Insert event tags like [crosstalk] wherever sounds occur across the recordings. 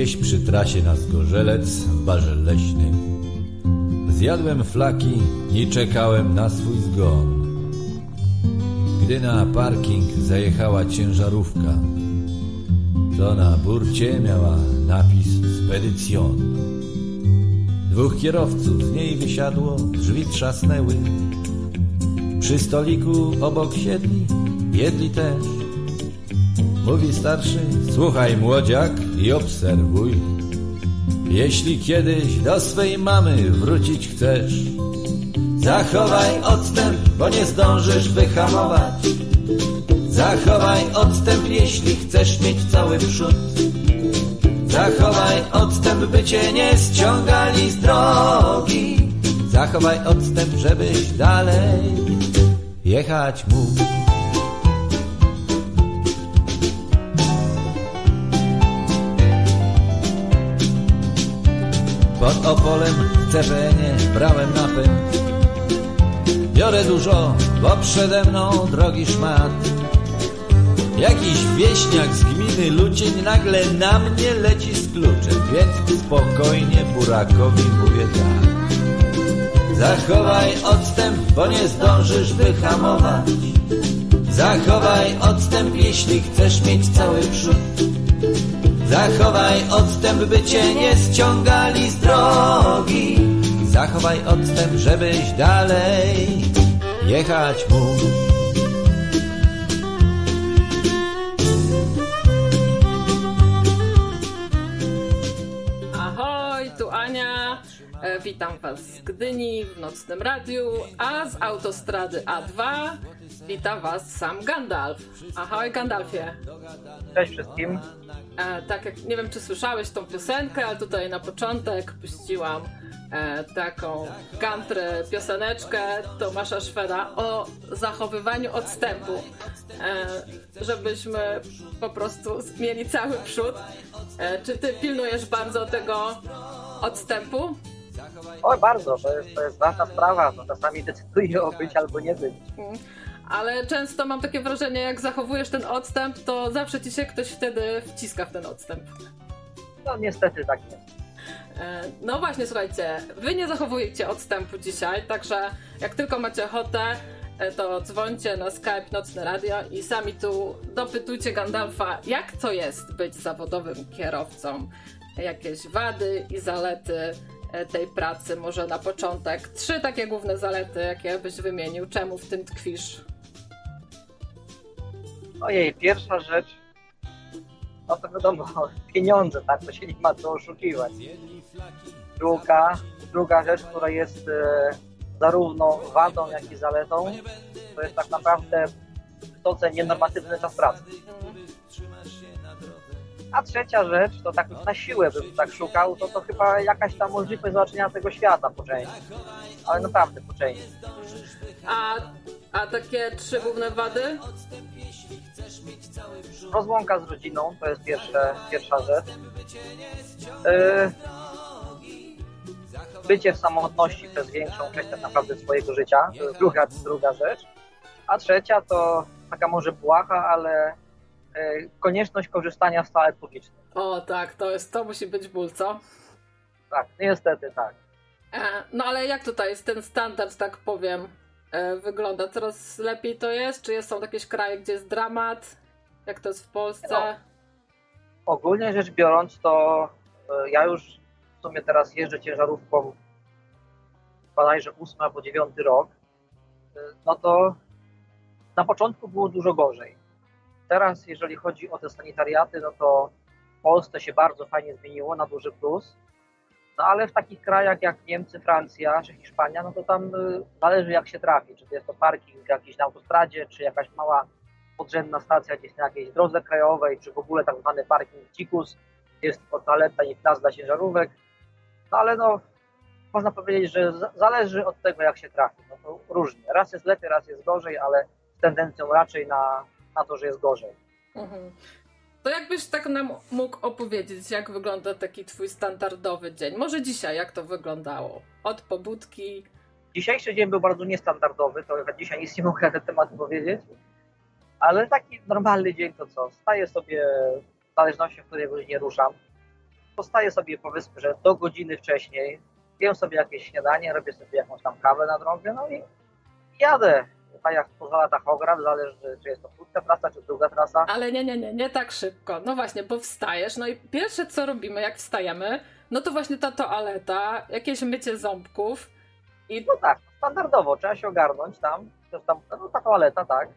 Gdzieś przy trasie na Zgorzelec w barze leśnym. Zjadłem flaki i czekałem na swój zgon. Gdy na parking zajechała ciężarówka Co na burcie miała napis Spedycjon. Dwóch kierowców z niej wysiadło, drzwi trzasnęły. Przy stoliku obok siedli, jedli też Mówi starszy, słuchaj młodziak i obserwuj. Jeśli kiedyś do swej mamy wrócić chcesz, zachowaj odstęp, bo nie zdążysz wyhamować. Zachowaj odstęp, jeśli chcesz mieć cały przód. Zachowaj odstęp, by cię nie ściągali z drogi. Zachowaj odstęp, żebyś dalej jechać mógł. Pod Opolem w CPN-ie brałem napęd. Biorę dużo, bo przede mną drogi szmat. Jakiś wieśniak z gminy Lucień nagle na mnie leci z kluczem Więc spokojnie burakowi mówię tak. Zachowaj odstęp, bo nie zdążysz wyhamować. Zachowaj odstęp, jeśli chcesz mieć cały przód Zachowaj odstęp, by cię nie ściągali z drogi. Zachowaj odstęp, żebyś dalej jechać mógł. Ahoj, tu Ania. E, witam Was z Gdyni w nocnym radiu, a z autostrady A2 wita Was sam Gandalf. Ahoj Gandalfie. Cześć wszystkim. E, tak jak nie wiem, czy słyszałeś tą piosenkę, ale tutaj na początek puściłam e, taką country pioseneczkę Tomasza Szweda o zachowywaniu odstępu, e, żebyśmy po prostu mieli cały przód. E, czy ty pilnujesz bardzo tego odstępu? Oj, bardzo, to jest, to jest ważna sprawa. To czasami decyduje o być albo nie być. Mm. Ale często mam takie wrażenie, jak zachowujesz ten odstęp, to zawsze ci się ktoś wtedy wciska w ten odstęp. No niestety tak jest. E, No właśnie, słuchajcie, wy nie zachowujecie odstępu dzisiaj, także jak tylko macie ochotę, e, to dzwońcie na Skype Nocne Radio i sami tu dopytujcie Gandalfa, jak to jest być zawodowym kierowcą, jakieś wady i zalety e, tej pracy, może na początek. Trzy takie główne zalety, jakie byś wymienił, czemu w tym tkwisz? Ojej, pierwsza rzecz, no to wiadomo, [laughs] pieniądze, tak, to się nie ma co oszukiwać. Druga, druga rzecz, która jest e, zarówno wadą, jak i zaletą, to jest tak naprawdę wysoce nienormatywny czas pracy. A trzecia rzecz, to tak na siłę bym tak szukał, to to chyba jakaś tam możliwość zobaczenia tego świata po części. Ale naprawdę po części. A, a takie trzy główne wady? Rozłąka z rodziną to jest pierwsze, pierwsza rzecz. Yy, bycie w samotności przez większą część tak naprawdę swojego życia, to jest druga, druga rzecz. A trzecia to taka może błaha, ale konieczność korzystania z toalet publicznych. O tak, to jest, to musi być ból, co? Tak, niestety tak. E, No ale jak tutaj jest ten standard, tak powiem, e, wygląda? Coraz lepiej to jest? Czy są jakieś kraje, gdzie jest dramat? Jak to jest w Polsce? No. Ogólnie rzecz biorąc, to ja już w sumie teraz jeżdżę ciężarówką bodajże 8 albo 9 rok. No to na początku było dużo gorzej. Teraz, jeżeli chodzi o te sanitariaty, no to w Polsce się bardzo fajnie zmieniło na duży plus. No ale w takich krajach jak Niemcy, Francja czy Hiszpania, no to tam y, zależy jak się trafi. Czy to jest to parking jakiś na autostradzie, czy jakaś mała podrzędna stacja gdzieś na jakiejś drodze krajowej, czy w ogóle tak zwany parking dzikus, jest to toaleta i plac dla ciężarówek. No ale no, można powiedzieć, że zależy od tego jak się trafi. No to różnie. Raz jest lepiej, raz jest gorzej, ale z tendencją raczej na, na to, że jest gorzej. Mhm. To jakbyś tak nam mógł opowiedzieć, jak wygląda taki twój standardowy dzień? Może dzisiaj, jak to wyglądało? Od pobudki. Dzisiejszy dzień był bardzo niestandardowy, to dzisiaj nic nie mogę na ten temat powiedzieć, ale taki normalny dzień to co? Staję sobie w zależności, w której godzinie ruszam. postaję sobie powiedzmy, że do godziny wcześniej, jem sobie jakieś śniadanie, robię sobie jakąś tam kawę na drogę, no i jadę. Tak jak pozwala tachograf, zależy czy jest to krótka trasa, czy długa trasa. Ale nie, nie, nie, nie tak szybko. No właśnie, bo wstajesz, no i pierwsze co robimy, jak wstajemy, no to właśnie ta toaleta, jakieś mycie ząbków i... No tak, standardowo, trzeba się ogarnąć tam, tam no ta toaleta, tak.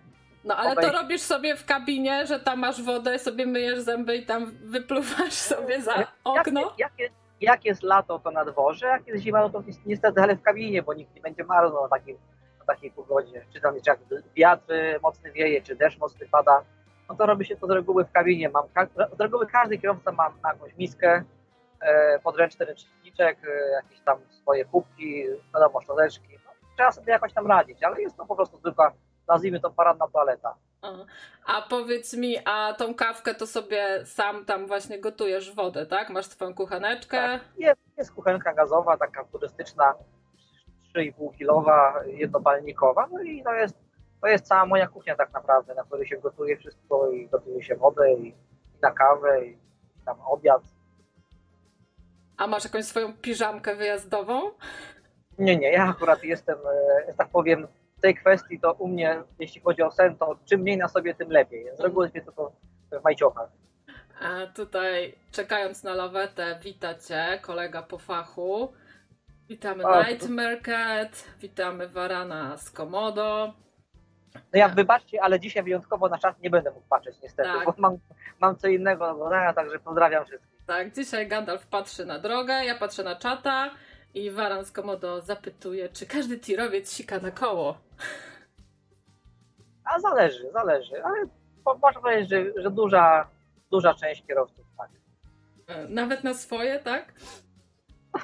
No ale to robisz sobie w kabinie, że tam masz wodę, sobie myjesz zęby i tam wypluwasz sobie za okno? Jak, jak, jak, jak jest lato, to na dworze, jak jest zima, no to niestety, ale w kabinie, bo nikt nie będzie marno na takim w takiej pogodzie, czy tam jak wiatr mocny wieje, czy deszcz mocny pada, no to robi się to z reguły w kabinie. Mam, z reguły każdy kierowca ma, jakąś miskę, e, podręczny ręczniczek, e, jakieś tam swoje kubki, wiadomo, szczoteczki. No, trzeba sobie jakoś tam radzić, ale jest to po prostu tylko, nazwijmy to paradna toaleta. A powiedz mi, a tą kawkę to sobie sam tam właśnie gotujesz wodę, tak? Masz swoją kucheneczkę? Tak. Jest, jest kuchenka gazowa, taka turystyczna, 3,5 kilowa, jednopalnikowa, no i to jest, to jest cała moja kuchnia tak naprawdę, na której się gotuje wszystko i gotuje się wodę i, i na kawę i, tam obiad. A masz jakąś swoją piżamkę wyjazdową? Nie, nie, ja akurat jestem, e, tak powiem, w tej kwestii to u mnie, jeśli chodzi o sen, to czym mniej na sobie, tym lepiej. Z reguły jest to w majciochach. A tutaj, czekając na lawetę, wita Cię kolega po fachu. Witamy o, Nightmare Cat, witamy Varana z Komodo. No ja wybaczcie, ale dzisiaj wyjątkowo na czas nie będę mógł patrzeć niestety, tak. bo mam, mam co innego do oglądania, także pozdrawiam wszystkich. Tak, dzisiaj Gandalf patrzy na drogę, ja patrzę na czata i Varan z Komodo zapytuje, czy każdy tirowiec sika na koło. A zależy, zależy, ale można powiedzieć, że, że duża, duża część kierowców tak. E, nawet na swoje, tak?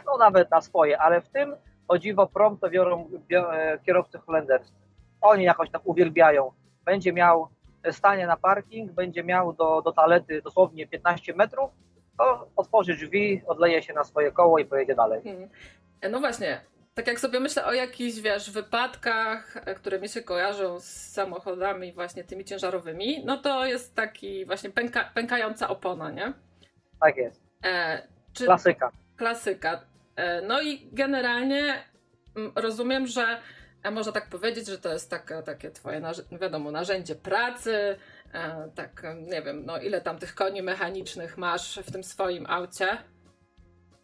No nawet na swoje, ale w tym o dziwo prompt to biorą e, kierowcy holenderscy. Oni jakoś tam uwielbiają. Będzie miał stanie na parking, będzie miał do, do toalety dosłownie 15 metrów, to otworzy drzwi, odleje się na swoje koło i pojedzie dalej. Hmm. No właśnie, tak jak sobie myślę o jakichś, wiesz, wypadkach, e, które mi się kojarzą z samochodami właśnie tymi ciężarowymi, no to jest taki właśnie pęka, pękająca opona, nie? Tak jest. E, czy, Klasyka klasyka. E, no i generalnie mm, rozumiem, że a można tak powiedzieć, że to jest takie, takie twoje, wiadomo, narzędzie pracy, e, tak, nie wiem, no ile tam tych koni mechanicznych masz w tym swoim aucie?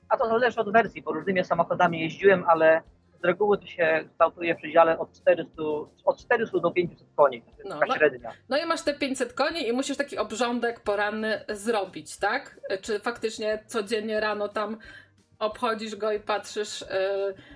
A to zależy od wersji, bo różnymi samochodami jeździłem, ale z reguły to się kształtuje w przedziale od 400, od 400 do 500 koni, to jest no, taka no, średnia. No i masz te 500 koni i musisz taki obrządek poranny zrobić, tak? Czy faktycznie codziennie rano tam obchodzisz go i patrzysz, y,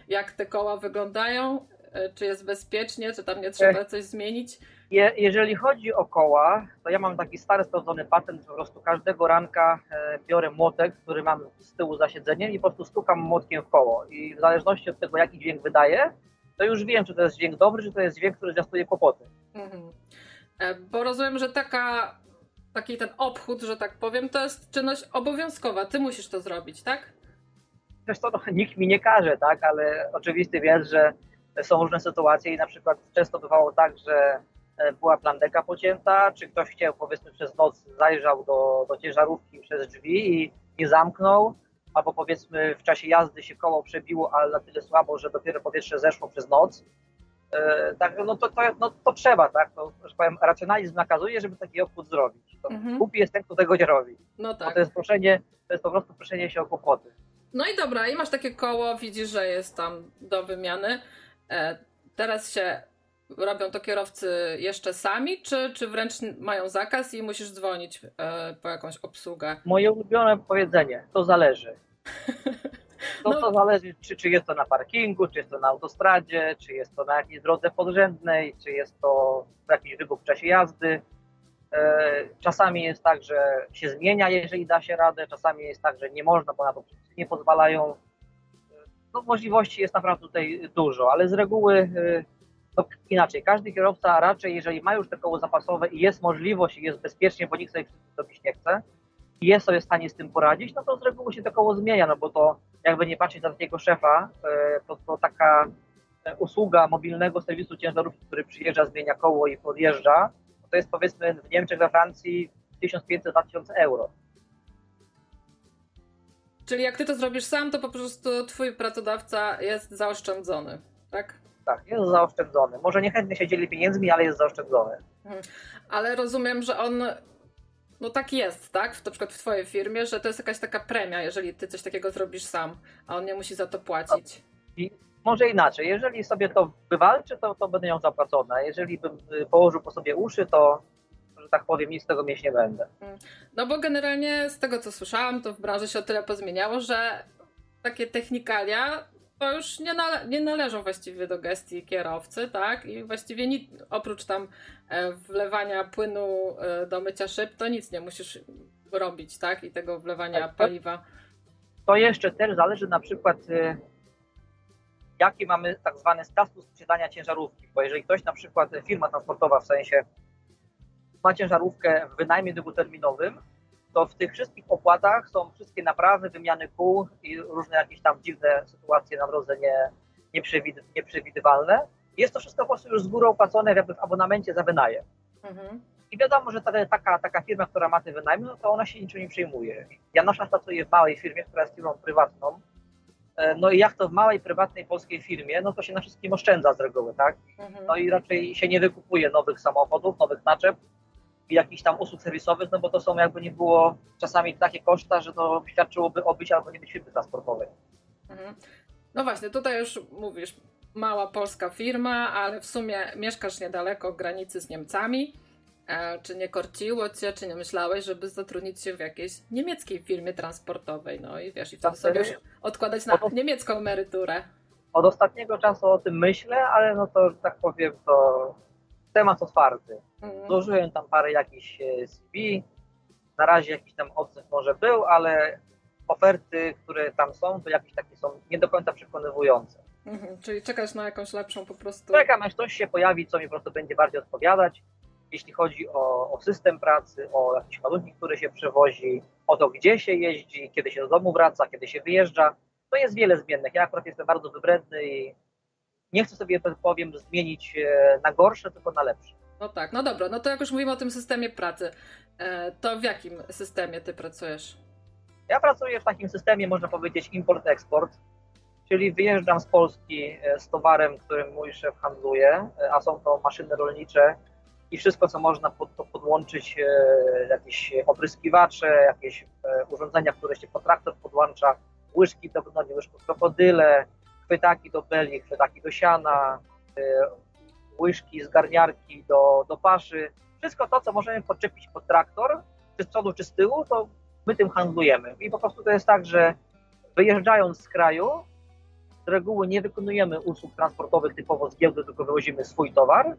jak te koła wyglądają, y, czy jest bezpiecznie, czy tam nie trzeba coś zmienić? Je, jeżeli chodzi o koła, to ja mam taki stary, sprawdzony patent, po prostu każdego ranka e, biorę młotek, który mam z tyłu za siedzeniem i po prostu stukam młotkiem w koło i w zależności od tego, jaki dźwięk wydaje, to już wiem, czy to jest dźwięk dobry, czy to jest dźwięk, który zwiastuje kłopoty. Mhm. E, bo rozumiem, że taka, taki ten obchód, że tak powiem, to jest czynność obowiązkowa. Ty musisz to zrobić, tak? Wiesz to no, nikt mi nie każe, tak, ale oczywisty jest, że są różne sytuacje i na przykład często bywało tak, że e, była plandeka pocięta, czy ktoś chciał powiedzmy przez noc zajrzał do, do ciężarówki przez drzwi i nie zamknął, albo powiedzmy w czasie jazdy się koło przebiło, ale na tyle słabo, że dopiero powietrze zeszło przez noc. E, tak, no to, to, no to trzeba, tak? To, że powiem, racjonalizm nakazuje, żeby taki obchód zrobić. To mhm. Głupi jest ten, kto tego nie robi. No tak. to jest proszenie, to jest po prostu proszenie się o kłopoty. No i dobra, i masz takie koło, widzisz, że jest tam do wymiany. E, teraz się robią to kierowcy jeszcze sami, czy, czy wręcz mają zakaz i musisz dzwonić e, po jakąś obsługę? Moje ulubione powiedzenie, to zależy. [laughs] To, no. to zależy, czy, czy jest to na parkingu, czy jest to na autostradzie, czy jest to na jakiejś drodze podrzędnej, czy jest to jakiś wybuch w czasie jazdy. E, czasami jest tak, że się zmienia, jeżeli da się radę, czasami jest tak, że nie można, bo na to nie pozwalają. No, możliwości jest naprawdę tutaj dużo, ale z reguły e, no, inaczej. Każdy kierowca raczej, jeżeli ma już te koło zapasowe i jest możliwość i jest bezpiecznie, bo nikt sobie zrobić nie chce i jest sobie w stanie z tym poradzić, no to z reguły się to koło zmienia, no bo to jakby nie patrzeć na takiego szefa, e, to, to taka usługa mobilnego serwisu ciężarówki, który przyjeżdża, zmienia koło i podjeżdża, to jest powiedzmy w Niemczech, we Francji 1500-2000 euro. Czyli jak ty to zrobisz sam, to po prostu twój pracodawca jest zaoszczędzony, tak? Tak, jest zaoszczędzony. Może niechętnie się dzieli pieniędzmi, ale jest zaoszczędzony. Ale rozumiem, że on no tak jest, tak? Na przykład w twojej firmie, że to jest jakaś taka premia, jeżeli ty coś takiego zrobisz sam, a on nie musi za to płacić. I może inaczej, jeżeli sobie to wywalczy, to, to będę ją zapłacone. Jeżeli bym y, położył po sobie uszy, to, że tak powiem, nic z tego mieć nie będę. No bo generalnie z tego co słyszałam, to w branży się o tyle pozmieniało, że takie technikalia to już nie, nale nie należą właściwie do gestii kierowcy, tak? I właściwie nic, oprócz tam e, wlewania płynu e, do mycia szyb, to nic nie musisz robić, tak? I tego wlewania Tak, to- paliwa. To jeszcze też zależy na przykład, y, jaki mamy tak zwany status posiadania ciężarówki. Bo jeżeli ktoś na przykład, firma transportowa w sensie ma ciężarówkę w wynajmie długoterminowym, to w tych wszystkich opłatach są wszystkie naprawy, wymiany kół i różne jakieś tam dziwne sytuacje na drodze nie, nieprzewid- nieprzewidywalne. Jest to wszystko po prostu już z góry opłacone jakby w abonamencie za wynajem. Mhm. I wiadomo, że ta, taka, taka firma, która ma ten wynajem, no to ona się niczym nie przejmuje. Ja na przykład pracuję w małej firmie, która jest firmą prywatną. E, No i jak to w małej, prywatnej polskiej firmie, no to się na wszystkim oszczędza z reguły, tak? Mhm. No i raczej się nie wykupuje nowych samochodów, nowych naczep i jakichś tam usług serwisowych, no bo to są jakby nie było czasami takie koszta, że to świadczyłoby o być albo nie być firmy transportowej. Mhm. No właśnie, tutaj już mówisz, mała polska firma, ale w sumie mieszkasz niedaleko granicy z Niemcami. Czy nie korciło cię, czy nie myślałeś, żeby zatrudnić się w jakiejś niemieckiej firmie transportowej? No i wiesz, i wtedy Tak, sobie już odkładać na Oto- niemiecką emeryturę. Od ostatniego czasu o tym myślę, ale no to, tak powiem, to temat otwarty. Mhm. Złożyłem tam parę jakichś e, CV. Na razie jakiś tam odzew może był, ale oferty, które tam są, to jakieś takie są nie do końca przekonywujące. Mhm. Czyli czekasz na jakąś lepszą po prostu. Czekam, aż ktoś się pojawi, co mi po prostu będzie bardziej odpowiadać, jeśli chodzi o, o system pracy, o jakieś ładunki, które się przewozi, o to, gdzie się jeździ, kiedy się do domu wraca, kiedy się wyjeżdża. To jest wiele zmiennych. Ja akurat jestem bardzo wybredny i nie chcę sobie, tak powiem, zmienić e, na gorsze, tylko na lepsze. No tak, no dobra, no to jak już mówimy o tym systemie pracy, e, to w jakim systemie ty pracujesz? Ja pracuję w takim systemie, można powiedzieć, import-eksport, czyli wyjeżdżam z Polski e, z towarem, którym mój szef handluje, a są to maszyny rolnicze i wszystko, co można pod to podłączyć, e, jakieś opryskiwacze, jakieś e, urządzenia, które się pod traktor podłącza, łyżki do gnoi, łyżków krokodyle, chwytaki do beli, chwytaki do siana, e, łyżki, zgarniarki do, do paszy. Wszystko to, co możemy podczepić pod traktor, czy z przodu, czy z tyłu, to my tym handlujemy. I po prostu to jest tak, że wyjeżdżając z kraju, z reguły nie wykonujemy usług transportowych typowo z giełdy, tylko wywozimy swój towar,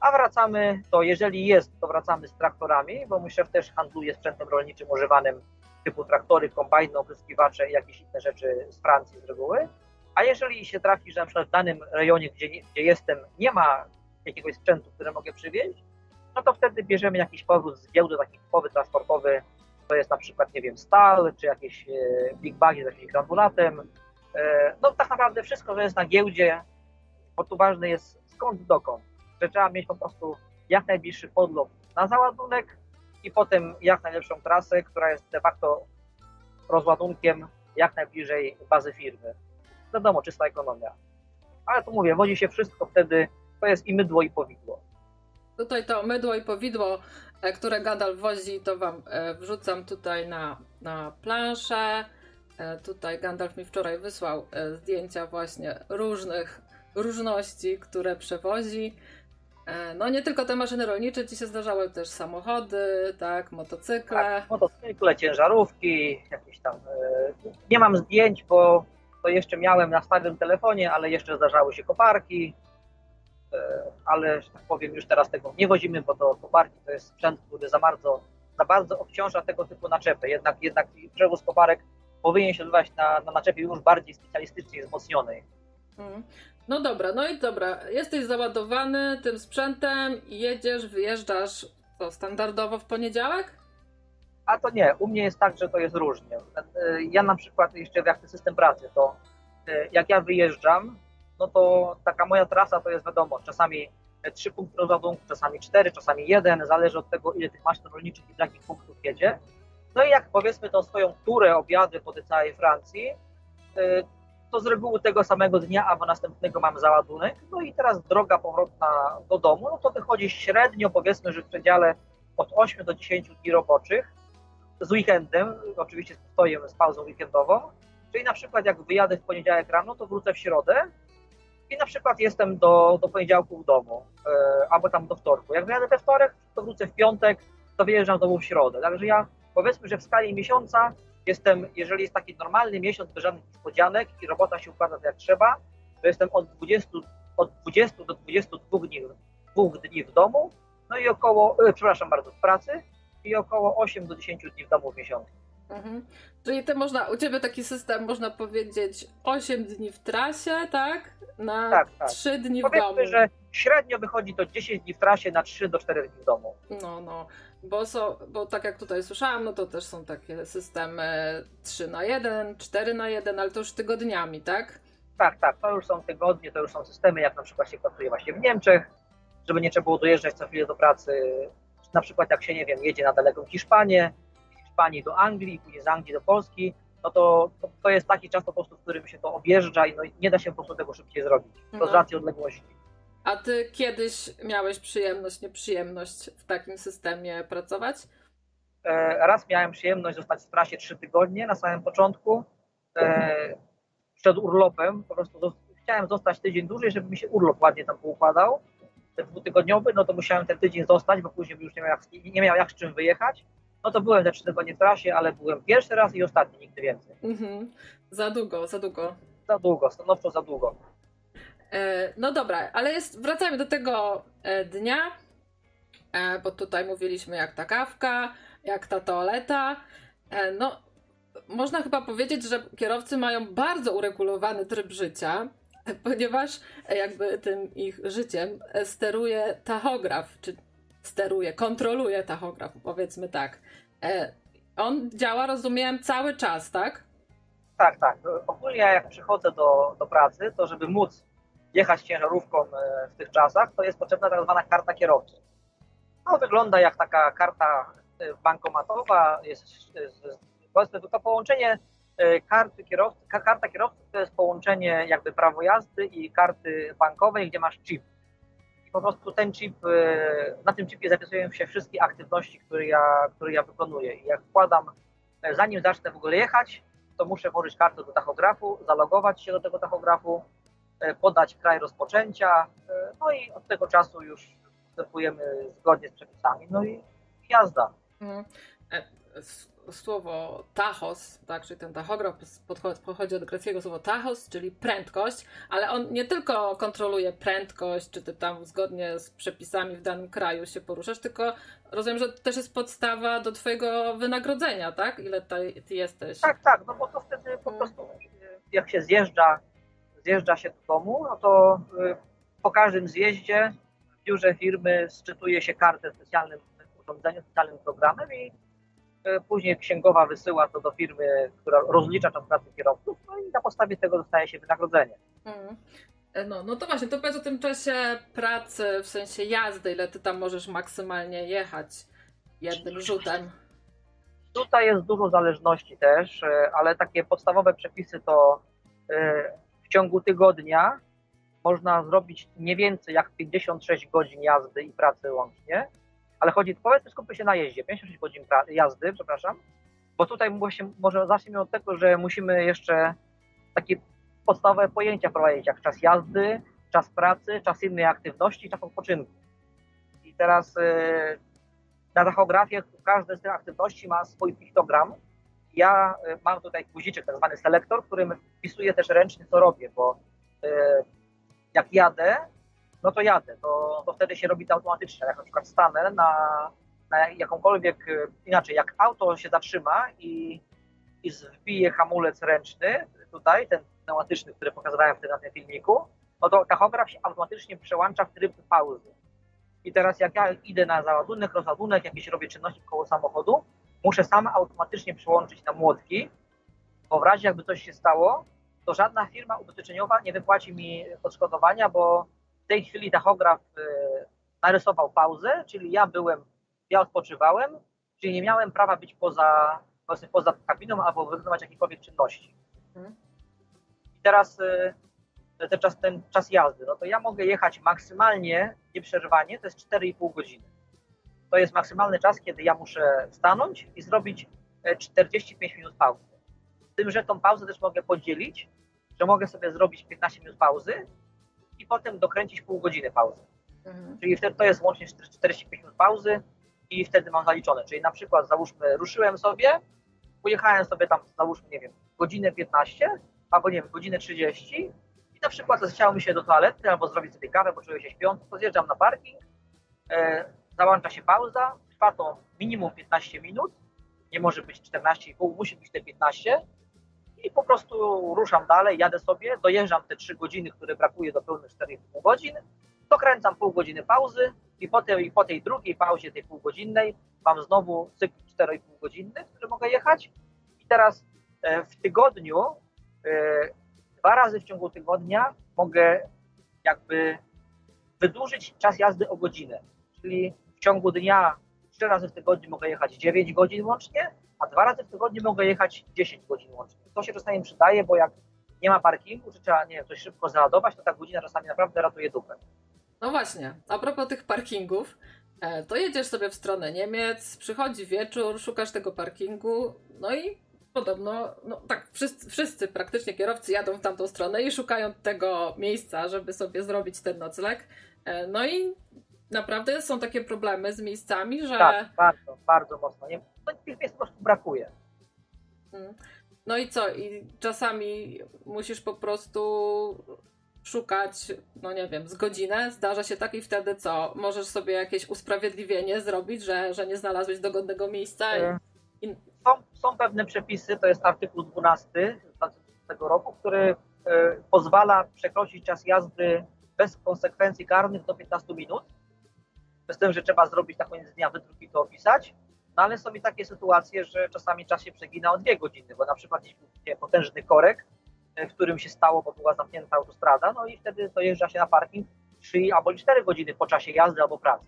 a wracamy, to jeżeli jest, to wracamy z traktorami, bo mój szef też handluje sprzętem rolniczym używanym typu traktory, kombajny, opryskiwacze i jakieś inne rzeczy z Francji z reguły. A jeżeli się trafi, że na przykład w danym rejonie, gdzie, gdzie jestem, nie ma jakiegoś sprzętu, który mogę przywieźć, no to wtedy bierzemy jakiś powrót z giełdy, taki typowy transportowy, to jest na przykład, nie wiem, stal, czy jakieś e, big bagi z jakimś granulatem. E, No tak naprawdę wszystko, co jest na giełdzie, bo tu ważne jest skąd dokąd. Że trzeba mieć po prostu jak najbliższy podlot na załadunek i potem jak najlepszą trasę, która jest de facto rozładunkiem jak najbliżej bazy firmy. Wiadomo, czysta ekonomia. Ale tu mówię, wozi się wszystko wtedy, to jest i mydło i powidło. Tutaj to mydło i powidło, e, które Gadal wozi, to wam e, wrzucam tutaj na, na planszę. E, Tutaj Gandalf mi wczoraj wysłał zdjęcia właśnie różnych różności, które przewozi. E, No nie tylko te maszyny rolnicze, ci się zdarzały też samochody, tak, motocykle. Tak, motocykle, ciężarówki, jakieś tam. e, Nie mam zdjęć, bo to jeszcze miałem na starym telefonie, ale jeszcze zdarzały się koparki. e, Ale, że tak powiem, już teraz tego nie wozimy, bo to koparki to jest sprzęt, który za bardzo, za bardzo obciąża tego typu naczepy. Jednak, jednak przewóz koparek powinien się odbywać na, na naczepie już bardziej specjalistycznie wzmocnionej. No dobra, no i dobra, jesteś załadowany tym sprzętem, jedziesz, wyjeżdżasz to standardowo w poniedziałek? A to nie, u mnie jest tak, że to jest różnie. E, Ja na przykład jeszcze jak ten system pracy, to e, jak ja wyjeżdżam, no to taka moja trasa to jest wiadomo, czasami trzy punkty rozładunku, czasami cztery, czasami jeden, zależy od tego ile tych maszyn rolniczych i z jakich punktów jedzie. No i jak powiedzmy tą swoją turę obiady po tej całej Francji, y, to z reguły tego samego dnia albo następnego mam załadunek. No i teraz droga powrotna do domu, no to wychodzi średnio powiedzmy, że w przedziale od 8 do 10 dni roboczych z weekendem, oczywiście z z pauzą weekendową. Czyli na przykład jak wyjadę w poniedziałek rano, to wrócę w środę i na przykład jestem do, do poniedziałku w domu, e, albo tam do wtorku. Jak wyjadę we wtorek, to wrócę w piątek, to wyjeżdżam do domu w środę. Także ja powiedzmy, że w skali miesiąca jestem, jeżeli jest taki normalny miesiąc bez żadnych niespodzianek i robota się układa tak jak trzeba, to jestem od 20, od 20 do 22 dni, dwóch dni w domu, no i około, e, przepraszam bardzo, w pracy i około 8 do 10 dni w domu w miesiącu. Mhm. Czyli ty można, u ciebie taki system, można powiedzieć, 8 dni w trasie, tak? Na Tak, tak. 3 dni w domu. Powiedzmy, że średnio wychodzi to 10 dni w trasie na 3 do 4 dni w domu. No, no, bo, są, bo tak jak tutaj słyszałam, no to też są takie systemy 3 na 1, 4 na 1, ale to już tygodniami, tak? Tak, tak, to już są tygodnie, to już są systemy, jak na przykład się pracuje właśnie w Niemczech, żeby nie trzeba było dojeżdżać co chwilę do pracy. Na przykład jak się, nie wiem, jedzie na daleką Hiszpanię, z Hiszpanii do Anglii, później z Anglii do Polski, no to, to, to jest taki czas po prostu, w którym się to objeżdża i no, nie da się po prostu tego szybciej zrobić. To No. z racji odległości. A ty kiedyś miałeś przyjemność, nieprzyjemność w takim systemie pracować? E, Raz miałem przyjemność zostać w trasie trzy tygodnie na samym początku. E, Przed urlopem po prostu chciałem zostać tydzień dłużej, żeby mi się urlop ładnie tam poukładał. Ten dwutygodniowy, no to musiałem ten tydzień zostać, bo później już nie miał jak, nie miał jak z czym wyjechać. No to byłem te trzy tygodnie w trasie, ale byłem pierwszy raz i ostatni, nigdy więcej. Mhm. Za długo, za długo. Za długo, stanowczo za długo. E, No dobra, ale jest, wracajmy do tego e, dnia, e, bo tutaj mówiliśmy jak ta kawka, jak ta toaleta. No, można chyba powiedzieć, że kierowcy mają bardzo uregulowany tryb życia, [laughs] ponieważ jakby tym ich życiem steruje tachograf, czy steruje, kontroluje tachograf, powiedzmy tak. On działa, rozumiem, cały czas, tak? Tak, tak. Ogólnie jak przychodzę do, do pracy, to żeby móc jechać ciężarówką e, w tych czasach, to jest potrzebna tak zwana karta kierowcy. No, wygląda jak taka karta e, bankomatowa. Jest, powiedzmy, to połączenie e, karty kierowcy, ka- karta kierowcy to jest połączenie jakby prawo jazdy i karty bankowej, gdzie masz chip. I po prostu ten chip, e, na tym chipie zapisują się wszystkie aktywności, które ja, które ja wykonuję. I jak wkładam, e, zanim zacznę w ogóle jechać, to muszę włożyć kartę do tachografu, zalogować się do tego tachografu, e, podać kraj rozpoczęcia, e, no i od tego czasu już postępujemy zgodnie z przepisami, no i jazda. Mhm. E, Słowo tachos, tak, czyli ten tachograf pochodzi od greckiego słowa tachos, czyli prędkość, ale on nie tylko kontroluje prędkość, czy ty tam zgodnie z przepisami w danym kraju się poruszasz, tylko rozumiem, że to też jest podstawa do twojego wynagrodzenia, tak? Ile ty, jesteś? Tak, tak, no bo to wtedy po Mm. prostu e, jak się zjeżdża, zjeżdża się do domu, no to e, po każdym zjeździe w biurze firmy sczytuje się kartę specjalnym urządzeniem, specjalnym programem i e, później księgowa wysyła to do firmy, która rozlicza tą pracę kierowców, no i na podstawie tego dostaje się wynagrodzenie. Mhm. E, No, no to właśnie, to powiedz o tym czasie pracy, w sensie jazdy, ile ty tam możesz maksymalnie jechać jednym rzutem. Tutaj jest dużo zależności też, e, ale takie podstawowe przepisy to e, w ciągu tygodnia można zrobić nie więcej jak 56 godzin jazdy i pracy łącznie, ale chodzi, powiedzmy skupmy się na jeździe, 56 godzin jazdy, przepraszam, bo tutaj właśnie, może zacznijmy od tego, że musimy jeszcze takie podstawowe pojęcia wprowadzić, jak czas jazdy, czas pracy, czas innej aktywności, czas odpoczynku. I teraz e, na tachografie każda z tych aktywności ma swój piktogram. Ja e, mam tutaj guziczek, tak zwany selektor, którym wpisuję też ręcznie, co robię, bo e, jak jadę, no to jadę, to, to wtedy się robi to automatycznie. Jak na przykład stanę na, na jakąkolwiek, e, inaczej, jak auto się zatrzyma i, i wbije hamulec ręczny, tutaj, ten pneumatyczny, który pokazywałem wtedy na tym filmiku, no to tachograf się automatycznie przełącza w tryb pauzy. I teraz jak ja idę na załadunek, rozładunek, jakieś robię czynności koło samochodu, muszę sam automatycznie przełączyć na młotki, bo w razie jakby coś się stało, to żadna firma ubezpieczeniowa nie wypłaci mi odszkodowania, bo w tej chwili tachograf y, narysował pauzę, czyli ja byłem, ja odpoczywałem, czyli nie miałem prawa być poza, poza kabiną albo wykonywać jakiekolwiek czynności. Mhm. I teraz y, ten czas, ten czas jazdy, no to ja mogę jechać maksymalnie, nieprzerwanie, to jest 4,5 godziny. To jest maksymalny czas, kiedy ja muszę stanąć i zrobić e, 45 minut pauzy. Z tym, że tą pauzę też mogę podzielić, że mogę sobie zrobić 15 minut pauzy i potem dokręcić pół godziny pauzy. Mhm. Czyli wtedy to jest łącznie 45 minut pauzy i wtedy mam zaliczone. Czyli na przykład załóżmy, ruszyłem sobie, pojechałem sobie tam, załóżmy, nie wiem, godzinę 15, albo nie wiem, godzinę 30 i na przykład chciało mi się do toalety albo zrobić sobie kawę, bo czuję się śpiący, to zjeżdżam na parking, e, załącza się pauza, trwa to minimum 15 minut, nie może być 14,5, musi być te 15 i po prostu ruszam dalej, jadę sobie, dojeżdżam te 3 godziny, które brakuje do pełnych 4,5 godzin, dokręcam pół godziny pauzy i po tej, po tej drugiej pauzie, tej półgodzinnej, mam znowu cykl 4,5 godzinny, który mogę jechać. I teraz e, w tygodniu, e, dwa razy w ciągu tygodnia mogę jakby wydłużyć czas jazdy o godzinę. Czyli w ciągu dnia trzy razy w tygodniu mogę jechać 9 godzin łącznie, a dwa razy w tygodniu mogę jechać 10 godzin łącznie. To się czasami przydaje, bo jak nie ma parkingu, czy trzeba nie coś szybko załadować, to ta godzina czasami naprawdę ratuje dupę. No właśnie, a propos tych parkingów, e, to jedziesz sobie w stronę Niemiec, przychodzi wieczór, szukasz tego parkingu, no i podobno, no tak, wszyscy, wszyscy praktycznie kierowcy jadą w tamtą stronę i szukają tego miejsca, żeby sobie zrobić ten nocleg. E, No i naprawdę są takie problemy z miejscami, że. Tak, bardzo, bardzo mocno. Nie, tych miejsc po prostu brakuje. Mm. No i co? I czasami musisz po prostu szukać, no nie wiem, z godzinę. Zdarza się tak i wtedy co? Możesz sobie jakieś usprawiedliwienie zrobić, że, że nie znalazłeś dogodnego miejsca. I, Są, są pewne przepisy, to jest artykuł 12 z tego roku, który e, pozwala przekroczyć czas jazdy bez konsekwencji karnych do 15 minut. Z tym, że trzeba zrobić na koniec dnia wydruk i to opisać. No ale są i takie sytuacje, że czasami czas się przegina o dwie godziny, bo na przykład gdzieś był potężny korek, e, w którym się stało, bo była zamknięta autostrada, no i wtedy dojeżdża się na parking 3 albo 4 godziny po czasie jazdy albo pracy.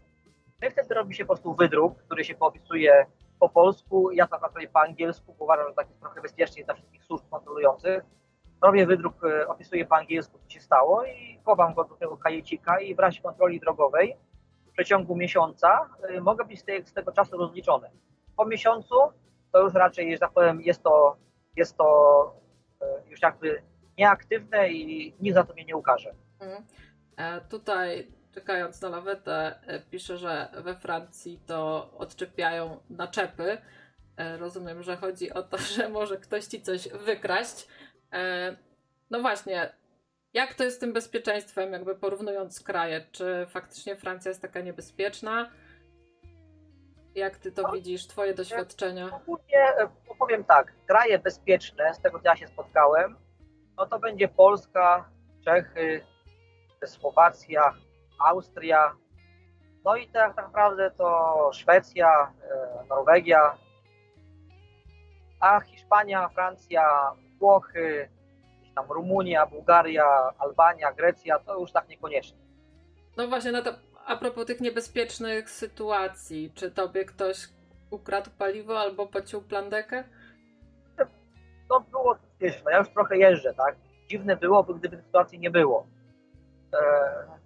No i wtedy robi się po prostu wydruk, który się poopisuje po polsku, ja to pracuję po angielsku, uważam, że tak jest trochę bezpieczniej dla wszystkich służb kontrolujących. Robię wydruk, e, opisuję po angielsku, co się stało i chowam go do tego kajecika i w razie kontroli drogowej przeciągu miesiąca e, mogę być z, tej, z tego czasu rozliczony. Po miesiącu to już raczej, że tak powiem, jest to, jest to e, już jakby nieaktywne i nikt za to mnie nie ukaże. mm. E, tutaj, czekając na lawetę, e, pisze, że we Francji to odczepiają naczepy. E, rozumiem, że chodzi o to, [laughs] że może ktoś ci coś wykraść. No właśnie, jak to jest z tym bezpieczeństwem, jakby porównując kraje? Czy faktycznie Francja jest taka niebezpieczna? Jak ty to widzisz, twoje doświadczenia? Ogólnie e, powiem tak, kraje bezpieczne, z tego co ja się spotkałem, no to będzie Polska, Czechy, Słowacja, Austria, no i tak naprawdę to Szwecja, e, Norwegia, a Hiszpania, Francja, Włochy, tam Rumunia, Bułgaria, Albania, Grecja, to już tak niekoniecznie. No właśnie, no to a propos tych niebezpiecznych sytuacji, czy tobie ktoś ukradł paliwo albo pociął plandekę? No było, wiesz, no ja już trochę jeżdżę, tak? Dziwne byłoby, gdyby tej sytuacji nie było. E,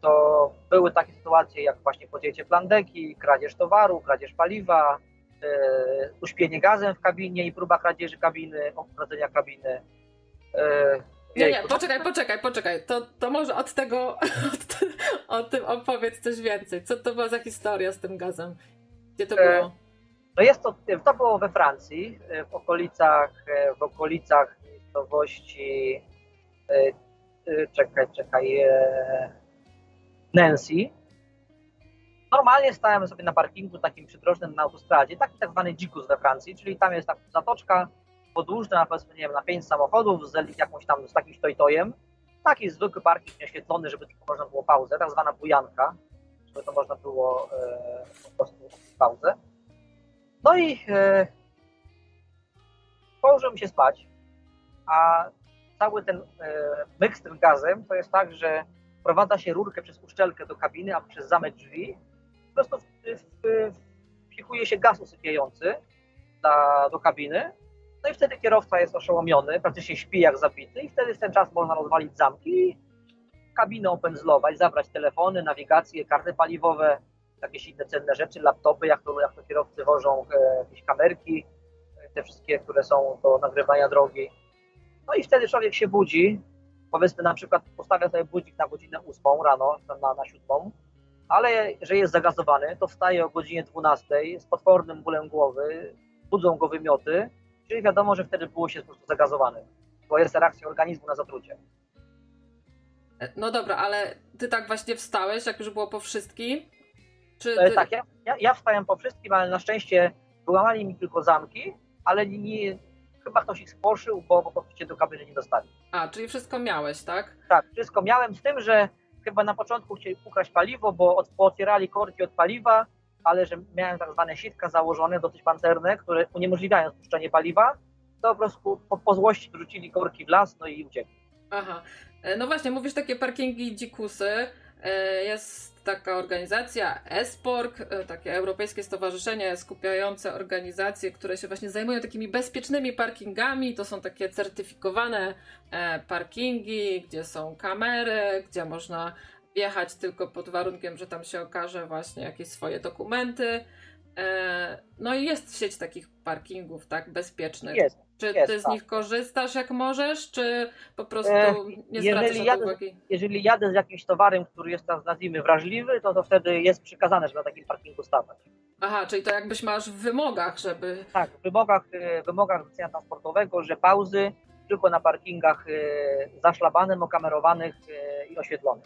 to były takie sytuacje jak właśnie podjęcie plandeki, kradzież towaru, kradzież paliwa, e, uśpienie gazem w kabinie i próba kradzieży kabiny, okradzenia kabiny. E, Nie, nie, poczekaj, poczekaj, poczekaj. To, to może od tego, [laughs] od, o tym opowiedz coś więcej. Co to była za historia z tym gazem? Gdzie to E, było? No jest to, to było we Francji, e, w okolicach, e, w okolicach miejscowości, czekaj, czekaj, Nancy. Normalnie stałem sobie na parkingu takim przydrożnym na autostradzie, taki tak zwany dzikus we Francji, czyli tam jest taka zatoczka podłużna, powiedzmy, nie wiem, na pięć samochodów z jakąś tam, z takim stojtojem. Taki zwykły parking nieoświetlony, żeby tylko można było pauzę, tak zwana bujanka, żeby to można było e, po prostu pauzę. No i e, położyłem się spać, a cały ten e, myk z tym gazem to jest tak, że wprowadza się rurkę przez uszczelkę do kabiny albo przez zamek drzwi. Po prostu w, wpikuje się gaz usypiający do kabiny No i wtedy kierowca jest oszołomiony, praktycznie śpi jak zabity i wtedy w ten czas można rozwalić zamki, kabinę opędzlować, zabrać telefony, nawigację, karty paliwowe, jakieś inne cenne rzeczy, laptopy, jak to, jak to kierowcy wożą, e, jakieś kamerki, e, te wszystkie, które są do nagrywania drogi. No i wtedy człowiek się budzi, powiedzmy na przykład postawia sobie budzik na godzinę 8 rano, na, na 7, ale że jest zagazowany, to wstaje o godzinie 12 z potwornym bólem głowy, budzą go wymioty, czyli wiadomo, że wtedy było się po prostu zagazowany, bo jest reakcja organizmu na zatrucie. No dobra, ale ty tak właśnie wstałeś, jak już było po wszystkim? Czy E, ty... Tak, ja, ja, ja wstałem po wszystkim, ale na szczęście wyłamali mi tylko zamki, ale nie, chyba ktoś ich spłoszył, bo po prostu cię do kabiny nie dostali. A, czyli wszystko miałeś, tak? Tak, wszystko miałem z tym, że chyba na początku chcieli ukraść paliwo, bo od, pootwierali korki od paliwa, ale że miałem tak zwane sitka założone, dosyć pancerne, które uniemożliwiają spuszczenie paliwa, to po prostu po, po złości wrzucili korki w las, no i uciekli. Aha. E, No właśnie, mówisz takie parkingi dzikusy. E, Jest taka organizacja ESPORG, e, takie Europejskie Stowarzyszenie skupiające organizacje, które się właśnie zajmują takimi bezpiecznymi parkingami. To są takie certyfikowane parkingi, gdzie są kamery, gdzie można wjechać tylko pod warunkiem, że tam się okaże właśnie jakieś swoje dokumenty. E, No i jest sieć takich parkingów, tak, bezpiecznych. Jest. Czy Jest, ty z tak. nich korzystasz jak możesz, czy po prostu E, nie jeżeli zwracasz to jadę- uwagi? Jeżeli jadę z jakimś towarem, który jest tam, nazwijmy, wrażliwy, to, to wtedy jest przykazane, żeby na takim parkingu stawać. Aha, czyli to jakbyś masz w wymogach, żeby. Tak, w wymogach, e, wymogach zlecenia transportowego, że pauzy tylko na parkingach zaszlabanym, okamerowanych i oświetlonych.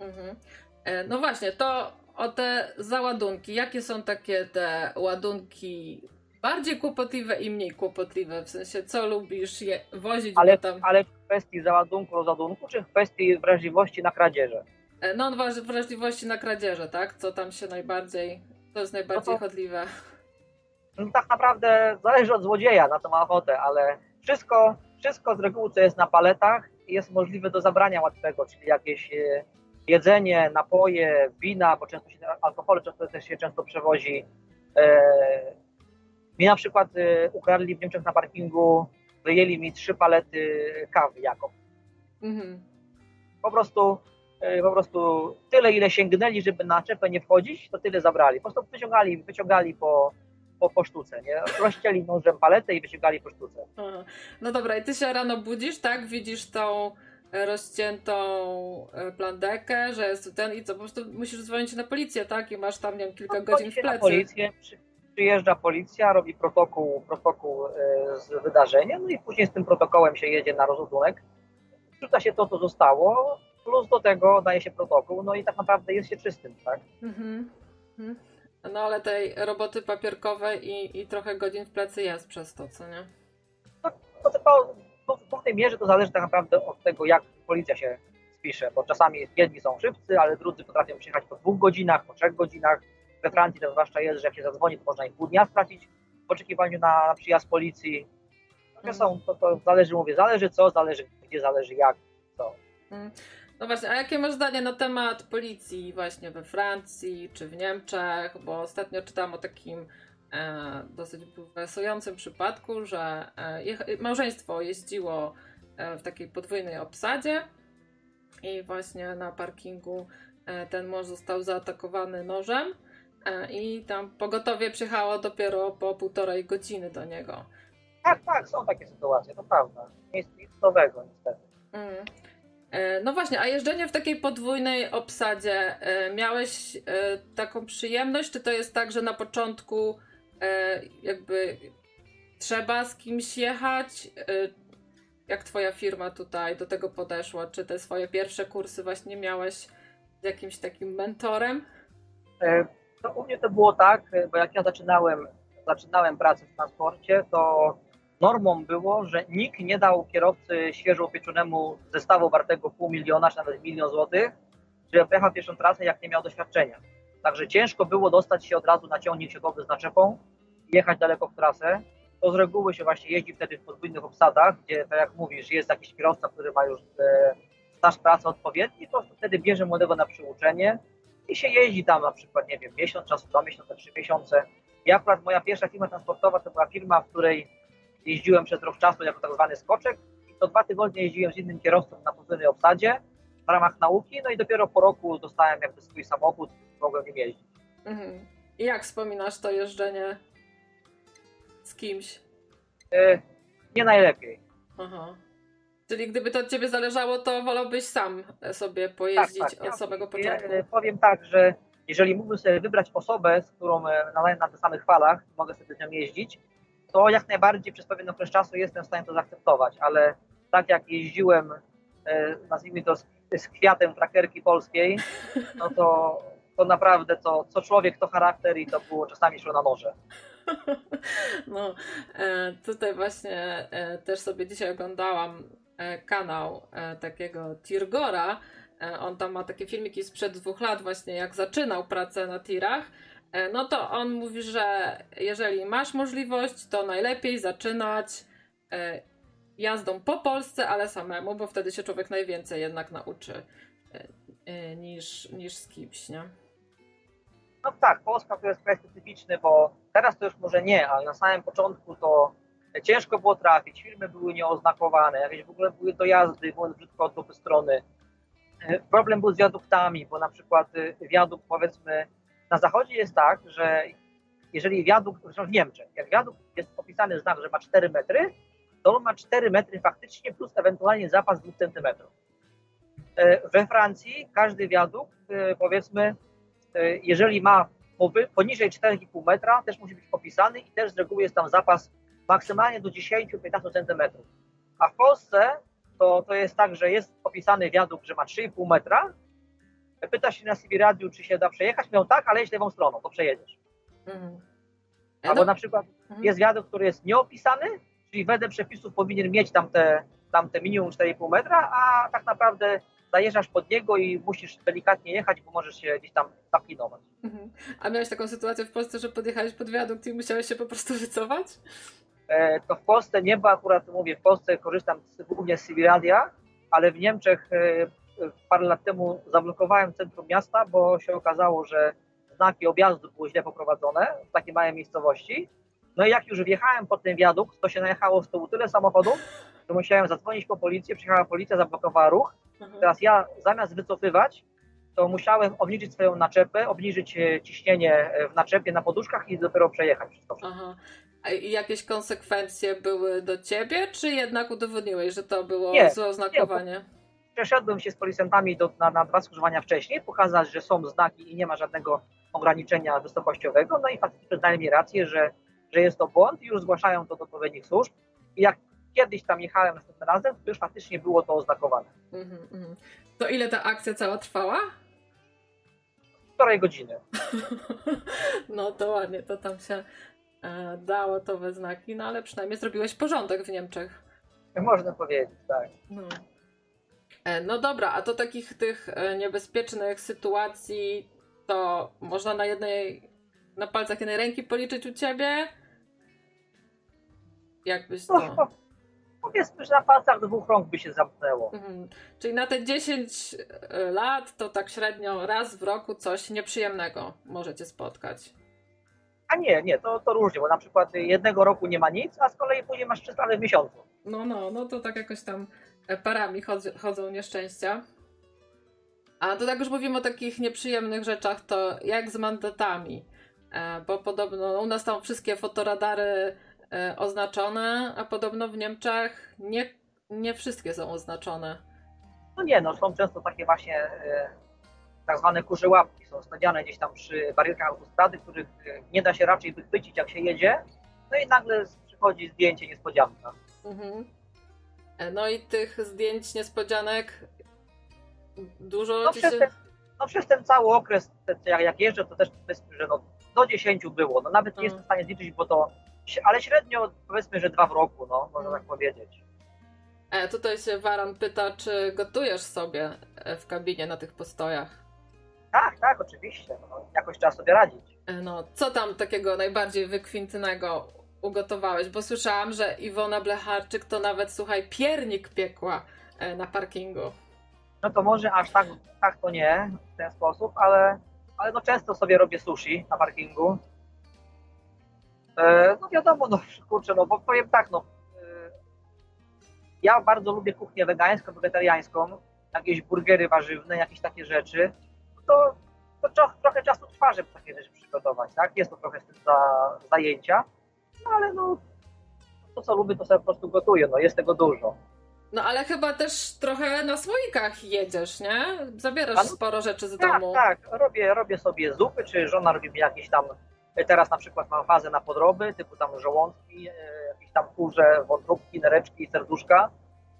Mhm. E, No właśnie, to o te załadunki. Jakie są takie te ładunki bardziej kłopotliwe i mniej kłopotliwe? W sensie, co lubisz je wozić, Ale, tam. ale w kwestii załadunku, rozładunku, czy w kwestii wrażliwości na kradzieże? E, No, wraż- wrażliwości na kradzieże, tak? Co tam się najbardziej. To jest najbardziej No to- chodliwe. No, tak naprawdę zależy od złodzieja, na co ma ochotę, ale wszystko, wszystko z reguły, co jest na paletach, jest możliwe do zabrania łatwego, czyli jakieś e, jedzenie, napoje, wina, bo często się alkohol często też się często przewozi. E, mi na przykład e, ukradli w Niemczech na parkingu, wyjęli mi trzy palety kawy Jakob. Mhm. Po prostu, e, po prostu tyle, ile sięgnęli, żeby na czepę nie wchodzić, to tyle zabrali. Po prostu wyciągali, wyciągali po, po, po sztuce, nie? Rozcięli nożem paletę i wyciągali po sztuce. No dobra, i ty się rano budzisz, tak? Widzisz tą rozciętą e, plandekę, że jest ten i co, po prostu musisz dzwonić na policję, tak? I masz tam, nie wiem, kilka godzin Chodzi w plecy. policję, przy, przyjeżdża policja, robi protokół, protokół e, z wydarzenia, no i później z tym protokołem się jedzie na rozładunek. Wrzuca się to, co zostało, plus do tego daje się protokół, no i tak naprawdę jest się czystym, tak? Mhm. Mhm. No ale tej roboty papierkowej i, i trochę godzin w plecy jest przez to, co nie? To, to, to, to w pewnej mierze to zależy tak naprawdę od tego, jak policja się spisze, bo czasami jedni są szybcy, ale drudzy potrafią przyjechać po dwóch godzinach, po trzech godzinach. We Francji to zwłaszcza jest, że jak się zadzwoni, to można i pół dnia stracić w oczekiwaniu na, na przyjazd policji. To, są, to, to zależy, mówię, zależy co, zależy gdzie, zależy jak, co. No właśnie, a jakie masz zdanie na temat policji właśnie we Francji czy w Niemczech? Bo ostatnio czytałam o takim dosyć bulwersującym przypadku, że e, małżeństwo jeździło e, w takiej podwójnej obsadzie i właśnie na parkingu e, ten mąż został zaatakowany nożem e, i tam pogotowie przyjechało dopiero po półtorej godziny do niego. Tak, tak, są takie sytuacje, to prawda. Nic, nic nowego niestety. Mm. E, No właśnie, a jeżdżenie w takiej podwójnej obsadzie, e, miałeś e, taką przyjemność, czy to jest tak, że na początku e, jakby trzeba z kimś jechać? E, Jak twoja firma tutaj do tego podeszła? Czy te swoje pierwsze kursy właśnie miałeś z jakimś takim mentorem? E, To u mnie to było tak, e, bo jak ja zaczynałem, zaczynałem pracę w transporcie, to normą było, że nikt nie dał kierowcy świeżo upieczonemu zestawu wartego pół miliona, czy nawet milion złotych, żeby pojechał pierwszą trasę, jak nie miał doświadczenia. Także ciężko było dostać się od razu na ciągnik siodłowy z naczepą i jechać daleko w trasę. To z reguły się właśnie jeździ wtedy w podwójnych obsadach, gdzie, tak jak mówisz, jest jakiś kierowca, który ma już e, staż pracy odpowiedni, to wtedy bierze młodego na przyuczenie i się jeździ tam na przykład, nie wiem, miesiąc, czas dwa miesiące, trzy miesiące. Ja akurat moja pierwsza firma transportowa to była firma, w której jeździłem przez rok czasu jako tak zwany skoczek i to dwa tygodnie jeździłem z innym kierowcą na podwójnej obsadzie w ramach nauki, no i dopiero po roku dostałem jakby swój samochód mogłem nim jeździć. Mhm. I jak wspominasz to jeżdżenie z kimś? E, nie najlepiej. Aha. Czyli gdyby to od ciebie zależało, to wolałbyś sam sobie pojeździć Tak, tak. od samego Ja, początku. e, powiem tak, że jeżeli mógłbym sobie wybrać osobę, z którą e, nadaję na tych samych falach, mogę sobie z nią jeździć, to jak najbardziej przez pewien okres czasu jestem w stanie to zaakceptować, ale tak jak jeździłem, e, nazwijmy to z, z kwiatem trackerki polskiej, no to, [laughs] to naprawdę to, co człowiek, to charakter i to było czasami szło na noże. [laughs] No, e, tutaj właśnie e, też sobie dzisiaj oglądałam e, kanał takiego Tirgora. On tam ma takie filmiki sprzed dwóch lat, właśnie jak zaczynał pracę na tirach. No to on mówi, że jeżeli masz możliwość, to najlepiej zaczynać jazdą po Polsce, ale samemu, bo wtedy się człowiek najwięcej jednak nauczy niż, niż z kimś, nie? No tak, Polska to jest kraj specyficzny, bo teraz to już może nie, ale na samym początku to ciężko było trafić, filmy były nieoznakowane, jakieś w ogóle były dojazdy, były brzydko od dupy strony. E, Problem był z wiaduktami, bo na przykład e, wiadukt powiedzmy na zachodzie jest tak, że jeżeli wiadukt, zresztą w Niemczech, jak wiadukt jest opisany znak, że ma 4 metry, to on ma 4 metry faktycznie plus ewentualnie zapas 2 centymetrów. E, We Francji każdy wiadukt powiedzmy jeżeli ma poniżej 4,5 metra, też musi być opisany i też z reguły jest tam zapas maksymalnie do 10-15 cm. A w Polsce to, to jest tak, że jest opisany wiadukt, że ma 3,5 metra. Pyta się na CB Radiu, czy się da przejechać. Mówią tak, ale jedź lewą stroną, to przejedziesz. Mhm. E, Albo no- na przykład Mhm. jest wiadukt, który jest nieopisany, czyli wedle przepisów powinien mieć tam te, tam te minimum 4,5 metra, a tak naprawdę zajeżdżasz pod niego i musisz delikatnie jechać, bo możesz się gdzieś tam zaklinować. Mhm. A miałeś taką sytuację w Polsce, że podjechałeś pod wiadukt i musiałeś się po prostu wycofać? E, to w Polsce nie, bo akurat mówię, w Polsce korzystam z, głównie z Sibiradia, ale w Niemczech e, parę lat temu zablokowałem centrum miasta, bo się okazało, że znaki objazdu były źle poprowadzone w takiej małej miejscowości. No i jak już wjechałem pod ten wiadukt, to się najechało z tyłu tyle samochodów, że musiałem zadzwonić po policję, przyjechała policja, zablokowała ruch. Mhm. Teraz ja zamiast wycofywać, to musiałem obniżyć swoją naczepę, obniżyć e, ciśnienie e, w naczepie na poduszkach i dopiero przejechać wszystko. Aha. A i jakieś konsekwencje były do ciebie, czy jednak udowodniłeś, że to było Nie, złe oznakowanie? przeszedłem się z policjantami do, na, na dwa skrzyżowania wcześniej, pokazać, że są znaki i nie ma żadnego ograniczenia wysokościowego, no i faktycznie przyznali mi rację, że, że jest to błąd i już zgłaszają to do odpowiednich służb. I jak kiedyś tam jechałem następnym razem, to już faktycznie było to oznakowane. Mhm, mhm. To ile ta akcja cała trwała? Półtorej godziny. [laughs] No to ładnie, to tam się e, dało to we znaki, no ale przynajmniej zrobiłeś porządek w Niemczech. Można powiedzieć, tak. No. E, no dobra, a to takich tych e, niebezpiecznych sytuacji to można na jednej, na palcach jednej ręki policzyć u ciebie? Jakbyś No, to... po- powiedzmy, że na palcach dwóch rąk by się zamknęło. Mhm. Czyli na te 10 lat to tak średnio raz w roku coś nieprzyjemnego możecie spotkać. A nie, nie, to, to różnie, bo na przykład jednego roku nie ma nic, a z kolei później masz 300 w miesiącu. No, no, no to tak jakoś tam e, parami chodzą, chodzą nieszczęścia. A to tak już mówimy o takich nieprzyjemnych rzeczach, to jak z mandatami? E, bo podobno u nas tam wszystkie fotoradary e, oznaczone, a podobno w Niemczech nie, nie wszystkie są oznaczone. No nie, no są często takie właśnie e, tak zwane kurze łapki, są stawiane gdzieś tam przy barierkach autostrady, których e, nie da się raczej wychwycić jak się jedzie, no i nagle przychodzi zdjęcie niespodzianka. Mhm. E, No i tych zdjęć niespodzianek dużo No przez się... ten, no przez ten cały okres, jak, jak jeżdżę, to też powiedzmy, że no, do 10 było, no nawet nie Mhm. jestem w stanie zliczyć, bo to, ale średnio powiedzmy, że dwa w roku, no, można tak powiedzieć. E, tutaj się Waran pyta, czy gotujesz sobie e, w kabinie na tych postojach? Tak, tak, oczywiście, no, jakoś trzeba sobie radzić. E, No, co tam takiego najbardziej wykwintnego ugotowałeś? Bo słyszałam, że Iwona Blecharczyk to nawet, słuchaj, piernik piekła e, na parkingu. No to może aż tak, tak to nie w ten sposób, ale, ale no często sobie robię sushi na parkingu. E, no wiadomo, no kurczę, no bo powiem tak, no ja bardzo lubię kuchnię wegańską, wegetariańską, jakieś burgery warzywne, jakieś takie rzeczy, to, to tro, trochę czasu trwa, żeby takie rzeczy przygotować, tak? Jest to trochę z tym za, zajęcia, no ale no to co lubię, to sobie po prostu gotuję, no jest tego dużo. No ale chyba też trochę na słoikach jedziesz, nie? Zabierasz no- sporo rzeczy z Tak, domu. tak, robię, robię sobie zupy, czy żona robi mi jakieś tam, teraz na przykład mam fazę na podroby, typu tam żołądki, e, jakieś tam kurze, wątróbki, nereczki, serduszka.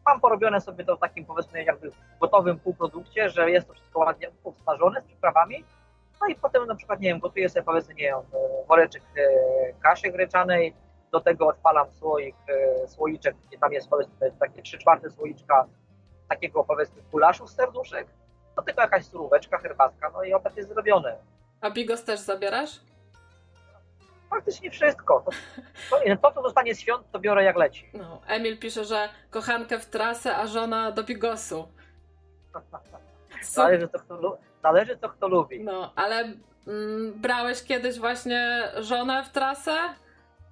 Mam porobione sobie to w takim powiedzmy jakby gotowym półprodukcie, że jest to wszystko ładnie obsmażone z przyprawami. No i potem na przykład, nie wiem, gotuję sobie powiedzmy, nie wiem, woreczek e, kaszy gryczanej, do tego odpalam słoik, e, słoiczek, gdzie tam jest powiedzmy takie 3 czwarte słoiczka takiego powiedzmy gulaszu z serduszek, do tego jakaś suróweczka, herbatka, no i obiad jest zrobiony. A bigos też zabierasz? Praktycznie wszystko. To, to, to co zostanie świąt, to biorę jak leci. No, Emil pisze, że kochankę w trasę, a żona do bigosu. Su- Zależy co kto, co kto lubi. No, ale mm, brałeś kiedyś właśnie żonę w trasę?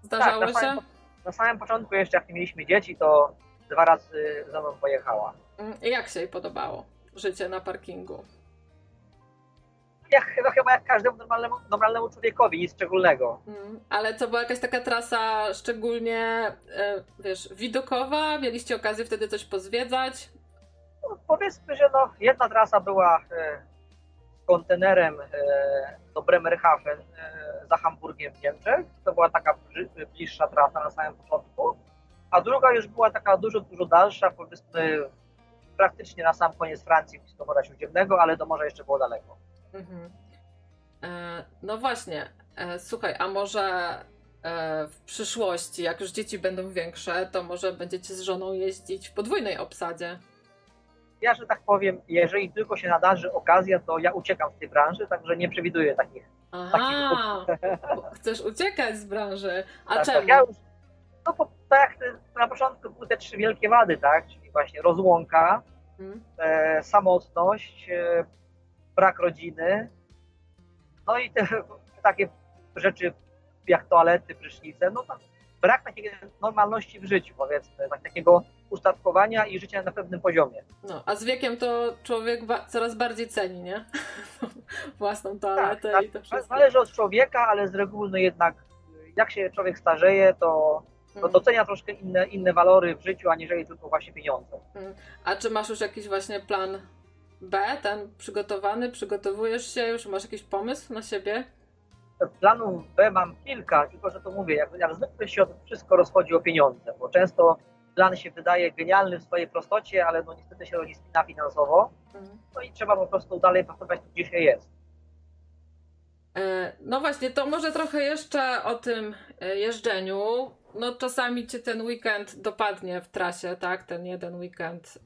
Zdarzało Tak, na się? samym, na samym początku jeszcze jak nie mieliśmy dzieci, to dwa razy ze mną pojechała. Mm, I jak się jej podobało życie na parkingu? Jak, chyba, chyba jak każdemu normalnemu, normalnemu człowiekowi, nic szczególnego. Mm, ale to była jakaś taka trasa szczególnie, e, wiesz, widokowa? Mieliście okazję wtedy coś pozwiedzać? No, powiedzmy, że no, jedna trasa była e, kontenerem e, do Bremerhaven za Hamburgiem w Niemczech. To była taka bliższa trasa na samym początku. A druga już była taka dużo, dużo dalsza, powiedzmy praktycznie na sam koniec Francji, blisko Morza Śródziemnego, ale do morza jeszcze było daleko. Mhm. E, no właśnie, e, słuchaj, a może e, w przyszłości, jak już dzieci będą większe, to może będziecie z żoną jeździć w podwójnej obsadzie? Ja, że tak powiem, jeżeli tylko się nadarzy okazja, to ja uciekam z tej branży, także nie przewiduję takich. Aha, bo chcesz uciekać z branży. A tak, czemu? tak. Ja już, no bo tak na początku były te trzy wielkie wady, tak? Czyli właśnie rozłąka, Mhm. e, samotność, e, brak rodziny, no i te [laughs] takie rzeczy jak toalety, prysznice, no tam brak takiej normalności w życiu, powiedzmy, tak, takiego ustatkowania i życia na pewnym poziomie. No, a z wiekiem to człowiek ba- coraz bardziej ceni, nie? [laughs] Własną toaletę tak, i to tak. wszystko. Zależy od człowieka, ale z reguły no jednak jak się człowiek starzeje, to, to Mhm. docenia troszkę inne, inne walory w życiu, aniżeli tylko właśnie pieniądze. A czy masz już jakiś właśnie plan B, ten przygotowany? Przygotowujesz się już? Masz jakiś pomysł na siebie? Planów B mam kilka, tylko że to mówię, jak, jak zwykle się to wszystko rozchodzi o pieniądze, bo często plan się wydaje genialny w swojej prostocie, ale no niestety się nie spina finansowo, Mhm. no i trzeba po prostu dalej pracować tu, gdzie się jest. E, No właśnie, to może trochę jeszcze o tym e, jeżdżeniu. No czasami cię ten weekend dopadnie w trasie, tak? Ten jeden weekend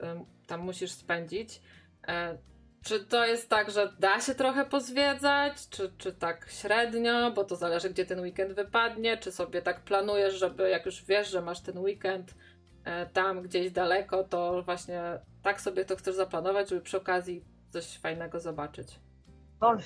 tam musisz spędzić. E, Czy to jest tak, że da się trochę pozwiedzać, czy, czy tak średnio, bo to zależy, gdzie ten weekend wypadnie, czy sobie tak planujesz, żeby jak już wiesz, że masz ten weekend e, tam gdzieś daleko, to właśnie tak sobie to chcesz zaplanować, żeby przy okazji coś fajnego zobaczyć. No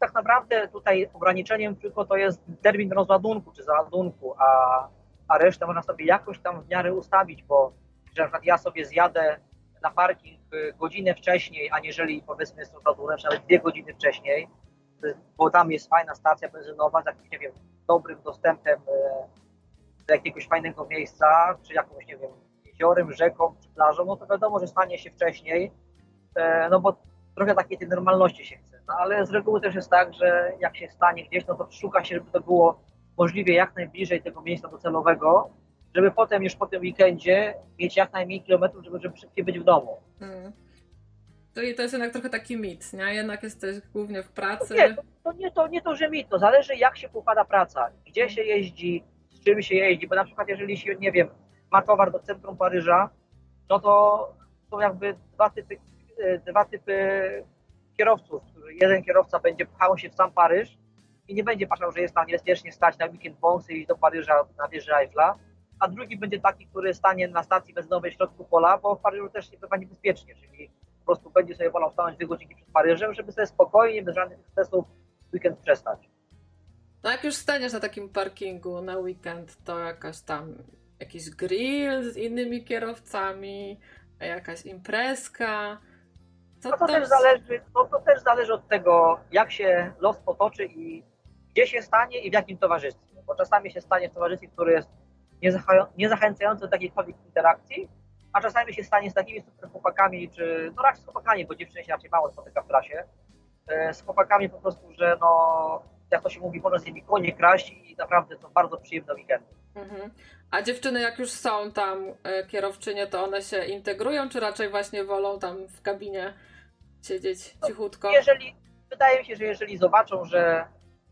tak naprawdę tutaj ograniczeniem tylko to jest termin rozładunku czy załadunku, a, a resztę można sobie jakoś tam w miarę ustawić, bo że na przykład ja sobie zjadę na parking y, godzinę wcześniej, aniżeli powiedzmy jest czy nawet dwie godziny wcześniej, y, bo tam jest fajna stacja benzynowa z jakimś, nie wiem, dobrym dostępem y, do jakiegoś fajnego miejsca, czy jakąś, nie wiem, jeziorem, rzeką, czy plażą, no to wiadomo, że stanie się wcześniej, e, no bo trochę takiej tej normalności się chce. No ale z reguły też jest tak, że jak się stanie gdzieś, no to szuka się, żeby to było możliwie jak najbliżej tego miejsca docelowego, żeby potem już po tym weekendzie mieć jak najmniej kilometrów, żeby, żeby szybciej być w domu. Mm. Czyli to jest jednak trochę taki mit, nie? Jednak jesteś głównie w pracy. Nie, to, to, nie, to nie to, że mi, to zależy jak się układa praca, gdzie się jeździ, z czym się jeździ, bo na przykład jeżeli się, nie wiem, ma towar do centrum Paryża, no to są jakby dwa typy, e, dwa typy kierowców. Jeden kierowca będzie pchał się w sam Paryż i nie będzie patrzał, że jest tam niebezpiecznie stać na weekend wąsy i iść do Paryża na wieży Eiffla, a drugi będzie taki, który stanie na stacji benzynowej w środku pola, bo w Paryżu też nie bywa niebezpiecznie, czyli po prostu będzie sobie wolał stanąć dwie godzinki przed Paryżem, żeby sobie spokojnie, bez żadnych stresów weekend przestać. No jak już staniesz na takim parkingu na weekend, to jakaś tam jakiś grill z innymi kierowcami, jakaś imprezka. Co no to, też zależy, no to też zależy od tego, jak się los potoczy i gdzie się stanie i w jakim towarzystwie. Bo czasami się stanie w towarzystwie, które jest niezachęcające do jakiejkolwiek interakcji, a czasami się stanie z takimi super chłopakami, czy no raczej z chłopakami, bo dziewczyny się raczej mało spotyka w trasie, e, z chłopakami po prostu, że no, jak to się mówi, można z nimi konie kraść i naprawdę są bardzo przyjemne weekendy. Mhm. A dziewczyny, jak już są tam e, kierowczynie, to one się integrują, czy raczej właśnie wolą tam w kabinie siedzieć no, cichutko? Jeżeli, wydaje mi się, że jeżeli zobaczą, że,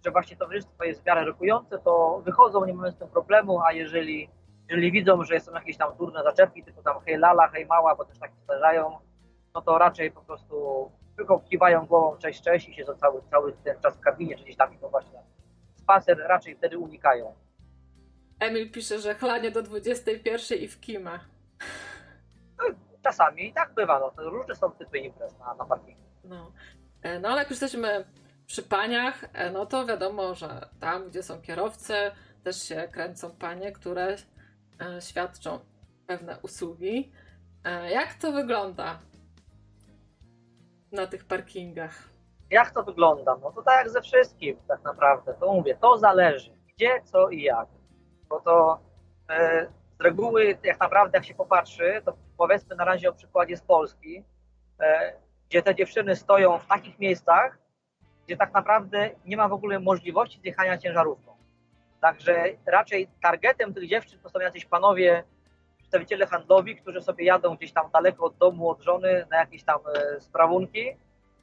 że właśnie towarzystwo jest w miarę rokujące, to wychodzą, nie mają z tym problemu, a jeżeli, jeżeli widzą, że są jakieś tam trudne zaczepki, typu tam hej lala, hej mała, bo też tak zdarzają, no to raczej po prostu tylko kiwają głową cześć, cześć i siedzą cały, cały ten czas w kabinie, czy gdzieś tam i to właśnie spacer raczej wtedy unikają. Emil pisze, że chlanie do 21 i w kimę. No, czasami i tak bywa, no, to różne są typy imprez na, na parkingu. No. E, no ale jak już jesteśmy przy paniach, e, no to wiadomo, że tam, gdzie są kierowcy, też się kręcą panie, które e, świadczą pewne usługi. Jak to wygląda na tych parkingach? Jak to wygląda? No to tak jak ze wszystkim tak naprawdę. To mówię, to zależy. Gdzie, co i jak bo to e, z reguły, jak naprawdę, jak się popatrzy, to powiedzmy na razie o przykładzie z Polski, e, gdzie te dziewczyny stoją w takich miejscach, gdzie tak naprawdę nie ma w ogóle możliwości zjechania ciężarówką. Także raczej targetem tych dziewczyn to są jacyś panowie, przedstawiciele handlowi, którzy sobie jadą gdzieś tam daleko od domu, od żony na jakieś tam e, sprawunki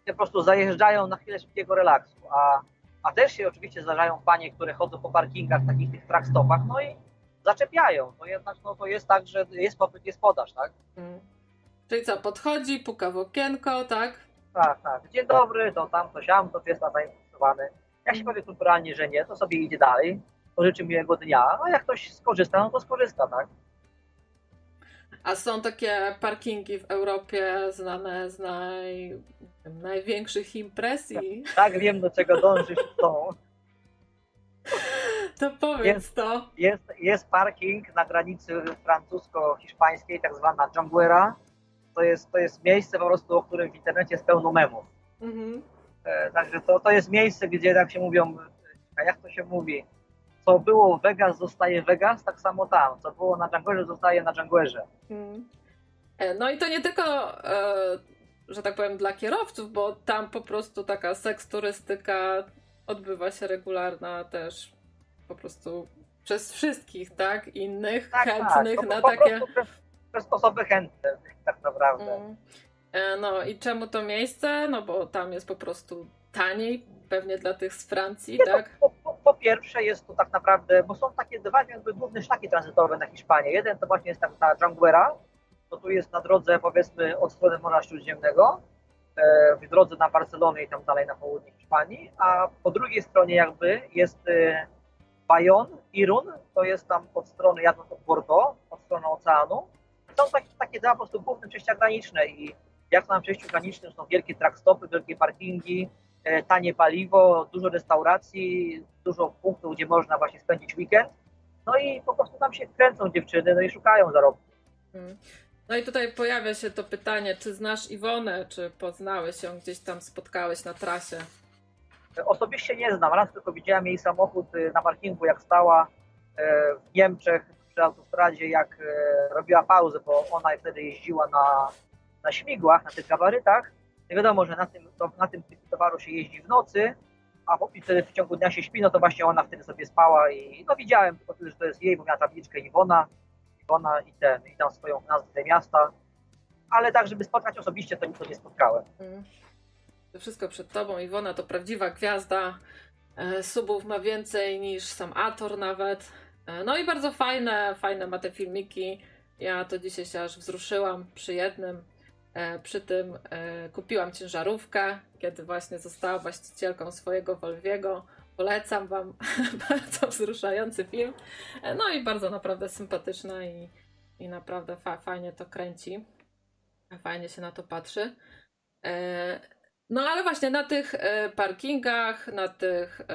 po prostu zajeżdżają na chwilę szybkiego relaksu. A a też się oczywiście zdarzają panie, które chodzą po parkingach, takich tych trackstopach, no i zaczepiają. To jednak no, to jest tak, że jest popyt, jest podaż, tak? Hmm. Czyli co, podchodzi, puka w okienko, tak? Tak, tak. Dzień dobry, to tam, to siam, to jest zainteresowany. Jak się powie kulturalnie, że nie, to sobie idzie dalej, pożyczy miłego dnia, a jak ktoś skorzysta, no to skorzysta, tak? A są takie parkingi w Europie znane z naj... największych imprez i... Tak, wiem do czego dążysz tą. [laughs] To powiedz jest, to. Jest, jest parking na granicy francusko-hiszpańskiej, tak zwana Junguera. To jest, to jest miejsce po prostu, o którym w internecie jest pełno memów. Mhm. E, także to, to jest miejsce, gdzie tak się mówią, a jak to się mówi, co było Vegas zostaje Vegas, tak samo tam. Co było na Djanguerze zostaje na Djanguerze. Hmm. No i to nie tylko, e, że tak powiem, dla kierowców, bo tam po prostu taka seks turystyka odbywa się regularna też po prostu przez wszystkich, tak? Innych, tak, tak. chętnych tak. na takie... Przez, przez osoby chętne, tak naprawdę. Mm. No i czemu to miejsce? No bo tam jest po prostu taniej, pewnie dla tych z Francji, nie, tak? Po, po, po, pierwsze jest to tak naprawdę, bo są takie dwa jakby główne szlaki tranzytowe na Hiszpanię. Jeden to właśnie jest ta, ta Janguera, to tu jest na drodze powiedzmy od strony Morza Śródziemnego, e, w drodze na Barcelonę i tam dalej na południe Hiszpanii, a po drugiej stronie jakby jest e, Bayonne, Irun, to jest tam od strony jadąc od Bordeaux, od strony oceanu. Są takie, takie dwa po prostu główne przejścia graniczne i jak na przejściu granicznym są wielkie trackstopy, wielkie parkingi, E, tanie paliwo, dużo restauracji, dużo punktów, gdzie można właśnie spędzić weekend. No i po prostu tam się kręcą dziewczyny, no i szukają zarobku. Hmm. No i tutaj pojawia się to pytanie, czy znasz Iwonę, czy poznałeś ją, gdzieś tam spotkałeś na trasie? Osobiście nie znam, raz tylko widziałem jej samochód y, na parkingu, jak stała e, w Niemczech przy autostradzie, jak e, robiła pauzę, bo ona wtedy jeździła na, na śmigłach, na tych gabarytach nie wiadomo, że na tym, to, na tym typie towaru się jeździ w nocy, a wtedy w ciągu dnia się śpi, no to właśnie ona wtedy sobie spała i no widziałem po że to jest jej, bo miała tabliczkę Iwona, Iwona i ten, i tam swoją nazwę miasta, ale tak, żeby spotkać osobiście, to nikogo nie spotkałem. Mm. To wszystko przed tobą, Iwona to prawdziwa gwiazda, e, subów ma więcej niż sam Ator nawet, no i bardzo fajne, fajne ma te filmiki, ja to dzisiaj się aż wzruszyłam przy jednym, E, przy tym e, kupiłam ciężarówkę, kiedy właśnie została właścicielką swojego Volviego. Polecam Wam [laughs] bardzo wzruszający film. E, no i bardzo naprawdę sympatyczna i, i naprawdę fa fajnie to kręci. Fajnie się na to patrzy. No ale właśnie na tych e, parkingach, na tych, e,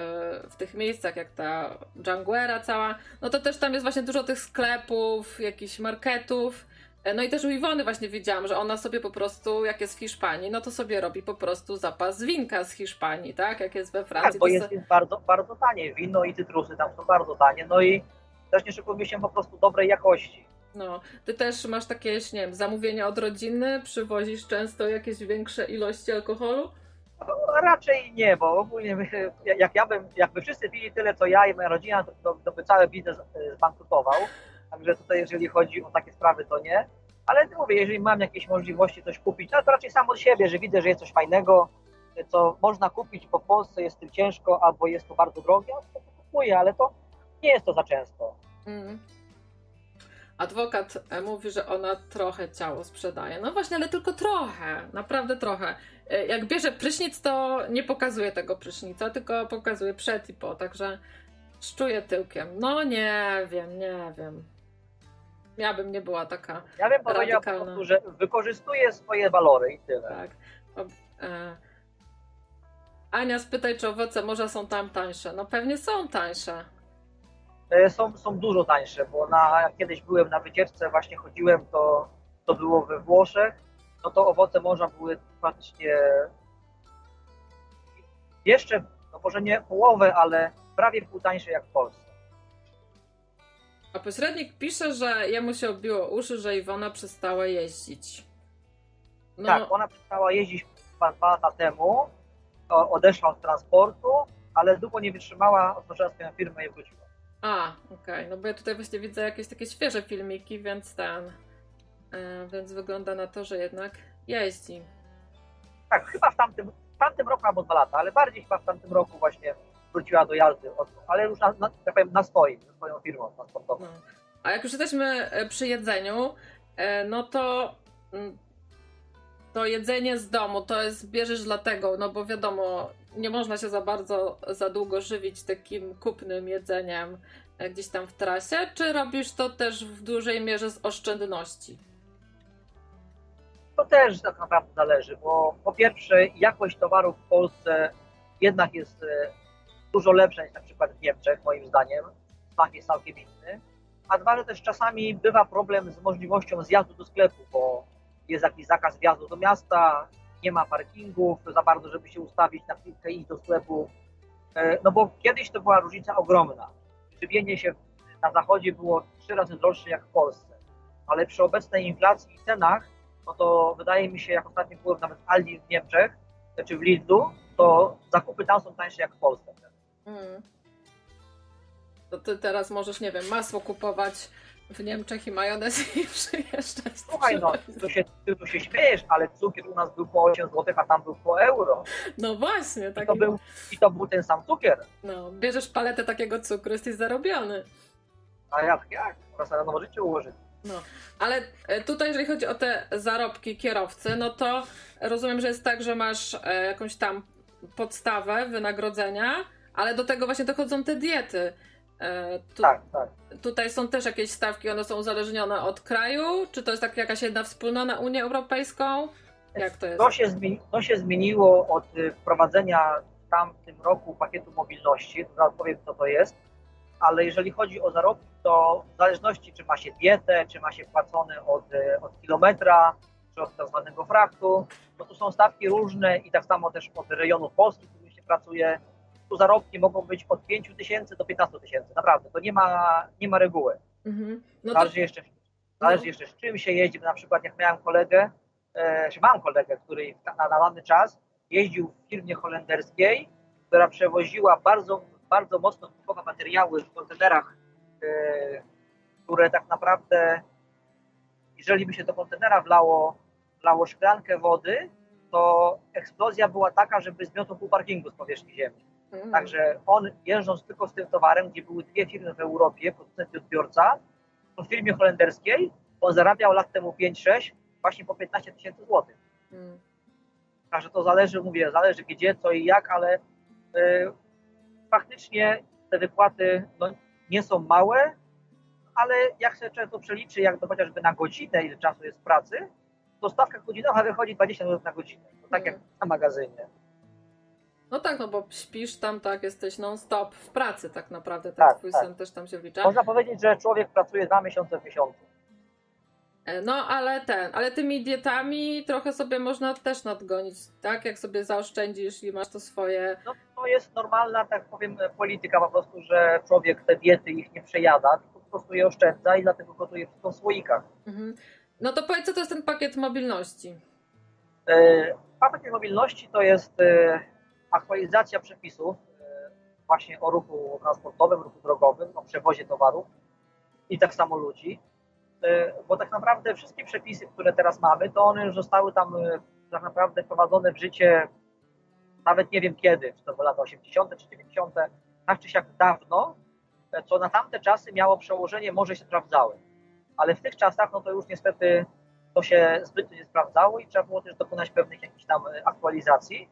w tych miejscach jak ta Junguera cała, no to też tam jest właśnie dużo tych sklepów, jakichś marketów. E, no i też u Iwony właśnie widziałam, że ona sobie po prostu, jak jest w Hiszpanii, no to sobie robi po prostu zapas winka z Hiszpanii, tak? Jak jest we Francji. Tak, bo jest, jest bardzo, bardzo tanie. Wino i cytrusy tam są bardzo tanie. No i też nie szykujmy się po prostu dobrej jakości. No, ty też masz takie, nie wiem, zamówienia od rodziny, przywozisz często jakieś większe ilości alkoholu? No, raczej nie, bo ogólnie my, jak ja bym, jakby wszyscy pili tyle co ja i moja rodzina, to, to, to by cały biznes e, zbankrutował. Także tutaj jeżeli chodzi o takie sprawy, to nie. Ale mówię, jeżeli mam jakieś możliwości coś kupić, no to raczej sam od siebie, że widzę, że jest coś fajnego, co można kupić, bo w Polsce jest tym ciężko, albo jest to bardzo drogie, to kupuję, ale to nie jest to za często. Mm. Adwokat e, mówi, że ona trochę ciało sprzedaje. No właśnie, ale tylko trochę, naprawdę trochę. E, Jak bierze prysznic, to nie pokazuje tego prysznica, tylko pokazuje przed i po, także szczuje tyłkiem. No nie wiem, nie wiem. Ja bym nie była taka, Ja bym powiedział po prostu, że wykorzystuje swoje walory i tyle. tak. O, e... Ania, spytaj, czy owoce morza są tam tańsze. No pewnie są tańsze. E, Są, są dużo tańsze, bo na, kiedyś byłem na wycieczce, właśnie chodziłem, to, to było we Włoszech, no to owoce morza były praktycznie jeszcze, no może nie połowę, ale prawie pół tańsze jak w Polsce. A pośrednik pisze, że jemu się obiło uszy, że Iwona przestała jeździć. No, Tak, ona przestała jeździć dwa lata temu, odeszła od transportu, ale długo nie wytrzymała, otworzyła swoją firmę i wróciła. A, okej, no bo ja tutaj właśnie widzę jakieś takie świeże filmiki, więc ten, e, więc wygląda na to, że jednak jeździ. Tak, chyba w tamtym, w tamtym roku albo dwa lata, ale bardziej chyba w tamtym roku właśnie wróciła do jazdy, od, ale już na, na, tak powiem, na swoim, ze swoją firmą transportową. No. A jak już jesteśmy e, przy jedzeniu, e, no to mm, to jedzenie z domu to jest bierzesz dlatego, no bo wiadomo, nie można się za bardzo, za długo żywić takim kupnym jedzeniem e, gdzieś tam w trasie, czy robisz to też w dużej mierze z oszczędności? To też tak naprawdę zależy, bo po pierwsze jakość towarów w Polsce jednak jest e, dużo lepsza niż na przykład w Niemczech, moim zdaniem. Smak jest całkiem inny. A dwa, że też czasami bywa problem z możliwością zjazdu do sklepu, bo jest jakiś zakaz wjazdu do miasta, nie ma parkingów za bardzo, żeby się ustawić na chwilkę iść do sklepu. E, No bo kiedyś to była różnica ogromna. Żywienie się na zachodzie było trzy razy droższe jak w Polsce. Ale przy obecnej inflacji i cenach no to wydaje mi się, jak ostatnio byłem nawet Aldi w Niemczech, czy w Lidlu, to zakupy tam są tańsze jak w Polsce. Mm. To ty teraz możesz, nie wiem, masło kupować w Niemczech i majonez [laughs] i przyjeżdżać. Słuchaj, no, tu się, ty tu się śmiejesz, ale cukier u nas był po 8 zł, a tam był po euro. No właśnie, I tak. to był, i to był ten sam cukier. No, bierzesz paletę takiego cukru, jesteś zarobiony. A jak, jak? Teraz na nowo życie ułożyć. No, ale e, tutaj, jeżeli chodzi o te zarobki kierowcy, no to rozumiem, że jest tak, że masz e, jakąś tam podstawę wynagrodzenia, ale do tego właśnie dochodzą te diety. E, Tu, Tak, tak. Tutaj są też jakieś stawki, one są uzależnione od kraju? Czy to jest tak jakaś jedna wspólna na Unię Europejską? Jak to jest? To się, zmieni, to się zmieniło od y, wprowadzenia w tamtym roku pakietu mobilności, zaraz powiem co to jest, ale jeżeli chodzi o zarobki, to w zależności czy ma się dietę, czy ma się płacone od, y, od kilometra, czy od tak zwanego fraktu, to tu są stawki różne i tak samo też od rejonu Polski, w którym się pracuje, zarobki mogą być od 5 tysięcy do 15 tysięcy, naprawdę, to nie ma, nie ma reguły. Mhm. No to, Zależy jeszcze, zależy jeszcze z czym się jeździ. Na przykład jak miałem kolegę, e, czy mam kolegę, który na, na dany czas jeździł w firmie holenderskiej, która przewoziła bardzo, bardzo mocno typowe materiały w kontenerach, e, które tak naprawdę, jeżeli by się do kontenera wlało, wlało szklankę wody, to eksplozja była taka, żeby zmiotł pół parkingu z powierzchni ziemi. Mhm. Także on jeżdżąc tylko z tym towarem, gdzie były dwie firmy w Europie, producent i odbiorca, w firmie holenderskiej on zarabiał lat temu 5-6 właśnie po 15 tysięcy złotych. Mhm. Także to zależy, mówię, zależy gdzie, co i jak, ale y, faktycznie te wypłaty no, nie są małe, ale jak sobie człowiek to przeliczy, jak to chociażby na godzinę, ile czasu jest pracy, to stawka godzinowa wychodzi 20 zł na godzinę. Tak jak na magazynie. No tak, no bo śpisz tam, tak, jesteś non-stop w pracy tak naprawdę, ten Tak, twój tak. sen też tam się wlicza. Można powiedzieć, że człowiek pracuje dwa miesiące w miesiącu. E, No ale ten, ale tymi dietami trochę sobie można też nadgonić, tak? Jak sobie zaoszczędzisz i masz to swoje. No, to jest normalna, tak powiem, polityka po prostu, że człowiek te diety ich nie przejada, tylko po prostu je oszczędza i dlatego gotuje w słoikach. Mhm. No to powiedz, co to jest ten pakiet mobilności? E, Pakiet mobilności to jest e, aktualizacja przepisów e, właśnie o ruchu transportowym, ruchu drogowym, o przewozie towarów i tak samo ludzi. E, Bo tak naprawdę wszystkie przepisy, które teraz mamy, to one już zostały tam e, tak naprawdę wprowadzone w życie nawet nie wiem kiedy, czy to były lata 80. czy 90., tak czy siak dawno, co na tamte czasy miało przełożenie, może się sprawdzały. Ale w tych czasach, no to już niestety to się zbyt nie sprawdzało i trzeba było też dokonać pewnych jakichś tam aktualizacji.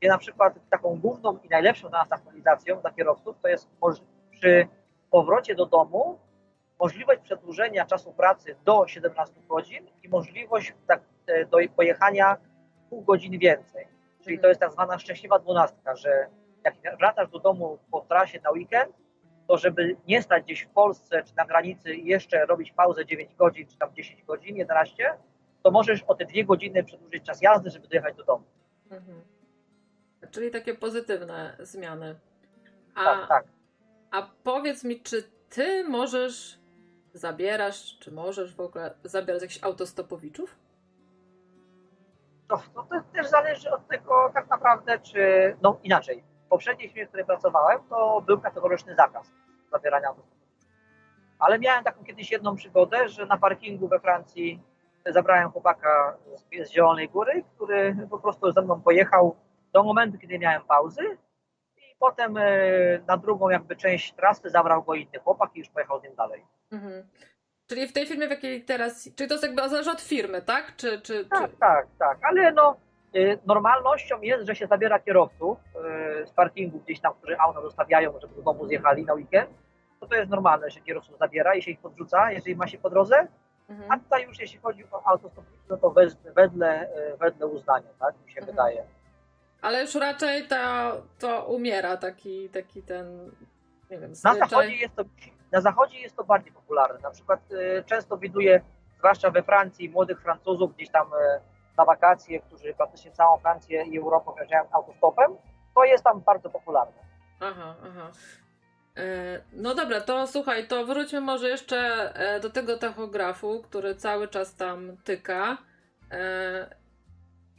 Gdzie na przykład taką główną i najlepszą dla nas aktualizacją dla kierowców to jest przy powrocie do domu możliwość przedłużenia czasu pracy do 17 godzin i możliwość tak, e, do pojechania pół godziny więcej. Czyli to jest tak zwana szczęśliwa dwunastka, że jak wracasz do domu po trasie na weekend, to żeby nie stać gdzieś w Polsce czy na granicy i jeszcze robić pauzę 9 godzin, czy tam 10 godzin, 11, to możesz o te dwie godziny przedłużyć czas jazdy, żeby dojechać do domu. Mhm. Czyli takie pozytywne zmiany. A, Tak, tak. a powiedz mi, czy ty możesz, zabierasz, czy możesz w ogóle zabierać jakichś autostopowiczów? No, no to też zależy od tego tak naprawdę, czy... No inaczej. W poprzedniej firmie, w której pracowałem, to był kategoryczny zakaz zabierania autostopów. Ale miałem taką kiedyś jedną przygodę, że na parkingu we Francji zabrałem chłopaka z, z Zielonej Góry, który po prostu ze mną pojechał do momentu, kiedy miałem pauzy i potem e, na drugą jakby część trasy zabrał go inny chłopak i już pojechał z nim dalej. Mhm. Czyli w tej firmie, w jakiej teraz. Czyli to jest jakby zależy od firmy, tak? Czy, czy, Tak, czy... tak, tak, ale no y, normalnością jest, że się zabiera kierowców y, z parkingu gdzieś tam, którzy auta zostawiają, żeby do domu zjechali na weekend. To to jest normalne, że kierowców zabiera i się ich podrzuca, jeżeli ma się po drodze. A Mhm. tutaj już jeśli chodzi o autostopowicz, no to wedle, wedle uznania, tak mi się Mhm. wydaje. Ale już raczej to, to umiera taki, taki ten. Nie wiem, Na zachodzie jest to, na zachodzie jest to bardziej popularne. Na przykład y, często widuję, zwłaszcza we Francji, młodych Francuzów gdzieś tam y, na wakacje, którzy praktycznie całą Francję i Europę wjeżdżają autostopem. To jest tam bardzo popularne. Aha, aha. E, No dobra, to słuchaj, to wróćmy może jeszcze e, do tego tachografu, który cały czas tam tyka.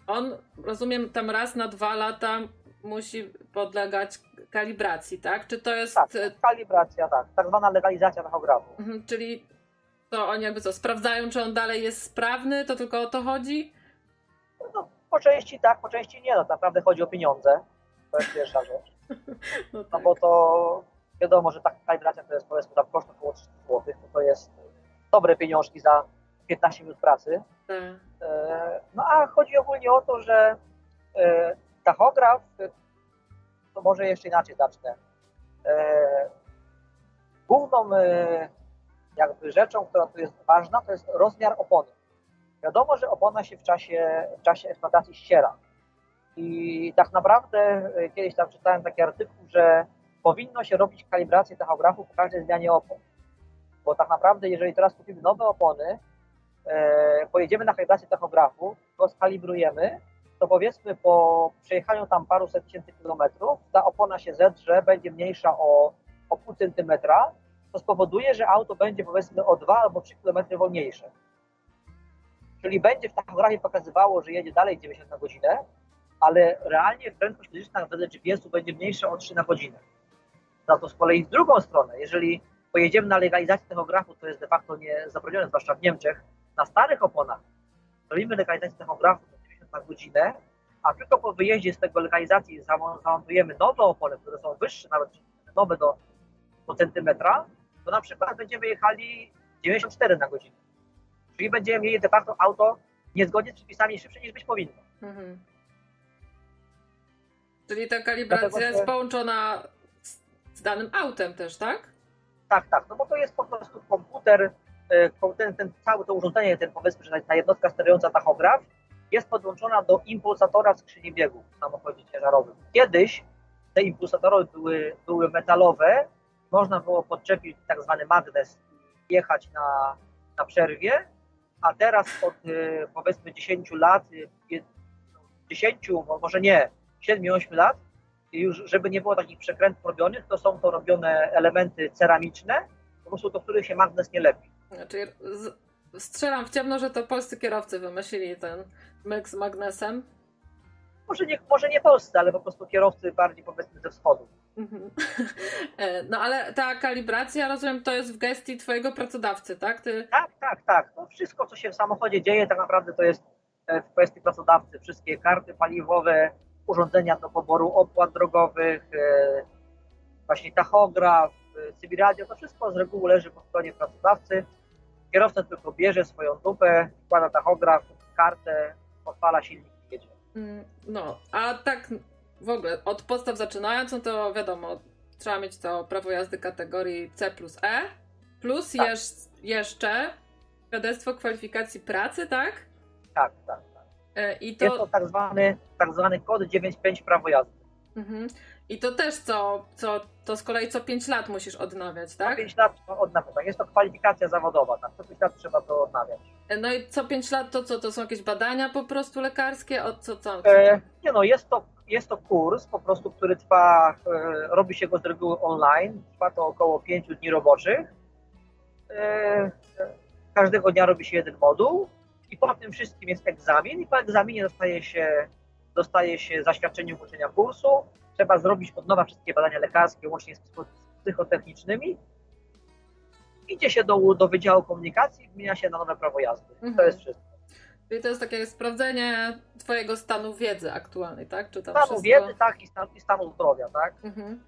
On, rozumiem, tam raz na dwa lata musi podlegać kalibracji, tak? Czy to jest. Tak, e, kalibracja, tak. Tak zwana legalizacja tachografu. mhm, Czyli to oni jakby co, sprawdzają, czy on dalej jest sprawny? To tylko o to chodzi? No, po części tak, po części nie. No, tak naprawdę chodzi o pieniądze. To jest pierwsza rzecz. [laughs] No No tak. bo to wiadomo, że taka kalibracja to jest powiedzmy tam koszt około 300 zł. To, to jest dobre pieniążki za 15 minut pracy. tak. E, No a chodzi ogólnie o to, że e, tachograf, e, to może jeszcze inaczej zacznę. Główną jakby rzeczą, która tu jest ważna, to jest rozmiar opony. Wiadomo, że opona się w czasie, w czasie eksploatacji ściera. I tak naprawdę kiedyś tam czytałem taki artykuł, że powinno się robić kalibrację tachografu po każdej zmianie opon. Bo tak naprawdę, jeżeli teraz kupimy nowe opony, pojedziemy na kalibrację tachografu, to skalibrujemy, to powiedzmy po przejechaniu tam paruset tysięcy kilometrów, ta opona się zedrze, będzie mniejsza o, o pół centymetra, to spowoduje, że auto będzie powiedzmy o 2 albo 3 km wolniejsze. Czyli będzie w tachografie pokazywało, że jedzie dalej 90 na godzinę, ale realnie prędkość fizyczna wedle GPS-u będzie mniejsza o 3 na godzinę. Za to z kolei w drugą stronę, jeżeli pojedziemy na legalizację tachografu, to jest de facto nie zabronione, zwłaszcza w Niemczech, na starych oponach robimy legalizację tachografu na 90 na godzinę, a tylko po wyjeździe z tego legalizacji zamon- zamontujemy nowe opony, które są wyższe, nawet nowe do, do centymetra, to na przykład będziemy jechali 94 na godzinę. Czyli będziemy mieli de facto auto niezgodnie z przepisami szybsze niż być powinno. Mhm. Czyli ta kalibracja Dlatego, że- jest połączona z, z danym autem też, tak? Tak, tak, no bo to jest po prostu komputer, ko- ten, ten całe to urządzenie, ten powiedzmy, że ta jednostka sterująca tachograf, jest podłączona do impulsatora w skrzyni biegów w samochodzie ciężarowym. Kiedyś te impulsatory były, były metalowe, można było podczepić tak zwany magnes i jechać na, na przerwie, a teraz od y, powiedzmy 10 lat, 10, może nie, 7-8 lat, już żeby nie było takich przekrętów robionych, to są to robione elementy ceramiczne, po prostu do których się magnes nie lepi. Znaczy, z, strzelam w ciemno, że to polscy kierowcy wymyślili ten myk z magnesem. Może nie, może nie polscy, ale po prostu kierowcy bardziej powiedzmy ze wschodu. Mhm. [laughs] E, no ale ta kalibracja, rozumiem, to jest w gestii twojego pracodawcy, tak? Ty... Tak, tak, tak. To wszystko, co się w samochodzie dzieje, tak naprawdę to jest e, w kwestii pracodawcy. Wszystkie karty paliwowe, urządzenia do poboru opłat drogowych, e, właśnie tachograf, CB to wszystko z reguły leży po stronie pracodawcy. Kierowca tylko bierze swoją dupę, wkłada tachograf, kartę, odpala silnik i jedzie. Mm, no, a tak w ogóle od podstaw zaczynając, no to wiadomo, trzeba mieć to prawo jazdy kategorii C plus E, plus tak. jeż, jeszcze świadectwo kwalifikacji pracy, tak? Tak, tak, tak. E, I to... Jest to tak zwany, tak zwany kod 9.5 prawo jazdy. Mhm. I to też co, co, to z kolei co 5 lat musisz odnawiać, tak? Co 5 lat odnawiać, tak. Jest to kwalifikacja zawodowa, tak. Co 5 lat trzeba to odnawiać. No i co 5 lat to co? To są jakieś badania po prostu lekarskie? O co, co? co? E, nie no, jest to, jest to kurs po prostu, który trwa, e, robi się go z reguły online, trwa to około 5 dni roboczych. E, każdego dnia robi się jeden moduł i po tym wszystkim jest egzamin i po egzaminie dostaje się, dostaje się zaświadczenie ukończenia kursu, trzeba zrobić od nowa wszystkie badania lekarskie, łącznie z psychotechnicznymi. Idzie się do, do Wydziału Komunikacji zmienia się na nowe prawo jazdy. Mhm. To jest wszystko. Czyli to jest takie sprawdzenie Twojego stanu wiedzy aktualnej, tak? Czy tam stanu wszystko... wiedzy, tak, i, stan, i stanu zdrowia, tak? Mhm.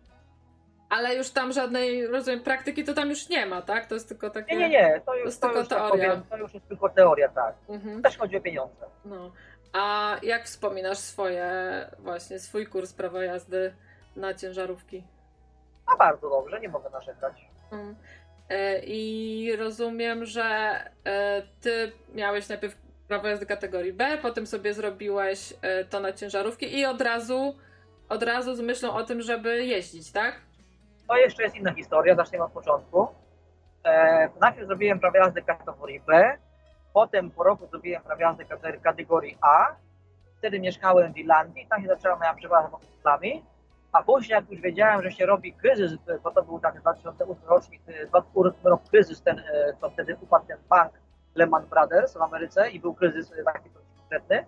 Ale już tam żadnej, rozumiem, praktyki to tam już nie ma, tak? To jest tylko takie... Nie, nie, nie, to już, to jest to tylko już, tak teoria. Tak powiem, to już jest tylko teoria, tak. Mhm. Też chodzi o pieniądze. No. A jak wspominasz swoje, właśnie swój kurs prawa jazdy na ciężarówki? A bardzo dobrze, nie mogę narzekać. Mm. I rozumiem, że e, ty miałeś najpierw prawo jazdy kategorii B, potem sobie zrobiłeś e, to na ciężarówki i od razu, od razu z myślą o tym, żeby jeździć, tak? To jeszcze jest inna historia, zaczniemy od początku. najpierw zrobiłem prawo jazdy kategorii B, Potem po roku zrobiłem prawie jazdy kategorii A. Wtedy mieszkałem w Irlandii, tam się zaczęła moja przygoda z motocyklami. A później, jak już wiedziałem, że się robi kryzys, bo to był tak 2008 rocznik, 2008 rok kryzys, ten, to wtedy upadł ten bank Lehman Brothers w Ameryce i był kryzys taki konkretny,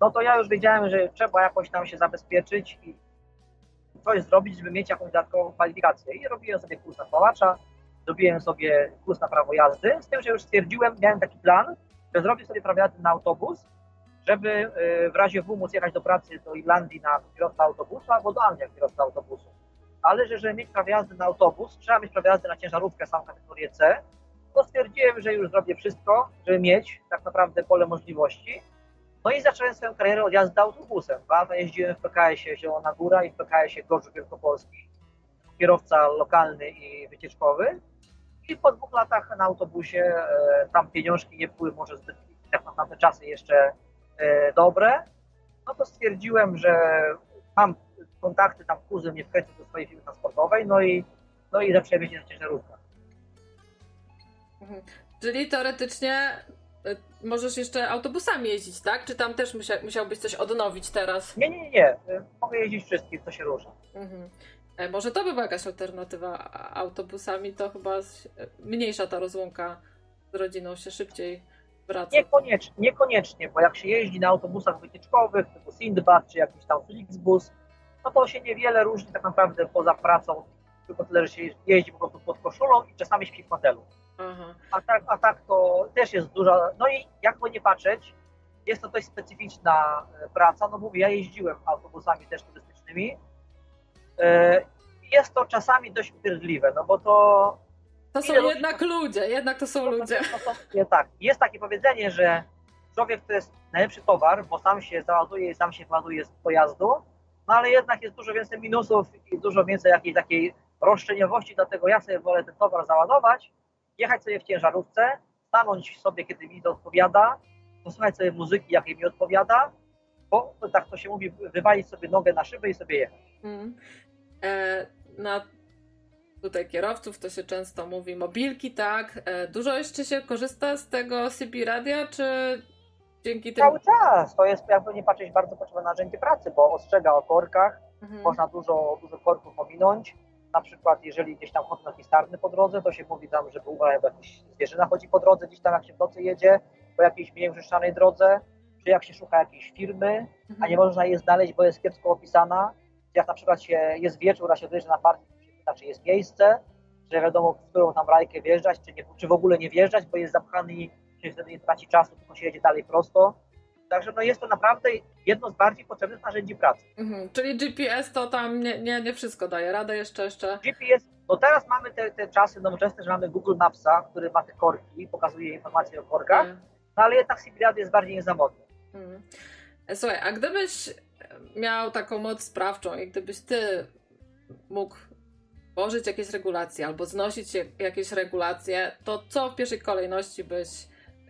no to ja już wiedziałem, że trzeba jakoś tam się zabezpieczyć i coś zrobić, żeby mieć jakąś dodatkową kwalifikację. I robiłem sobie kurs na zrobiłem sobie kurs na prawo jazdy, z tym, że już stwierdziłem, miałem taki plan, że zrobię sobie prawo jazdy na autobus, żeby y, w razie W móc jechać do pracy do Irlandii na kierowca autobusu albo do Anglii na kierowca autobusu. Ale że żeby mieć prawo jazdy na autobus, trzeba mieć prawo jazdy na ciężarówkę samą kategorię C, to stwierdziłem, że już zrobię wszystko, żeby mieć tak naprawdę pole możliwości. No i zacząłem swoją karierę od jazdy autobusem. Dwa jeździłem w PKS-ie Zielona Góra i w PKS-ie Gorzów Wielkopolski. Kierowca lokalny i wycieczkowy. I po dwóch latach na autobusie e, tam pieniążki nie były może zbyt jak na tamte czasy jeszcze e, dobre, no to stwierdziłem, że mam kontakty, tam kuzyn mnie wkręcił do swojej firmy transportowej, no i, no i zacząłem jeździć na ciężarówkach. Mhm. Czyli teoretycznie e, możesz jeszcze autobusami jeździć, tak? Czy tam też musiałbyś coś odnowić teraz? Nie, nie, nie. Mogę jeździć wszystkim, co się rusza. Mhm. E, może to by była jakaś alternatywa autobusami, to chyba mniejsza ta rozłąka z rodziną się szybciej wraca. Niekoniecznie, niekoniecznie, bo jak się jeździ na autobusach wycieczkowych typu Sindbad czy jakiś tam Flixbus, no to się niewiele różni tak naprawdę poza pracą, tylko tyle, że się jeździ po prostu pod koszulą i czasami śpi w fotelu. A tak, a tak to też jest duża, no i jakby nie patrzeć, jest to dość specyficzna e, praca, no mówię, ja jeździłem autobusami też turystycznymi, jest to czasami dość upierdliwe, no bo to... To są jednak ludzie, jednak to są to, ludzie. [laughs] To, to, tak, jest takie powiedzenie, że człowiek to jest najlepszy towar, bo sam się załaduje i sam się właduje z pojazdu, no ale jednak jest dużo więcej minusów i dużo więcej jakiejś takiej roszczeniowości, dlatego ja sobie wolę ten towar załadować, jechać sobie w ciężarówce, stanąć sobie, kiedy mi to odpowiada, posłuchać sobie muzyki, jakiej mi odpowiada, bo tak to się mówi, wywalić sobie nogę na szybę i sobie jechać. Mm. E, na tutaj kierowców to się często mówi mobilki, tak? E, dużo jeszcze się korzysta z tego CB radia, czy dzięki tym... Cały czas. To jest, jakby nie patrzeć, bardzo potrzebne narzędzie pracy, bo ostrzega o korkach, Mhm. można dużo, dużo korków ominąć. Na przykład, jeżeli gdzieś tam chodzą jakieś sarny po drodze, to się mówi tam, żeby uważać, jakaś zwierzyna chodzi po drodze, gdzieś tam jak się w nocy jedzie, po jakiejś mniej użyszczanej drodze, czy jak się szuka jakiejś firmy, a Mhm. nie można jej znaleźć, bo jest kiepsko opisana. Jak na przykład się, jest wieczór, a się dojeżdża na parking, to się pyta, czy jest miejsce, że wiadomo, w którą tam rajkę wjeżdżać, czy, nie, czy w ogóle nie wjeżdżać, bo jest zapchany i się wtedy nie traci czasu, tylko się jedzie dalej prosto. Także no jest to naprawdę jedno z bardziej potrzebnych narzędzi pracy. Mhm. Czyli GPS to tam nie, nie, nie wszystko daje radę jeszcze, jeszcze... GPS, no teraz mamy te, te czasy nowoczesne, że mamy Google Mapsa, który ma te korki, pokazuje informacje o korkach, E, no ale jednak Sibiriad jest bardziej niezawodny. mhm. Słuchaj, a gdybyś miał taką moc sprawczą i gdybyś ty mógł tworzyć jakieś regulacje albo znosić jakieś regulacje, to co w pierwszej kolejności byś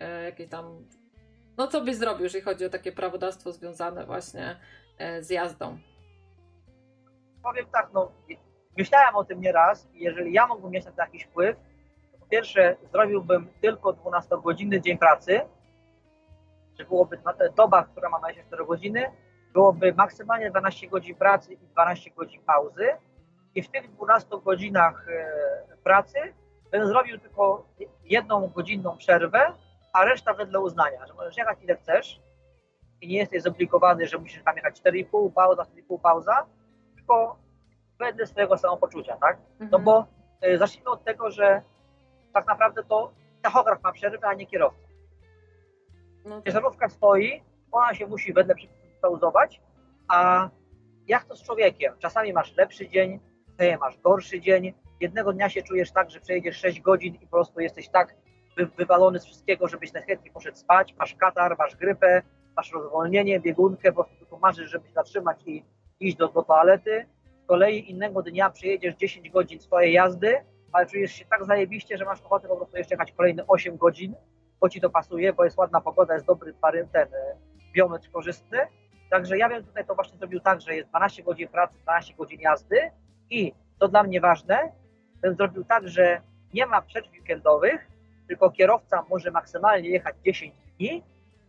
e, jakieś tam... No co byś zrobił, jeżeli chodzi o takie prawodawstwo związane właśnie e, z jazdą? Powiem tak, no myślałem o tym nieraz i jeżeli ja mógłbym mieć na to jakiś wpływ, to po pierwsze zrobiłbym tylko 12-godzinny dzień pracy, że byłoby doba, która ma 24 godziny, byłoby maksymalnie 12 godzin pracy i 12 godzin pauzy i w tych 12 godzinach e, pracy będę zrobił tylko jedną godzinną przerwę, a reszta wedle uznania, że możesz jechać ile chcesz i nie jesteś zobligowany, że musisz tam jechać 4,5 pauza, 4,5 pauza, tylko wedle swojego samopoczucia, tak? No Mhm. bo y, zacznijmy od tego, że tak naprawdę to tachograf ma przerwę, a nie kierowca. No tak. Ciężarówka stoi, ona się musi wedle przepisów pauzować, a jak to z człowiekiem? Czasami masz lepszy dzień, czasami masz gorszy dzień. Jednego dnia się czujesz tak, że przejedziesz 6 godzin i po prostu jesteś tak wy, wywalony z wszystkiego, żebyś najchętniej poszedł spać, masz katar, masz grypę, masz rozwolnienie, biegunkę, po prostu tylko marzysz, żeby się zatrzymać i iść do, do toalety. Z kolei innego dnia przejedziesz 10 godzin swojej jazdy, ale czujesz się tak zajebiście, że masz ochotę po prostu jeszcze jechać kolejne 8 godzin, bo ci to pasuje, bo jest ładna pogoda, jest dobry parym, ten e, biometr korzystny. Także ja bym tutaj to właśnie zrobił tak, że jest 12 godzin pracy, 12 godzin jazdy i to dla mnie ważne, bym zrobił tak, że nie ma przerw weekendowych, tylko kierowca może maksymalnie jechać 10 dni,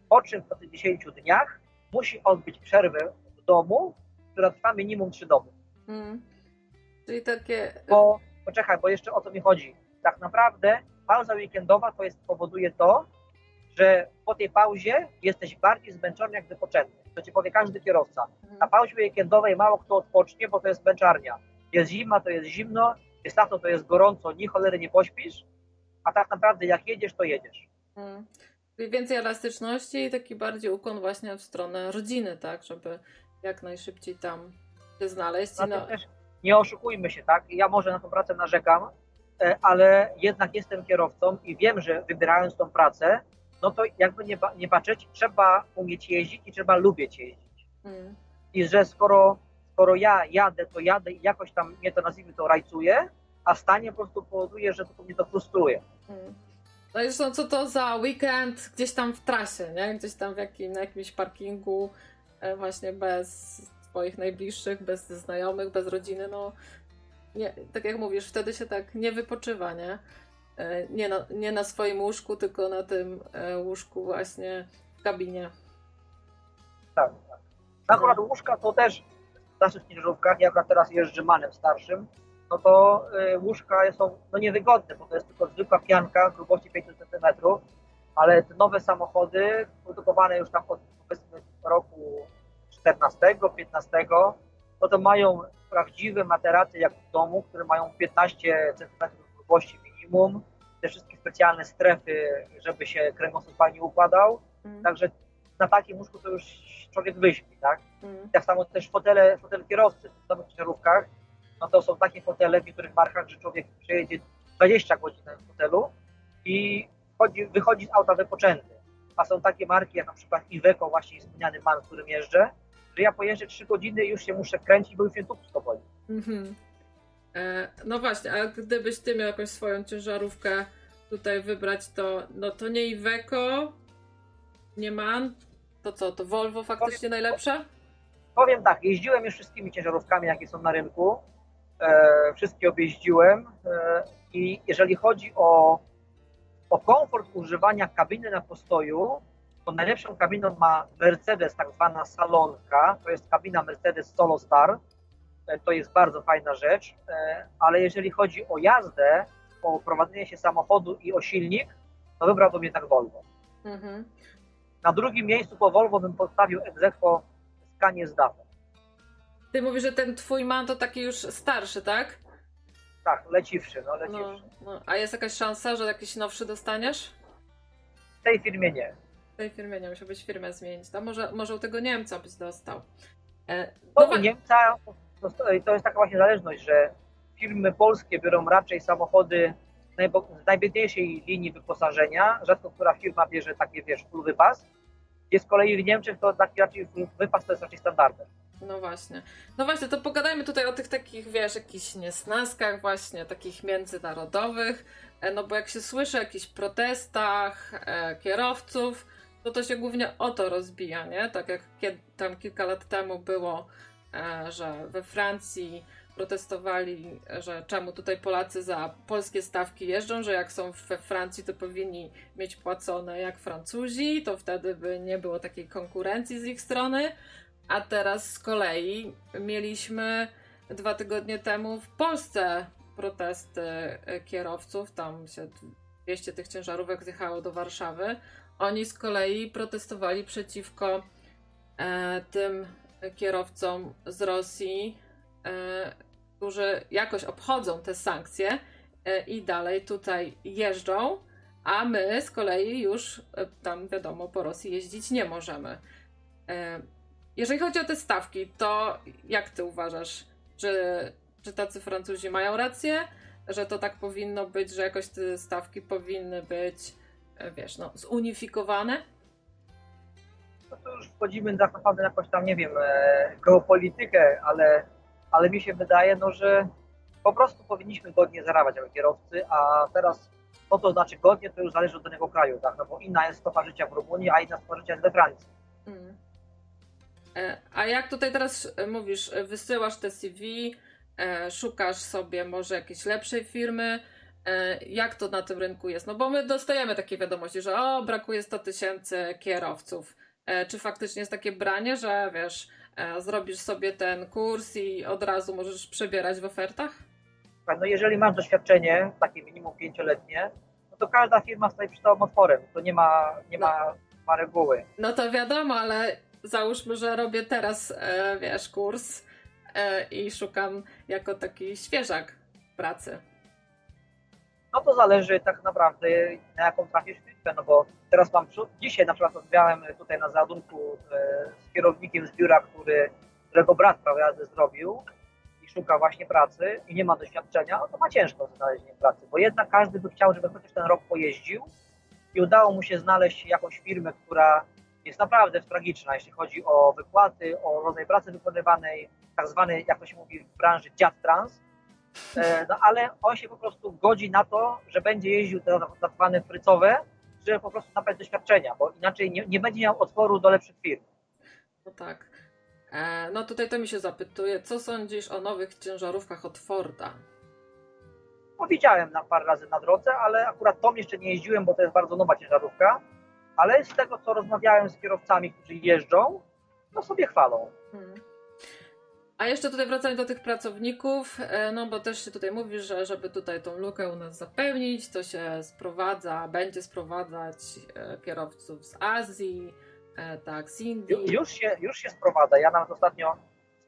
po czym po tych 10 dniach musi odbyć przerwę w domu, która trwa minimum 3 doby. Mhm. Czyli takie... Bo poczekaj, bo jeszcze o to mi chodzi. Tak naprawdę pauza weekendowa to jest powoduje to, że po tej pauzie jesteś bardziej zmęczony jak wypoczęty. To ci powie każdy kierowca. Mhm. Na pauzie weekendowej mało kto odpocznie, bo to jest męczarnia. Jest zima, to jest zimno, jest lato, to jest gorąco, ni cholery nie pośpisz, a tak naprawdę jak jedziesz, to jedziesz. Mm. Czyli więcej elastyczności i taki bardziej ukłon właśnie w stronę rodziny, tak? Żeby jak najszybciej tam się znaleźć. No, też nie oszukujmy się, tak? Ja może na tą pracę narzekam, e, ale jednak jestem kierowcą i wiem, że wybierając tą pracę, no to jakby nie, nie patrzeć, trzeba umieć jeździć i trzeba lubić jeździć. mm, I że skoro, skoro ja jadę, to jadę i jakoś tam mnie to nazwijmy to rajcuje, a stanie po prostu powoduje, że to mnie to frustruje. mm. No i zresztą co to za weekend gdzieś tam w trasie, nie? Gdzieś tam w jakim, na jakimś parkingu e, właśnie bez swoich najbliższych, bez znajomych, bez rodziny, no nie, tak jak mówisz, wtedy się tak nie wypoczywa, nie? E, Nie na, nie na swoim łóżku, tylko na tym e, łóżku właśnie w kabinie. Tak, tak. Akurat łóżka to też w starszych ciężarówkach, ja akurat teraz jeżdżę manem starszym, no to y, łóżka są no, niewygodne, bo to jest tylko zwykła pianka grubości 5 cm, ale te nowe samochody, produkowane już tam od powiedzmy roku 14, 15, no to mają prawdziwe materaty jak w domu, które mają 15 cm grubości te wszystkie specjalne strefy, żeby się kręgosłup fajnie układał, Mm, Także na takim łóżku to już człowiek wyśpi, tak? mm, Tak samo też fotele, fotele kierowcy w nowych ciężarówkach, no to są takie fotele w niektórych markach, że człowiek przejedzie 20 godzin na fotelu i wchodzi, wychodzi z auta wypoczęty. A są takie marki jak na przykład Iveco, właśnie wspomniany man, którym jeżdżę, że ja pojeżdżę 3 godziny i już się muszę kręcić, bo już mnie tupsko boli. Mhm. E, no właśnie, a gdybyś ty miał jakąś swoją ciężarówkę tutaj wybrać, to no to nie Iveco, nie ma. To co, to Volvo faktycznie najlepsze? Powiem tak, jeździłem już wszystkimi ciężarówkami, jakie są na rynku. E, wszystkie objeździłem. E, I jeżeli chodzi o, o komfort używania kabiny na postoju, to najlepszą kabiną ma Mercedes, tak zwana salonka. To jest kabina Mercedes Solo Star. E, to jest bardzo fajna rzecz. E, ale jeżeli chodzi o jazdę, o prowadzenie się samochodu i o silnik, to wybrałbym jednak Volvo. Mhm. Na drugim miejscu po Volvo bym postawił egzekwo Scanie z DAF. Ty mówisz, że ten twój man to taki już starszy, tak? Tak, leciwszy, no No, leciwszy. no. A jest jakaś szansa, że jakiś nowszy dostaniesz? W tej firmie nie. W tej firmie nie, musiałbyś firmę zmienić. To może, może u tego Niemca byś dostał. E, To no, u Niemca to, to jest taka właśnie zależność, że firmy polskie biorą raczej samochody z najbiedniejszej linii wyposażenia. Rzadko która firma bierze takie, wiesz, full wypas. Gdzie z kolei w Niemczech to taki raczej wypas to jest raczej standardem. no właśnie. No właśnie, to pogadajmy tutaj o tych takich, wiesz, jakichś niesnaskach właśnie, takich międzynarodowych. E, no bo jak się słyszy o jakichś protestach e, kierowców, to to się głównie o to rozbija, nie? Tak jak kiedy, tam kilka lat temu było, że we Francji protestowali, że czemu tutaj Polacy za polskie stawki jeżdżą, że jak są we Francji, to powinni mieć płacone jak Francuzi, to wtedy by nie było takiej konkurencji z ich strony. A teraz z kolei mieliśmy dwa tygodnie temu w Polsce protesty e, kierowców. Tam się 200 tych ciężarówek zjechało do Warszawy. Oni z kolei protestowali przeciwko e, tym kierowcom z Rosji, e, którzy jakoś obchodzą te sankcje e, i dalej tutaj jeżdżą, a my z kolei już e, tam wiadomo po Rosji jeździć nie możemy. Jeżeli chodzi o te stawki, to jak ty uważasz, czy, czy tacy Francuzi mają rację, że to tak powinno być, że jakoś te stawki powinny być, wiesz, no, zunifikowane? No to już wchodzimy naprawdę w jakąś tam, nie wiem, geopolitykę, ale, ale mi się wydaje, no, że po prostu powinniśmy godnie zarabiać jako kierowcy, a teraz co to znaczy godnie, to już zależy od danego kraju, tak? No bo inna jest stopa życia w Rumunii, a inna stopa życia jest we Francji. Mm. E, A jak tutaj teraz e, mówisz, e, wysyłasz te CV, szukasz sobie może jakiejś lepszej firmy, jak to na tym rynku jest? No bo my dostajemy takie wiadomości, że o, brakuje 100 tysięcy kierowców. E, Czy faktycznie jest takie branie, że wiesz, e, zrobisz sobie ten kurs i od razu możesz przebierać w ofertach? No jeżeli masz doświadczenie, takie minimum pięcioletnie, no to każda firma stoi przed tobą otworem, to nie ma, nie ma, ma reguły. No to wiadomo, ale załóżmy, że robię teraz, e, wiesz, kurs i szukam jako taki świeżak pracy. No to zależy tak naprawdę na jaką trafisz firmę, no bo teraz mam, przy- dzisiaj na przykład rozmawiałem tutaj na załadunku e, z kierownikiem z biura, który, którego brat jazdy zrobił i szuka właśnie pracy i nie ma doświadczenia, no to ma ciężko ze znalezieniem pracy, bo jednak każdy by chciał, żeby chociaż ten rok pojeździł i udało mu się znaleźć jakąś firmę, która jest naprawdę tragiczna, jeśli chodzi o wypłaty, o rodzaj pracy wykonywanej, tak zwany, jak to się mówi w branży, dziad trans, no ale on się po prostu godzi na to, że będzie jeździł te tak zwane frycowe, żeby po prostu nabrać doświadczenia, bo inaczej nie, nie będzie miał otworu do lepszych firm. No tak. E, no tutaj to mi się zapytuje, co sądzisz o nowych ciężarówkach od Forda? No, widziałem na parę razy na drodze, ale akurat tą jeszcze nie jeździłem, bo to jest bardzo nowa ciężarówka, ale z tego co rozmawiałem z kierowcami, którzy jeżdżą, to sobie chwalą. Hmm. A jeszcze tutaj wracając do tych pracowników, e, no bo też się tutaj mówi, że żeby tutaj tą lukę u nas zapełnić, to się sprowadza, będzie sprowadzać e, kierowców z Azji, e, tak, z Indii. już, się, już się sprowadza. Ja nawet ostatnio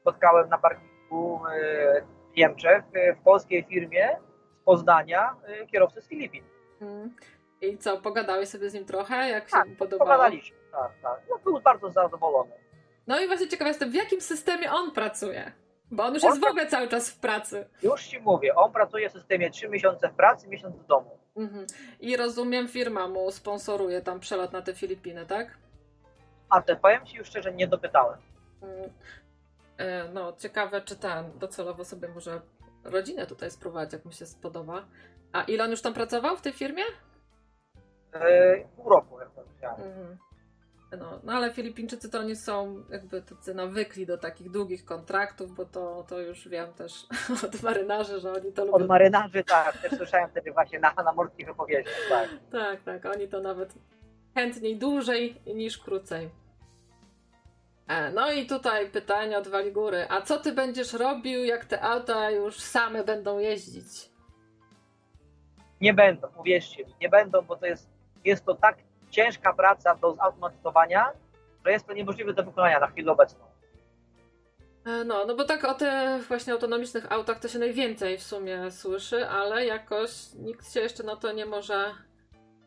spotkałem na parkingu w Niemczech, w polskiej firmie z Poznania, kierowcę z Filipin. Hmm. I co, pogadałeś sobie z nim trochę, jak się Tak, mu podobało? Pogadaliśmy, tak, tak. No, był bardzo zadowolony. No i właśnie ciekawa jestem, w jakim systemie on pracuje? Bo on już On jest w ogóle cały czas w pracy. Już ci mówię, on pracuje w systemie 3 miesiące w pracy, miesiąc w domu. Mhm. I rozumiem, firma mu sponsoruje tam przelot na te Filipiny, tak? A te powiem ci już szczerze, nie dopytałem. Mm. E, No, ciekawe, czy ten docelowo sobie może rodzinę tutaj sprowadzić, jak mu się spodoba. A ile on już tam pracował w tej firmie? E, pół roku, jak powiedziałem. Mhm. No, no ale Filipińczycy to oni są jakby tacy nawykli do takich długich kontraktów, bo to, to już wiem też [laughs] od marynarzy, że oni to lubią. Od marynarzy, tak, też słyszałem wtedy właśnie na, na morskich opowieściach, tak. Tak, tak, oni to nawet chętniej dłużej niż krócej. E, no i tutaj pytanie od Waligury. A co ty będziesz robił, jak te auta już same będą jeździć? Nie będą, uwierzcie mi, nie będą, bo to jest, jest to tak ciężka praca do zautomatyzowania, że jest to niemożliwe do wykonania na chwilę obecną. E, no, no bo tak o tych właśnie autonomicznych autach to się najwięcej w sumie słyszy, ale jakoś nikt się jeszcze na to nie może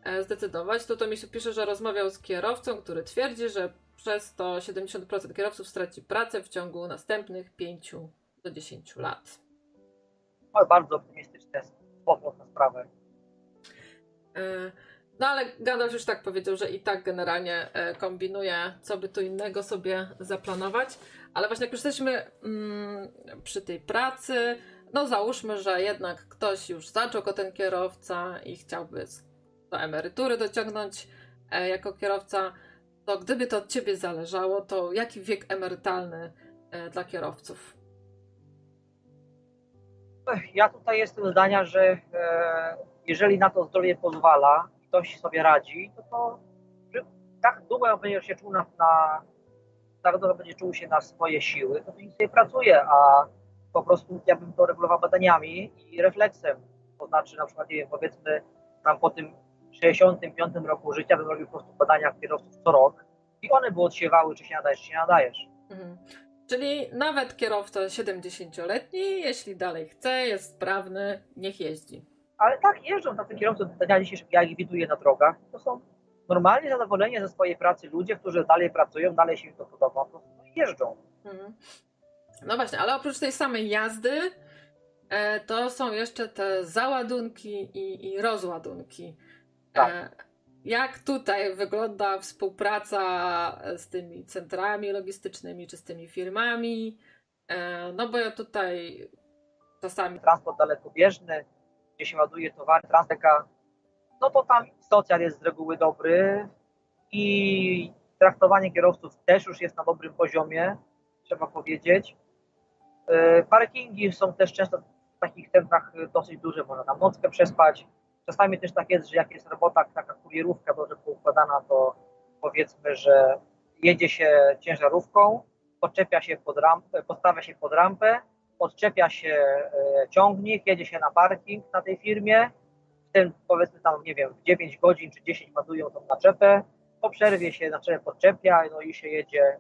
e, zdecydować. Tu to mi się pisze, że rozmawiał z kierowcą, który twierdzi, że przez to 70% kierowców straci pracę w ciągu następnych 5 do 10 lat. No, bardzo optymistyczne sposób na sprawę. E, no ale Gandalf już tak powiedział, że i tak generalnie e, kombinuje, co by tu innego sobie zaplanować. Ale właśnie jak już jesteśmy mm, przy tej pracy, no załóżmy, że jednak ktoś już zaczął jako ten kierowca i chciałby do emerytury dociągnąć e, jako kierowca, to gdyby to od ciebie zależało, to jaki wiek emerytalny e, dla kierowców? Ja tutaj jestem zdania, że e, jeżeli na to zdrowie pozwala, ktoś sobie radzi, to, to tak długo będzie się czuł na, na tak długo będzie czuł się na swoje siły, to nikt sobie pracuje, a po prostu ja bym to regulował badaniami i refleksem. To znaczy na przykład, wiem, powiedzmy tam po tym 65 roku życia bym robił po prostu badania kierowców co rok i one by odsiewały, czy się nadajesz, czy się nadajesz. Mhm. Czyli nawet kierowca 70-letni, jeśli dalej chce, jest sprawny, niech jeździ. Ale tak, jeżdżą tacy kierowcy do dnia dzisiejszego, ja ich widuję na drogach. To są normalnie zadowoleni ze swojej pracy ludzie, którzy dalej pracują, dalej się im to podoba, po prostu jeżdżą. Mhm. No właśnie, ale oprócz tej samej jazdy, e, to są jeszcze te załadunki i, i rozładunki. Tak. E, jak tutaj wygląda współpraca z tymi centrami logistycznymi czy z tymi firmami? E, no bo ja tutaj czasami. Transport dalekobieżny, gdzie się ładuje towary, transpeka, no to tam socjal jest z reguły dobry i traktowanie kierowców też już jest na dobrym poziomie, trzeba powiedzieć. E, parkingi są też często w takich centrach dosyć duże, można tam nockę przespać. Czasami też tak jest, że jak jest robota, taka kurierówka dobrze poukładana, to powiedzmy, że jedzie się ciężarówką, podczepia się pod rampę, postawia się pod rampę, odczepia się e, ciągnik, jedzie się na parking na tej firmie, w tym powiedzmy tam, nie wiem, w 9 godzin czy 10 ładują tą naczepę, po przerwie się naczepę podczepia, no i się jedzie,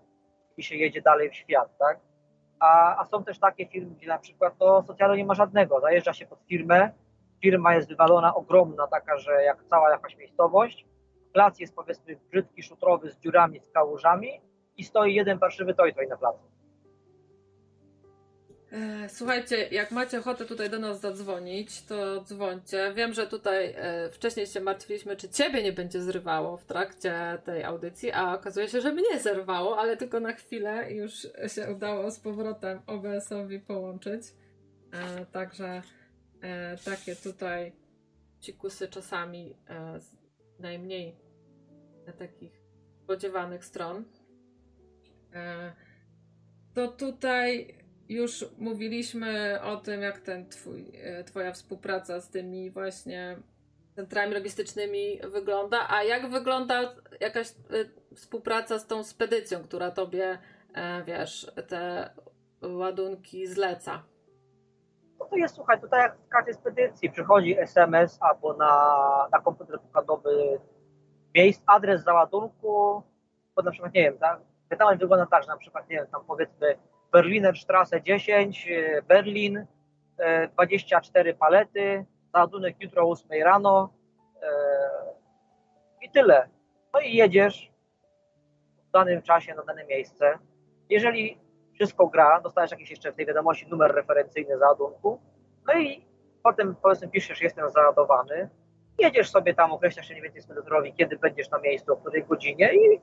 i się jedzie dalej w świat, tak? A, a są też takie firmy, gdzie na przykład to socjalu nie ma żadnego, zajeżdża się pod firmę, firma jest wywalona ogromna, taka, że jak cała jakaś miejscowość, plac jest powiedzmy brzydki, szutrowy, z dziurami, z kałużami i stoi jeden parszywy toj na placu. E, słuchajcie, jak macie ochotę tutaj do nas zadzwonić, to dzwońcie. Wiem, że tutaj e, wcześniej się martwiliśmy, czy ciebie nie będzie zrywało w trakcie tej audycji, a okazuje się, że mnie zerwało, ale tylko na chwilę już się udało z powrotem OBS-owi połączyć. E, także takie tutaj cikusy czasami z najmniej takich spodziewanych stron. To tutaj już mówiliśmy o tym, jak ten twój, e, twoja współpraca z tymi właśnie centrami logistycznymi wygląda, a jak wygląda jakaś e, współpraca z tą spedycją, która tobie, e, wiesz, te ładunki zleca? No to jest, słuchaj, tutaj jak w każdej spedycji przychodzi SMS albo na, na komputer pokładowy miejsc, adres załadunku, bo na przykład, nie wiem, tak, pytanie wygląda tak, że na przykład, nie wiem, tam powiedzmy Berliner Straße 10, e, Berlin, 24 e, palety, załadunek jutro o 8 rano e, i tyle. No i jedziesz w danym czasie na dane miejsce. Jeżeli wszystko gra, dostajesz jakiś jeszcze w tej wiadomości numer referencyjny załadunku, no i potem powiedzmy piszesz, jestem załadowany, jedziesz sobie tam, określasz się mniej więcej spedytorowi, kiedy będziesz na miejscu, o której godzinie i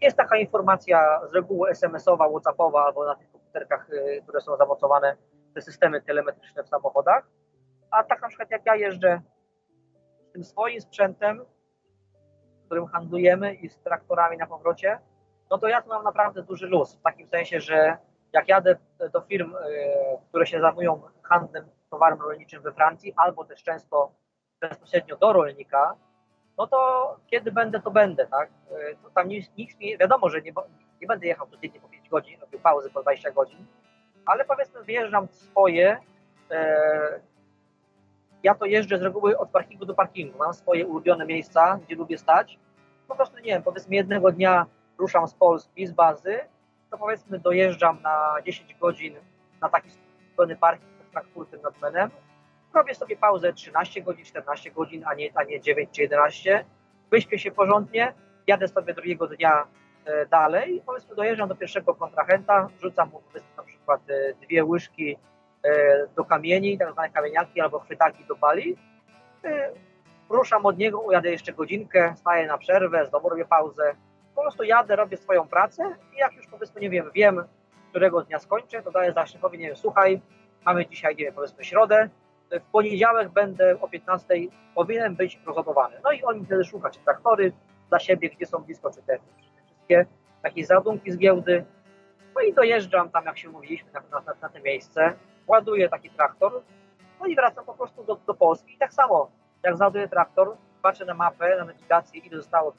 jest taka informacja z reguły SMS-owa, WhatsAppowa albo na komputerkach, y, które są zamocowane, te systemy telemetryczne w samochodach. A tak na przykład jak ja jeżdżę tym swoim sprzętem, którym handlujemy i z traktorami na powrocie, no to ja tu mam naprawdę duży luz, w takim sensie, że jak jadę do firm, które się zajmują handlem towarem rolniczym we Francji, albo też często bezpośrednio do rolnika, no to kiedy będę, to będę, tak? To tam nic, nic mi, wiadomo, że nie, nie będę jechał codziennie po 5 godzin, robił pauzy po 20 godzin, ale powiedzmy wyjeżdżam swoje, e, ja to jeżdżę z reguły od parkingu do parkingu, mam swoje ulubione miejsca, gdzie lubię stać, po prostu nie wiem, powiedzmy jednego dnia ruszam z Polski, z bazy, to powiedzmy dojeżdżam na 10 godzin na taki pełny parking pod Frankfurtem nad Menem, robię sobie pauzę 13 godzin, 14 godzin, a nie, a nie 9 czy 11, wyśpię się porządnie, jadę sobie drugiego dnia dalej, powiedzmy dojeżdżam do pierwszego kontrahenta, rzucam mu na przykład e, dwie łyżki e, do kamieni, tak zwane kamieniaki albo chwytaki do bali, ruszam od niego, ujadę jeszcze godzinkę, staję na przerwę, znowu robię pauzę, po prostu jadę, robię swoją pracę i jak już powiedzmy, nie wiem, wiem, którego dnia skończę, to daję zaszykowi, nie wiem, słuchaj, mamy dzisiaj, nie wiem, powiedzmy środę, w poniedziałek będę o 15 powinien być rozładowany. No i oni wtedy szukać traktory dla siebie, gdzie są blisko, czy te wszystkie takie załadunki z giełdy. No i dojeżdżam tam, jak się mówiliśmy, na, na, na te miejsce, ładuję taki traktor, no i wracam po prostu do, do Polski. I tak samo, jak załaduję traktor, patrzę na mapę, na nawigację, ile zostało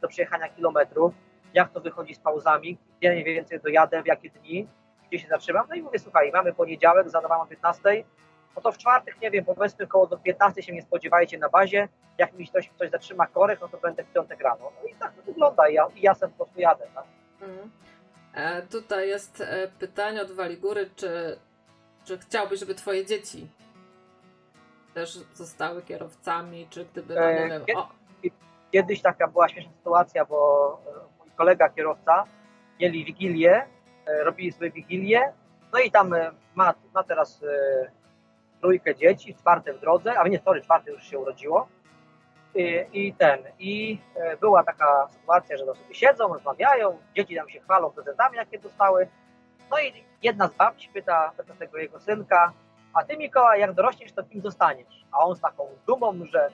do przejechania kilometrów, jak to wychodzi z pauzami, gdzie mniej więcej dojadę, w jakie dni, gdzie się zatrzymam. No i mówię, słuchaj, mamy poniedziałek, o 15, no to w czwartek, nie wiem, powiedzmy koło do 15 się nie spodziewajcie na bazie, jak mi ktoś, ktoś zatrzyma korek, no to będę w piątek rano. No i tak to wygląda i ja, i ja po prostu jadę. Tak? Mhm. E, tutaj jest e, pytanie od Waligury, czy, czy chciałbyś, żeby twoje dzieci też zostały kierowcami, czy gdyby, no nie e, wiem, o... Kiedyś taka była śmieszna sytuacja, bo e, mój kolega kierowca mieli wigilię, robili sobie wigilię, no i tam ma, ma teraz trójkę dzieci, czwarte w drodze, a nie, sorry, czwarte już się urodziło. I, I, ten, i e, była taka sytuacja, że sobie siedzą, rozmawiają, dzieci tam się chwalą prezentami, jakie dostały. No i jedna z babci pyta, pyta tego jego synka, a ty Mikołaj, jak dorośniesz, to kim zostaniesz? A on z taką dumą, że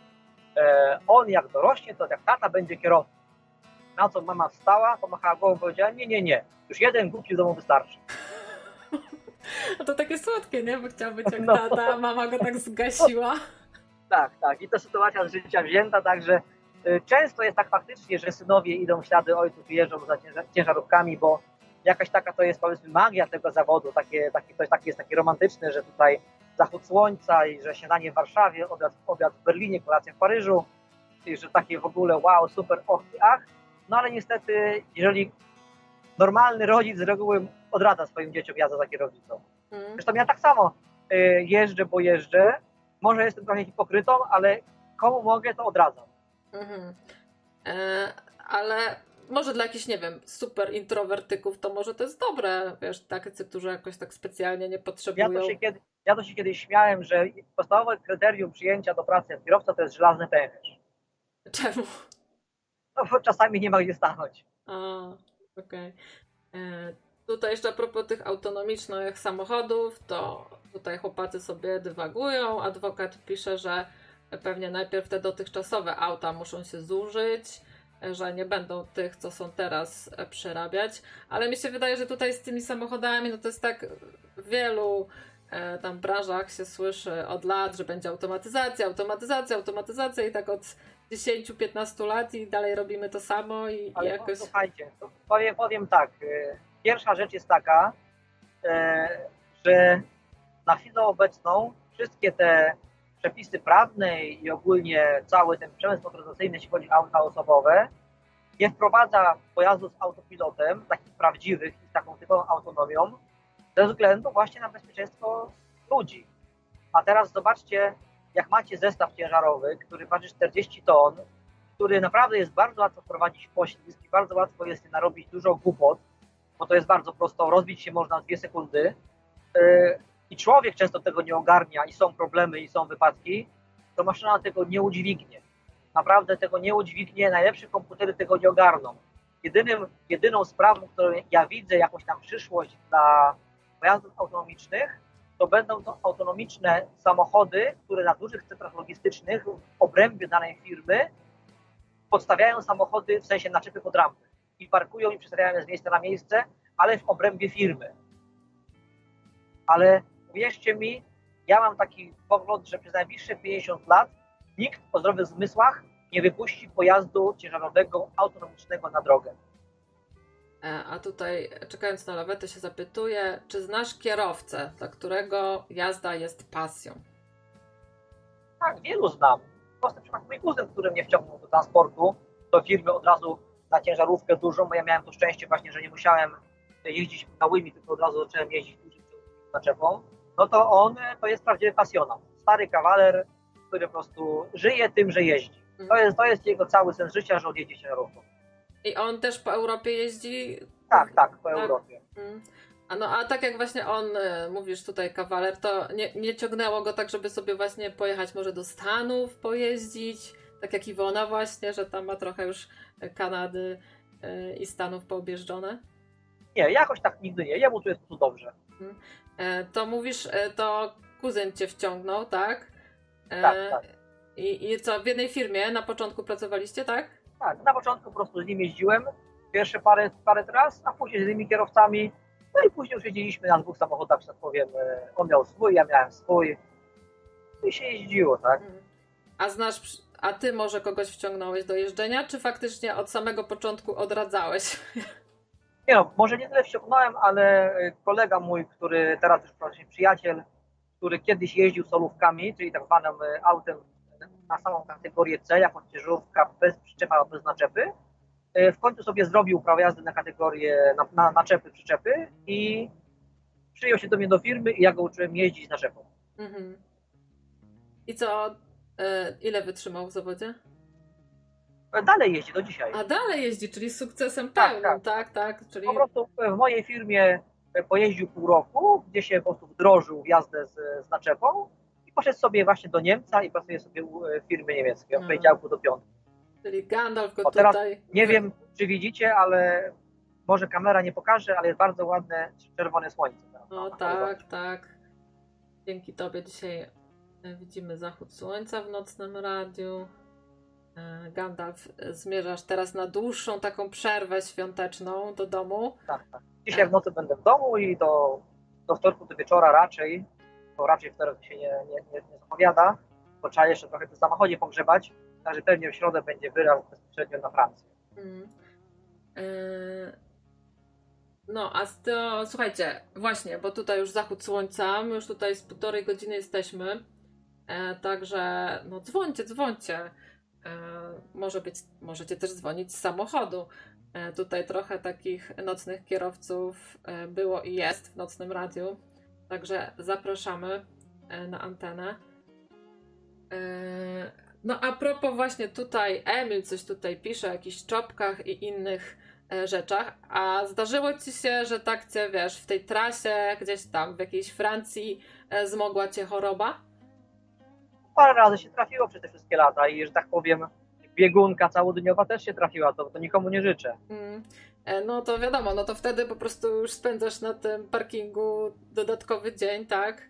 e, on jak dorośnie, to jak tata będzie kierowcą. Na co mama wstała, pomachała głową i powiedziała, nie, nie, nie, już jeden głupi w domu wystarczy. A to takie słodkie, nie? Bo chciał być jak no. tata, mama go tak zgasiła. Tak, tak. I to sytuacja z życia wzięta, także y, często jest tak faktycznie, że synowie idą w ślady ojców i jeżdżą za ciężarówkami, bo jakaś taka to jest powiedzmy magia tego zawodu, takie, takie, to jest, jest takie romantyczne, że tutaj zachód słońca i że śniadanie w Warszawie, obiad, obiad w Berlinie, kolacja w Paryżu, i że takie w ogóle wow, super, och i ach. No ale niestety, jeżeli normalny rodzic z reguły odradza swoim dzieciom jazdę za kierownicą. Mm. Zresztą ja tak samo y, jeżdżę, bo jeżdżę. Może jestem trochę hipokrytą, ale komu mogę, to odradzam. Mm-hmm. E, ale może dla jakichś, nie wiem, super introwertyków to może to jest dobre, wiesz, tacy, którzy jakoś tak specjalnie nie potrzebują. Ja to się, kiedy, ja to się kiedyś śmiałem, że podstawowe kryterium przyjęcia do pracy jak kierowca to jest żelazny pęcherz. Czemu? No bo czasami nie ma gdzie stanąć. A, okej. Okay. E, Tutaj jeszcze a propos tych autonomicznych samochodów, to tutaj chłopacy sobie dywagują. Adwokat pisze, że pewnie najpierw te dotychczasowe auta muszą się zużyć, że nie będą tych, co są teraz przerabiać. Ale mi się wydaje, że tutaj z tymi samochodami, no to jest tak w wielu e, tam branżach się słyszy od lat, że będzie automatyzacja, automatyzacja, automatyzacja i tak od 10-15 lat i dalej robimy to samo i, Ale i jakoś... słuchajcie, powiem, powiem tak, y, Pierwsza rzecz jest taka, e, że na chwilę obecną wszystkie te przepisy prawne i ogólnie cały ten przemysł motoryzacyjny, jeśli chodzi o auta osobowe, nie wprowadza pojazdów z autopilotem, takich prawdziwych i z taką typową autonomią, ze względu właśnie na bezpieczeństwo ludzi. A teraz zobaczcie, jak macie zestaw ciężarowy, który waży 40 ton, który naprawdę jest bardzo łatwo wprowadzić w poślizg i bardzo łatwo jest narobić dużo głupot, bo to jest bardzo prosto, rozbić się można w dwie sekundy e, i człowiek często tego nie ogarnia i są problemy i są wypadki, to maszyna tego nie udźwignie. Naprawdę tego nie udźwignie, najlepsze komputery tego nie ogarną. Jedynym, jedyną sprawą, którą ja widzę jakąś tam przyszłość dla pojazdów autonomicznych, to będą to autonomiczne samochody, które na dużych centrach logistycznych w obrębie danej firmy podstawiają samochody, w sensie naczepy pod rampy i parkują i przestawiają z miejsca na miejsce, ale w obrębie firmy. Ale uwierzcie mi, ja mam taki pogląd, że przez najbliższe 50 lat nikt o zdrowych zmysłach nie wypuści pojazdu ciężarowego autonomicznego na drogę. E, a tutaj, czekając na lawetę, się zapytuję, czy znasz kierowcę, dla którego jazda jest pasją? Tak, wielu znam. Prosty przykład mój kuzyn, który mnie wciągnął do transportu, do firmy od razu na ciężarówkę dużą, bo ja miałem to szczęście właśnie, że nie musiałem jeździć małymi, tylko od razu zacząłem jeździć dużym naczepą. No to on to jest prawdziwy pasjonat. Stary kawaler, który po prostu żyje tym, że jeździ. To Mhm. jest, to jest jego cały sens życia, że odjedzie ciężarówką. I on też po Europie jeździ? Tak, tak, po Tak. Europie. Mm. A no, a tak jak właśnie on, e, mówisz tutaj kawaler, to nie, nie ciągnęło go tak, żeby sobie właśnie pojechać może do Stanów, pojeździć, tak jak Iwona właśnie, że tam ma trochę już Kanady e, i Stanów poobjeżdżone? Nie, jakoś tak nigdy nie. Jemu tu jest prostu dobrze. E, To mówisz, e, to kuzyn cię wciągnął, tak? E, Tak, tak. I, I co, w jednej firmie na początku pracowaliście, tak? Tak, na początku po prostu z nim jeździłem, pierwsze parę, parę tras, a później z innymi kierowcami. No i później już jeździliśmy na dwóch samochodach, że tak powiem. e, On miał swój, ja miałem swój. I się jeździło, tak? Mm. A znasz, a ty może kogoś wciągnąłeś do jeżdżenia, czy faktycznie od samego początku odradzałeś? [laughs] Nie no, może nie tyle wciągnąłem, ale e, kolega mój, który teraz już praktycznie przyjaciel, który kiedyś jeździł solówkami, czyli tak zwanym e, autem na samą kategorię C, jako ciężarówka bez przyczepa, bez naczepy, e, w końcu sobie zrobił prawo jazdy na kategorię na, na naczepy, przyczepy i przyjął się do mnie do firmy i ja go uczyłem jeździć z naczepą. Mhm. I co, e, ile wytrzymał w zawodzie? E, Dalej jeździ do dzisiaj. A dalej jeździ, czyli z sukcesem Tak, pełnym, tak, tak, czyli... Po prostu w mojej firmie pojeździł pół roku, gdzie się po prostu wdrożył w jazdę z, z naczepą poszedł sobie właśnie do Niemca i pracuje sobie u e, firmy niemieckiej od Mhm. poniedziałku do piątku. Czyli Gandalf go O, teraz tutaj... Nie wiem, czy widzicie, ale może kamera nie pokaże, ale jest bardzo ładne czerwone słońce. teraz na- O na tak, tak. Dzięki tobie dzisiaj e, widzimy zachód słońca w nocnym radiu. E, Gandalf, zmierzasz teraz na dłuższą taką przerwę świąteczną do domu. Tak, tak. Dzisiaj w nocy będę w domu i do, do wtorku do wieczora raczej, bo raczej wtorek się nie, nie, nie, nie zapowiada, bo trzeba jeszcze trochę w samochodzie pogrzebać, także pewnie w środę będzie wyraz bezpośrednio na Francję. Mm. E, No, a to, słuchajcie, właśnie, bo tutaj już zachód słońca, my już tutaj z półtorej godziny jesteśmy, e, także no dzwońcie, dzwońcie. E, może być, możecie też dzwonić z samochodu. E, tutaj trochę takich nocnych kierowców e, było i jest w nocnym radiu, także zapraszamy e, na antenę. E, No a propos właśnie tutaj, Emil coś tutaj pisze o jakichś czopkach i innych e, rzeczach, a zdarzyło ci się, że tak cię, wiesz, w tej trasie gdzieś tam w jakiejś Francji zmogła cię choroba? Parę razy się trafiło przez te wszystkie lata i, że tak powiem, biegunka całodniowa też się trafiła, to, to nikomu nie życzę. Mm. E, No to wiadomo, no to wtedy po prostu już spędzasz na tym parkingu dodatkowy dzień, tak?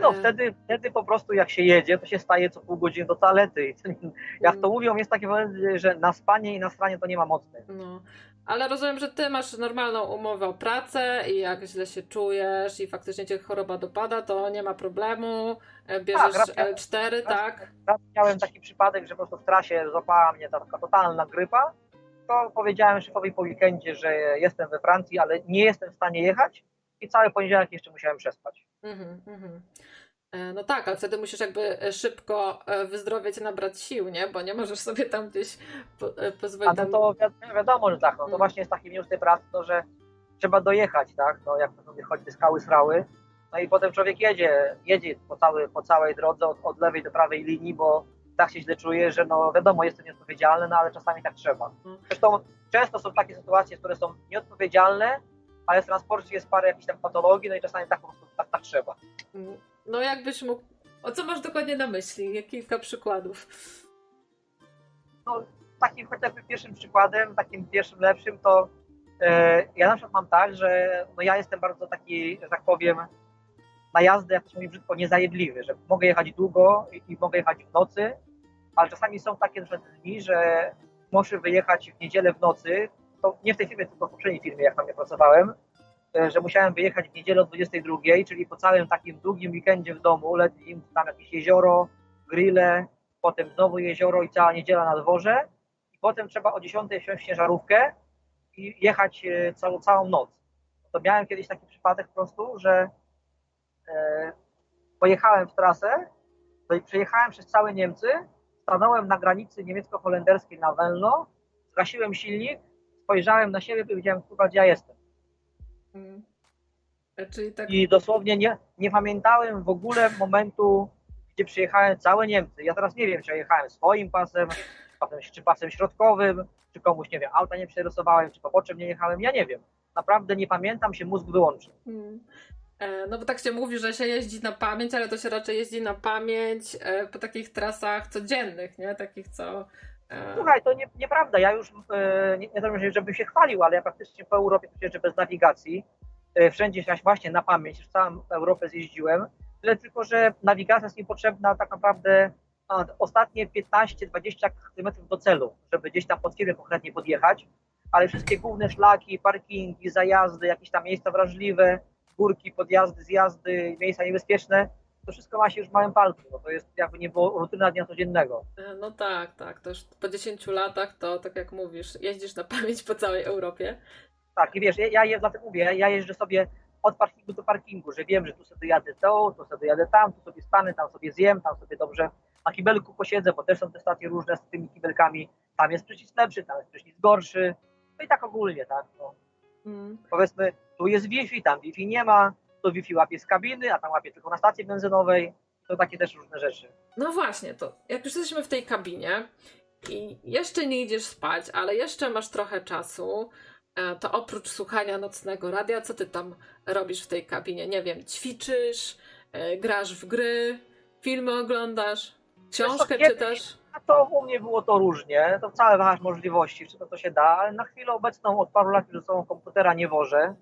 No E. wtedy, wtedy po prostu jak się jedzie, to się staje co pół godziny do toalety. [laughs] Jak to mówią, jest takie powiedzenie, że na spanie i na stranie to nie ma mocnych. No, ale rozumiem, że ty masz normalną umowę o pracę i jak źle się czujesz i faktycznie cię choroba dopada, to nie ma problemu, e, bierzesz raz miałem- L4, raz- tak? Raz miałem taki przypadek, że po prostu w trasie złapała mnie ta taka totalna grypa. To powiedziałem szefowi po weekendzie, że jestem we Francji, ale nie jestem w stanie jechać i cały poniedziałek jeszcze musiałem przespać. Mhm, mhm. E, No tak, ale wtedy musisz jakby e, szybko e, wyzdrowieć, nabrać sił, nie? Bo nie możesz sobie tam gdzieś po, e, A pozwolić. no to wi- wiadomo, że tak, no to Mm. właśnie jest taki minus tej pracy, to że trzeba dojechać, tak, no jak to sobie choćby skały srały, no i potem człowiek jedzie, jedzie po, cały, po całej drodze od, od lewej do prawej linii, bo tak się źle czuje, że no wiadomo, jest to nieodpowiedzialne, no ale czasami tak trzeba. Mm. Zresztą często są takie sytuacje, które są nieodpowiedzialne, ale w transporcie jest parę jakichś tam patologii, no i czasami tak po prostu tak, tak trzeba. Mm, No jakbyś mógł... O co masz dokładnie na myśli? Kilka przykładów. no, takim chociażby pierwszym przykładem, takim pierwszym lepszym, to e, ja na przykład mam tak, że no, ja jestem bardzo taki, że tak powiem, na jazdę, jak to się mówi brzydko, niezajedliwy, że mogę jechać długo i, i mogę jechać w nocy, ale czasami są takie dni, że muszę wyjechać w niedzielę w nocy, to nie w tej firmie, tylko w poprzedniej firmie, jak tam ja pracowałem, e, że musiałem wyjechać w niedzielę o 22, czyli po całym takim długim weekendzie w domu, letnim, tam jakieś jezioro, grille, potem znowu jezioro i cała niedziela na dworze i potem trzeba o 10 wsiąść w ciężarówkę i jechać e, całą, całą noc. To miałem kiedyś taki przypadek po prostu, że e, pojechałem w trasę, no przejechałem przez całe Niemcy, stanąłem na granicy niemiecko-holenderskiej na Welno, zgasiłem silnik, spojrzałem na siebie i powiedziałem, kurwa, gdzie ja jestem. Mm. E, Czyli tak. I dosłownie nie, nie pamiętałem w ogóle momentu, gdzie przyjechałem całe Niemcy. Ja teraz nie wiem, czy ja jechałem swoim pasem, czy pasem, czy pasem środkowym, czy komuś, nie wiem, auta nie przerysowałem, czy poboczem nie jechałem, ja nie wiem. Naprawdę nie pamiętam, się mózg wyłączył. Mm. E, No bo tak się mówi, że się jeździ na pamięć, ale to się raczej jeździ na pamięć e, po takich trasach codziennych, nie? Takich co. e, Słuchaj, to nie, nieprawda. Ja już nie, nie to, żebym się chwalił, ale ja praktycznie po Europie jeżdżę bez nawigacji. Wszędzie właśnie na pamięć, już całą Europę zjeździłem. Tyle tylko, że nawigacja jest mi potrzebna tak naprawdę ostatnie 15-20 km do celu, żeby gdzieś tam pod firmę konkretnie podjechać. Ale wszystkie główne szlaki, parkingi, zajazdy, jakieś tam miejsca wrażliwe, górki, podjazdy, zjazdy, miejsca niebezpieczne, to wszystko ma się już w małym palcu. No to jest jakby nie było rutyna dnia codziennego. e, No tak, tak. To już po 10 latach to, tak jak mówisz, jeździsz na pamięć po całej Europie. Tak, i wiesz, ja, ja je- dlatego mówię, ja jeżdżę sobie od parkingu do parkingu, że wiem, że tu sobie jadę to, tu sobie jadę tam, tu sobie stanę, tam sobie zjem, tam sobie dobrze na kibelku posiedzę, bo też są te stacje różne z tymi kibelkami. Tam jest przycisk lepszy, tam jest przycisk gorszy. No i tak ogólnie, tak. No. Mm. Powiedzmy, tu jest Wi-Fi, tam Wi-Fi nie ma, tu Wi-Fi łapie z kabiny, a tam łapie tylko na stacji benzynowej. To takie też różne rzeczy. No właśnie, to jak już jesteśmy w tej kabinie i jeszcze nie idziesz spać, ale jeszcze masz trochę czasu, e, to oprócz słuchania nocnego radia, co ty tam robisz w tej kabinie? Nie wiem, ćwiczysz, e, grasz w gry, filmy oglądasz, książkę czytasz? A to u mnie było to różnie, to całe wahasz możliwości, czy to, to się da, ale na chwilę obecną od paru lat już ze sobą komputera nie wożę,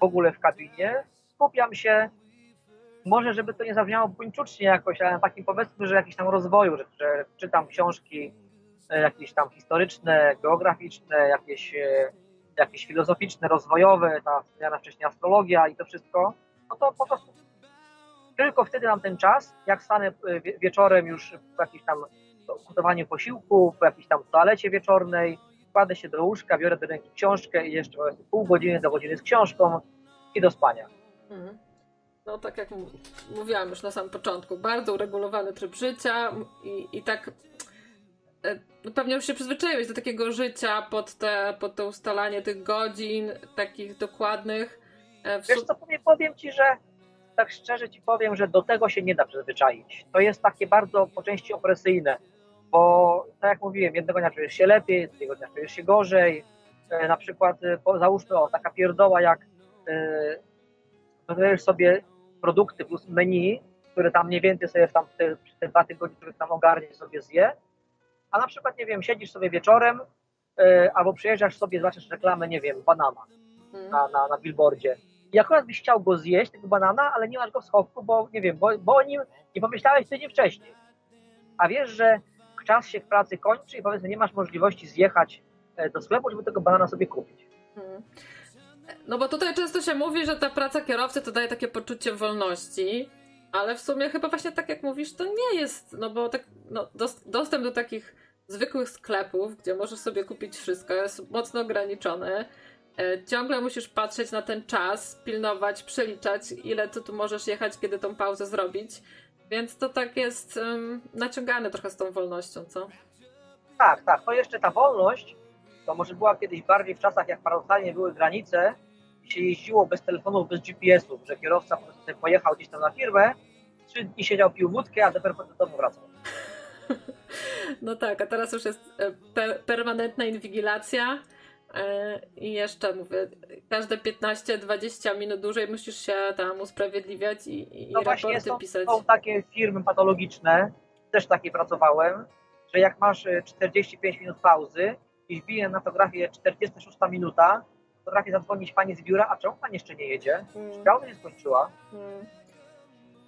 w ogóle w kabinie. Skupiam się, może żeby to nie zabrzmiało buńczucznie jakoś, ale na takim powiedzmy, że jakiś tam rozwoju, że, że czytam książki e, jakieś tam historyczne, geograficzne, jakieś, e, jakieś filozoficzne, rozwojowe, ta wspomniana wcześniej astrologia i to wszystko, no to po prostu tylko wtedy mam ten czas, jak stanę e, wie- wieczorem już po jakimś tam gotowaniu posiłku, po jakiejś tam toalecie wieczornej, kładę się do łóżka, biorę do ręki książkę i jeszcze pół godziny do godziny z książką i do spania. Mhm. No tak jak mówiłam już na samym początku, bardzo uregulowany tryb życia i, i tak e, no pewnie już się przyzwyczaiłeś do takiego życia pod te, pod to ustalanie tych godzin, takich dokładnych. E, w Wiesz co, powiem, powiem Ci, że tak szczerze Ci powiem, że do tego się nie da przyzwyczaić. To jest takie bardzo po części opresyjne, bo tak jak mówiłem, jednego dnia czujesz się lepiej, drugiego dnia czujesz się gorzej. E, Na przykład e, załóżmy o, taka pierdoła jak dodajesz sobie produkty plus menu, które tam mniej więcej sobie tam te, te dwa tygodnie, które tam ogarniesz sobie zje, a na przykład, nie wiem, siedzisz sobie wieczorem e, albo przyjeżdżasz sobie, zobaczysz reklamę, nie wiem, banana Mhm. na, na, na billboardzie. I akurat byś chciał go zjeść, tego banana, ale nie masz go w schowku, bo nie wiem, bo, bo o nim nie pomyślałeś tydzień wcześniej. A wiesz, że czas się w pracy kończy i powiedzmy nie masz możliwości zjechać e, do sklepu, żeby tego banana sobie kupić. Mhm. No bo tutaj często się mówi, że ta praca kierowcy to daje takie poczucie wolności, ale w sumie chyba właśnie tak jak mówisz, to nie jest, no bo tak, no, dos- dostęp do takich zwykłych sklepów, gdzie możesz sobie kupić wszystko, jest mocno ograniczony. E, Ciągle musisz patrzeć na ten czas, pilnować, przeliczać, ile ty tu możesz jechać, kiedy tą pauzę zrobić. Więc to tak jest um, naciągane trochę z tą wolnością, co? Tak, tak, to jeszcze ta wolność, to może była kiedyś bardziej w czasach, jak paradoksalnie były granice i się jeździło bez telefonów, bez GPS-ów, że kierowca po prostu pojechał gdzieś tam na firmę, trzy dni siedział, pił wódkę, a dopiero do domu wracał. [laughs] No tak, a teraz już jest e, pe- permanentna inwigilacja i jeszcze mówię, każde 15-20 minut dłużej musisz się tam usprawiedliwiać i, i No właśnie raporty są, pisać. są takie firmy patologiczne, też takie pracowałem, że jak masz e, 45 minut pauzy i wbije na fotografię 46 minuta, potrafię zadzwonić pani z biura, a czemu pani jeszcze nie jedzie? Mm, Pauza nie skończyła. mm.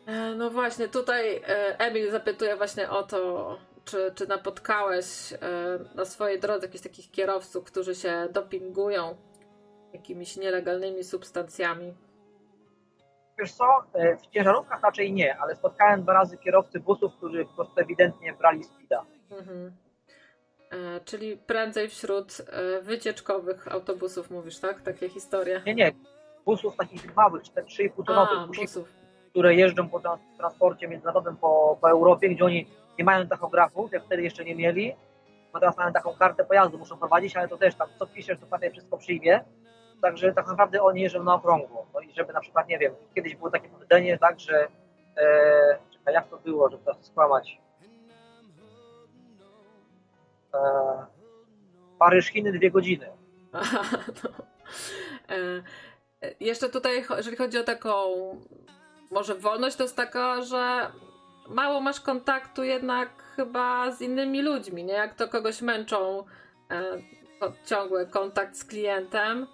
E, no właśnie, tutaj e, Emil zapytuje właśnie o to, czy, czy napotkałeś e, na swojej drodze jakichś takich kierowców, którzy się dopingują jakimiś nielegalnymi substancjami? Wiesz co, w ciężarówkach raczej nie, ale spotkałem dwa razy kierowcy busów, którzy po prostu ewidentnie brali speeda. Mhm. E, czyli prędzej wśród e, wycieczkowych autobusów mówisz, tak? Takie historie? Nie, nie. Busów takich małych, 3,5 tonowych busów, które jeżdżą po transporcie międzynarodowym po, po Europie, gdzie oni nie mają tachografów, jak wtedy jeszcze nie mieli, bo teraz mają taką kartę pojazdu, muszą prowadzić, ale to też tam co piszesz, to prawie wszystko przyjmie. Także tak naprawdę oni jeżdżą na okrągło. No i żeby na przykład, nie wiem, kiedyś było takie powiedzenie, tak, że e, czekaj, jak to było, żeby to skłamać, e, Paryż, Chiny, dwie godziny. Aha, [laughs] no. e, jeszcze tutaj, jeżeli chodzi o taką może wolność, to jest taka, że mało masz kontaktu jednak chyba z innymi ludźmi, nie? Jak to kogoś męczą e, ciągły kontakt z klientem,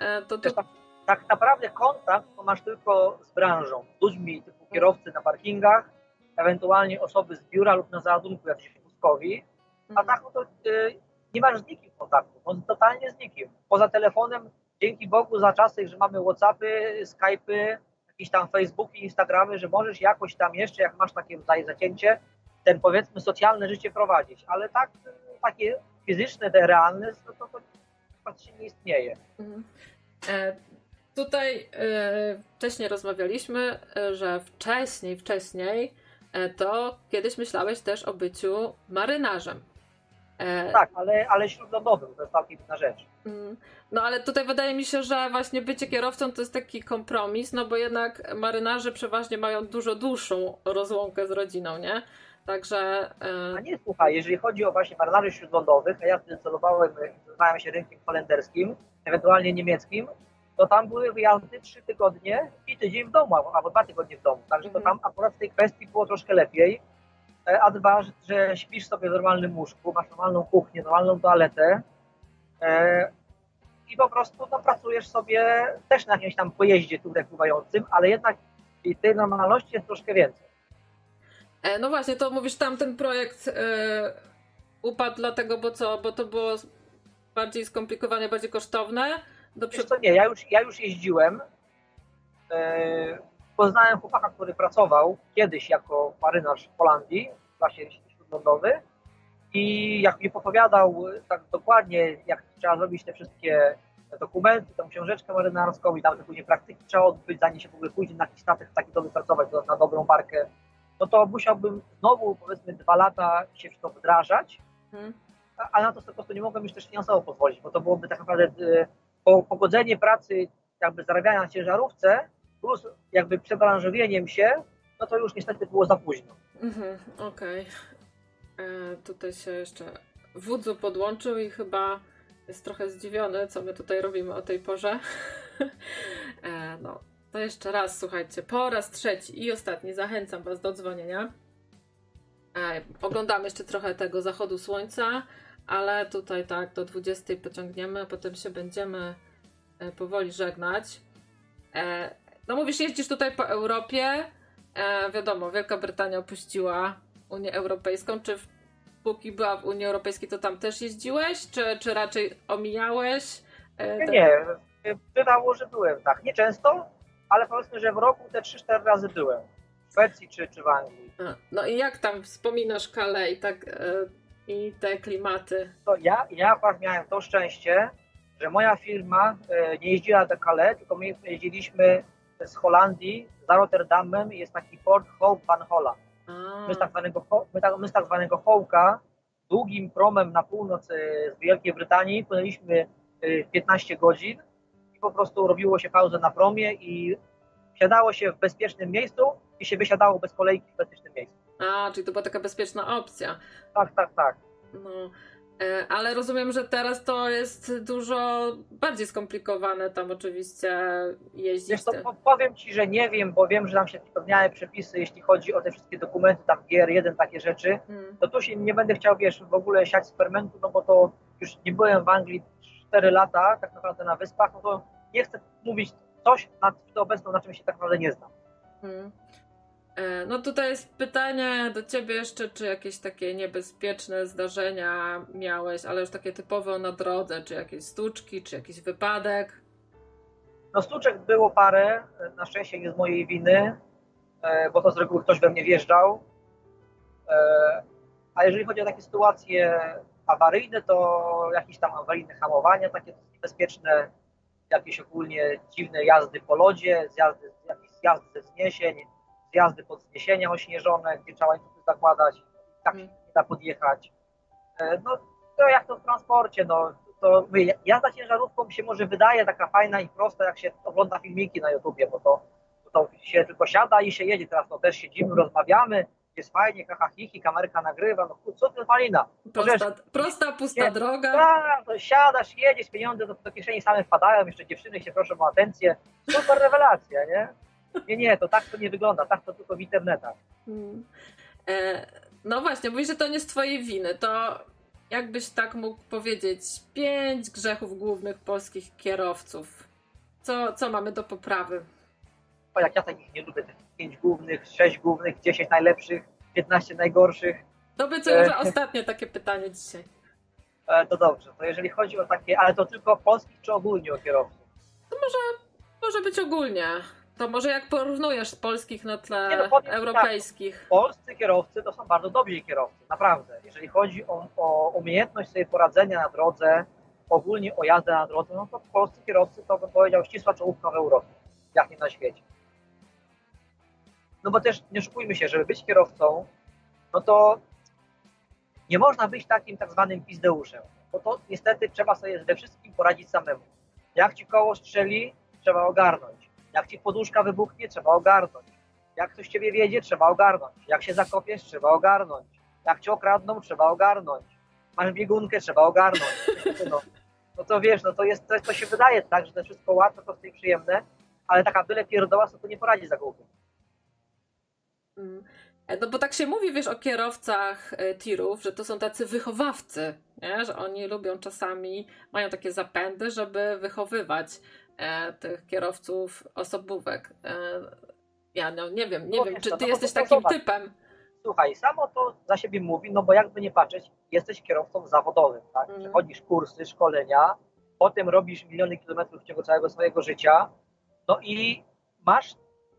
e, to... to... Tak, tak, naprawdę kontakt to masz tylko z branżą, z ludźmi typu kierowcy na parkingach, ewentualnie osoby z biura lub na załadunku jakiejś wózkowi, a mhm. tak no to y, nie masz z nikim kontaktu, no, totalnie z nikim. Poza telefonem, dzięki Bogu za czasy, że mamy Whatsappy, Skype'y, jakieś tam Facebooki, Instagramy, że możesz jakoś tam jeszcze, jak masz takie tutaj zacięcie, ten powiedzmy socjalne życie prowadzić, ale tak takie fizyczne, te realne, to, to, to praktycznie nie istnieje. Mhm. E, tutaj e, wcześniej rozmawialiśmy, e, że wcześniej, wcześniej e, to kiedyś myślałeś też o byciu marynarzem. E, tak, ale, ale śródlądowym, to jest całkiem inna rzecz. Mm. No ale tutaj wydaje mi się, że właśnie bycie kierowcą to jest taki kompromis, no bo jednak marynarze przeważnie mają dużo dłuższą rozłąkę z rodziną, nie? Także. E... A nie słuchaj, jeżeli chodzi o właśnie marynarzy śródlądowych, a ja wtedy celowałem, zajmowałem się rynkiem holenderskim, ewentualnie niemieckim, to tam były wyjazdy trzy tygodnie i tydzień w domu, albo dwa tygodnie w domu. Także to mhm. tam akurat w tej kwestii było troszkę lepiej. E, a dwa, że śpisz sobie w normalnym łóżku, masz normalną kuchnię, normalną toaletę e, i po prostu no, pracujesz sobie też na jakimś tam pojeździe tutaj pływającym, ale jednak i tej normalności jest troszkę więcej. E, no właśnie, to mówisz tam ten projekt upadł dlatego, bo co, bo to było bardziej skomplikowane, bardziej kosztowne? Do Wiesz co, nie, ja już, ja już jeździłem Poznałem chłopaka, który pracował kiedyś jako marynarz w Holandii, w klasie śródlądowy i jak mi opowiadał tak dokładnie, jak trzeba zrobić te wszystkie dokumenty, tą książeczkę marynarską i tam później praktyki trzeba odbyć, zanim się w ogóle pójdzie na jakiś statek taki dobry pracować, na dobrą markę, no to musiałbym znowu powiedzmy dwa lata się w to wdrażać, hmm. a, na to po prostu nie mogłem już też finansowo pozwolić, bo to byłoby tak naprawdę y, pogodzenie pracy, jakby zarabiania na ciężarówce plus jakby przebranżowieniem się, no to już niestety było za późno. Mhm, Okej. Okay. E, tutaj się jeszcze Wudzu podłączył i chyba jest trochę zdziwiony, co my tutaj robimy o tej porze. [laughs] e, no, to jeszcze raz, słuchajcie, po raz trzeci i ostatni zachęcam Was do dzwonienia. E, oglądamy jeszcze trochę tego zachodu słońca, ale tutaj tak do 20 pociągniemy, potem się będziemy e, powoli żegnać. E, no mówisz, jeździsz tutaj po Europie. E, wiadomo, Wielka Brytania opuściła Unię Europejską. Czy w, póki była w Unii Europejskiej, to tam też jeździłeś? Czy, czy raczej omijałeś? E, nie, nie. Bywało, że byłem, tak. Nie często, ale powiedzmy, że w roku te 3-4 razy byłem. W Szwecji czy, czy w Anglii. No i jak tam wspominasz Calais i, tak, e, i te klimaty? To ja, ja akurat miałem to szczęście, że moja firma e, nie jeździła do Calais, tylko my jeździliśmy z Holandii, za Rotterdamem jest taki port Hope van Holland. My z tak zwanego, my, tak, my z tak zwanego Hołka długim promem na północ e, z Wielkiej Brytanii płynęliśmy 15 e, godzin i po prostu robiło się pauzę na promie i siadało się w bezpiecznym miejscu i się wysiadało bez kolejki w bezpiecznym miejscu. A, czyli to była taka bezpieczna opcja. Tak, tak, tak. No. E, ale rozumiem, że teraz to jest dużo bardziej skomplikowane tam oczywiście jeździć. Wiesz, to powiem Ci, że nie wiem, bo wiem, że nam się spełniają przepisy, jeśli chodzi o te wszystkie dokumenty, tam GR1, takie rzeczy, hmm. to tu się nie będę chciał, wiesz, w ogóle siać z fermentu, no bo to już nie byłem w Anglii 4 lata, tak naprawdę na wyspach, no to nie chcę mówić coś nad to obecną, na czym się tak naprawdę nie znam. Hmm. E, no tutaj jest pytanie do ciebie jeszcze, czy jakieś takie niebezpieczne zdarzenia miałeś, ale już takie typowe na drodze, czy jakieś stuczki, czy jakiś wypadek? No stuczek było parę, na szczęście nie z mojej winy, e, bo to z reguły ktoś we mnie wjeżdżał. E, a jeżeli chodzi o takie sytuacje awaryjne, to jakieś tam awaryjne hamowania, takie niebezpieczne, jakieś ogólnie dziwne jazdy po lodzie, zjazdy, jakieś zjazdy ze wzniesień, zjazdy pod wzniesienia ośnieżone, gdzie trzeba łańcuchy zakładać, tak się nie da podjechać. E, no to jak to w transporcie, no to mówię, jazda ciężarówką się może wydaje taka fajna i prosta, jak się ogląda filmiki na YouTubie, bo to, bo to się tylko siada i się jedzie. Teraz to też siedzimy, rozmawiamy, jest fajnie, haha, hihi, kamerka nagrywa, no co ty malina. Prosta, prosta prosta nie, droga. Tak, siadasz, jedziesz, pieniądze do, do kieszeni same wpadają, jeszcze dziewczyny się proszą o atencję. Super rewelacja, nie? Nie, nie, to tak to nie wygląda, tak to tylko w internetach. Hmm. E, no właśnie, mówisz, że to nie z twojej winy, to jakbyś tak mógł powiedzieć, pięć grzechów głównych polskich kierowców. Co, co mamy do poprawy? O, jak ja takich nie lubię, tych pięć głównych, sześć głównych, dziesięć najlepszych, piętnaście najgorszych. To by co e... ostatnie takie pytanie dzisiaj. [laughs] E, to dobrze, to jeżeli chodzi o takie, ale to tylko polskich czy ogólnie o kierowców? To może, może być ogólnie. To może jak porównujesz polskich na tle nie, no, europejskich? Tak, polscy kierowcy to są bardzo dobrzy kierowcy, naprawdę. Jeżeli chodzi o, o umiejętność sobie poradzenia na drodze, ogólnie o jazdę na drodze, no to polscy kierowcy to bym powiedział ścisła czołówka w Europie, jak nie na świecie. No bo też nie szukujmy się, żeby być kierowcą, no to nie można być takim tak zwanym pizdeuszem, bo to niestety trzeba sobie ze wszystkim poradzić samemu. Jak ci koło strzeli, trzeba ogarnąć jak ci poduszka wybuchnie, trzeba ogarnąć. Jak ktoś ciebie wiedzie, trzeba ogarnąć. Jak się zakopiesz, trzeba ogarnąć. Jak cię okradną, trzeba ogarnąć. Masz biegunkę, trzeba ogarnąć. No, no to wiesz, no to jest, to, to się wydaje tak, że to wszystko łatwe, proste i przyjemne, ale taka byle pierdoła to nie poradzi za głupie. Mm. No bo tak się mówi, wiesz, o kierowcach e, tirów, że to są tacy wychowawcy, nie? że oni lubią czasami, mają takie zapędy, żeby wychowywać tych kierowców osobówek. E, ja no, nie wiem, nie no, wiem, wiesz, czy ty no, jesteś takim typem. Słuchaj, samo to za siebie mówi, no bo jakby nie patrzeć, jesteś kierowcą zawodowym, tak? Mm. Przechodzisz kursy, szkolenia, potem robisz miliony kilometrów w ciągu całego swojego życia, no i masz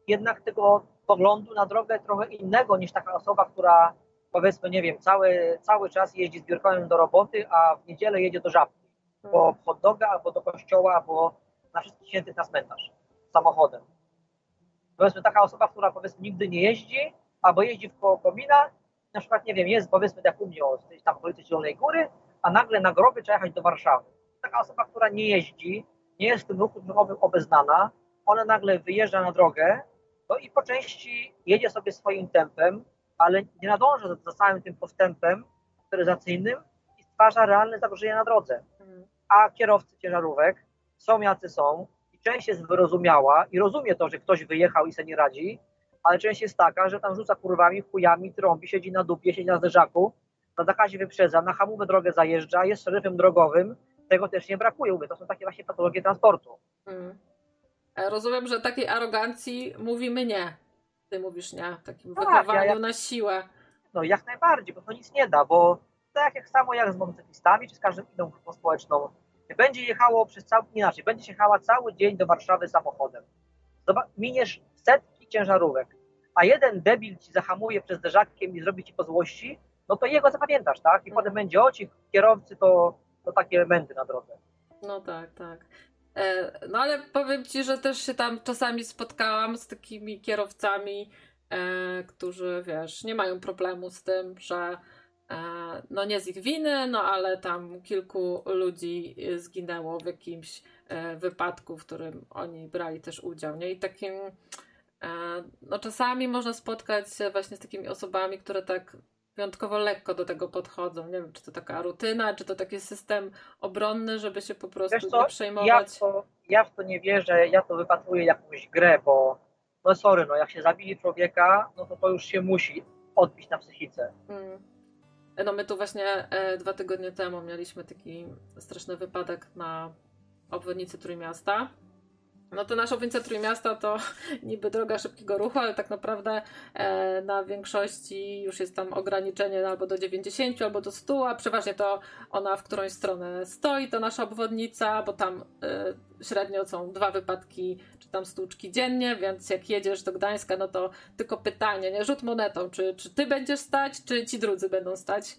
jednak tego poglądu na drogę trochę innego niż taka osoba, która powiedzmy, nie wiem, cały, cały czas jeździ z biurkowym do roboty, a w niedzielę jedzie do żabki, mm. po hot doga, albo do kościoła, albo na wszystkich świętych na cmentarz samochodem. Powiedzmy taka osoba, która powiedzmy nigdy nie jeździ, albo jeździ w koło komina, na przykład, nie wiem, jest powiedzmy jak u mnie z tam okolicy Zielonej Góry, a nagle na grobie trzeba jechać do Warszawy. Taka osoba, która nie jeździ, nie jest w tym ruchu drogowym obeznana, ona nagle wyjeżdża na drogę, no i po części jedzie sobie swoim tempem, ale nie nadąża za, za całym tym postępem motoryzacyjnym i stwarza realne zagrożenie na drodze. Mhm. A kierowcy ciężarówek są jacy są i część jest wyrozumiała i rozumie to, że ktoś wyjechał i sobie nie radzi, ale część jest taka, że tam rzuca kurwami, chujami, trąbi, siedzi na dupie, siedzi na zderzaku, na zakazie wyprzedza, na hamówę drogę zajeżdża, jest szeryfem drogowym, tego też nie brakuje. Mówię, to są takie właśnie patologie transportu. Hmm. Rozumiem, że takiej arogancji mówimy nie. Ty mówisz nie, takim tak, wychowaniu ja, na siłę. No jak najbardziej, bo to nic nie da, bo tak jak samo jak z motocyklistami, czy z każdą inną grupą społeczną, będzie jechało przez cały, inaczej, będzie jechała cały dzień do Warszawy samochodem. Miniesz setki ciężarówek, a jeden debil ci zahamuje przez zderzakiem i zrobi ci po złości, no to jego zapamiętasz, tak? I potem będzie o ci kierowcy to, to takie elementy na drodze. No tak, tak. E, no ale powiem ci, że też się tam czasami spotkałam z takimi kierowcami, e, którzy wiesz, nie mają problemu z tym, że no nie z ich winy, no ale tam kilku ludzi zginęło w jakimś e, wypadku, w którym oni brali też udział. Nie? I takim, e, no czasami można spotkać się właśnie z takimi osobami, które tak wyjątkowo lekko do tego podchodzą. Nie wiem, czy to taka rutyna, czy to taki system obronny, żeby się po prostu nie przejmować. Ja w, to, ja w to nie wierzę, ja to wypatruję jakąś grę, bo no sorry, no jak się zabili człowieka, no to to już się musi odbić na psychice. Mm. No my tu właśnie e, dwa tygodnie temu mieliśmy taki straszny wypadek na obwodnicy Trójmiasta. No to nasz Owińce Trójmiasta to [laughs] niby droga szybkiego ruchu, ale tak naprawdę e, na większości już jest tam ograniczenie albo do 90, albo do 100, a przeważnie to ona w którąś stronę stoi, to nasza obwodnica, bo tam e, średnio są dwa wypadki czy tam stłuczki dziennie, więc jak jedziesz do Gdańska, no to tylko pytanie, nie? Rzut monetą, czy, czy ty będziesz stać, czy ci drudzy będą stać.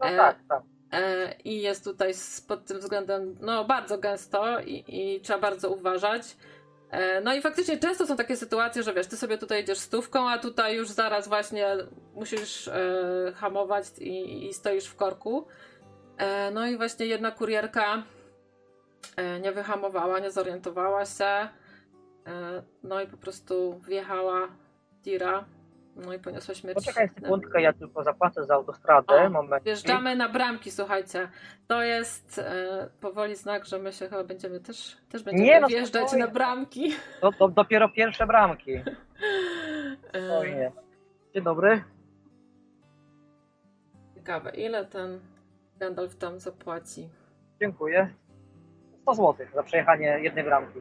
No E, tak, tak. E, I jest tutaj pod tym względem no, bardzo gęsto i, i trzeba bardzo uważać. E, No i faktycznie często są takie sytuacje, że wiesz, ty sobie tutaj idziesz stówką, a tutaj już zaraz właśnie musisz e, hamować i, i stoisz w korku. E, no i właśnie jedna kurierka e, nie wyhamowała, nie zorientowała się. E, no i po prostu wjechała tira. No i poniosła śmierć. Poczekaj sekundkę, ja tylko zapłacę za autostradę. O, Moment. Wjeżdżamy na bramki, słuchajcie. To jest e, powoli znak, że my się chyba będziemy też, też będziemy Nie, no wjeżdżać spokojnie. na bramki. Do, do, dopiero pierwsze bramki. [laughs] E, Spokojnie. Dzień dobry. ciekawe, ile ten Gandalf tam zapłaci? Dziękuję. 100 zł za przejechanie jednej bramki.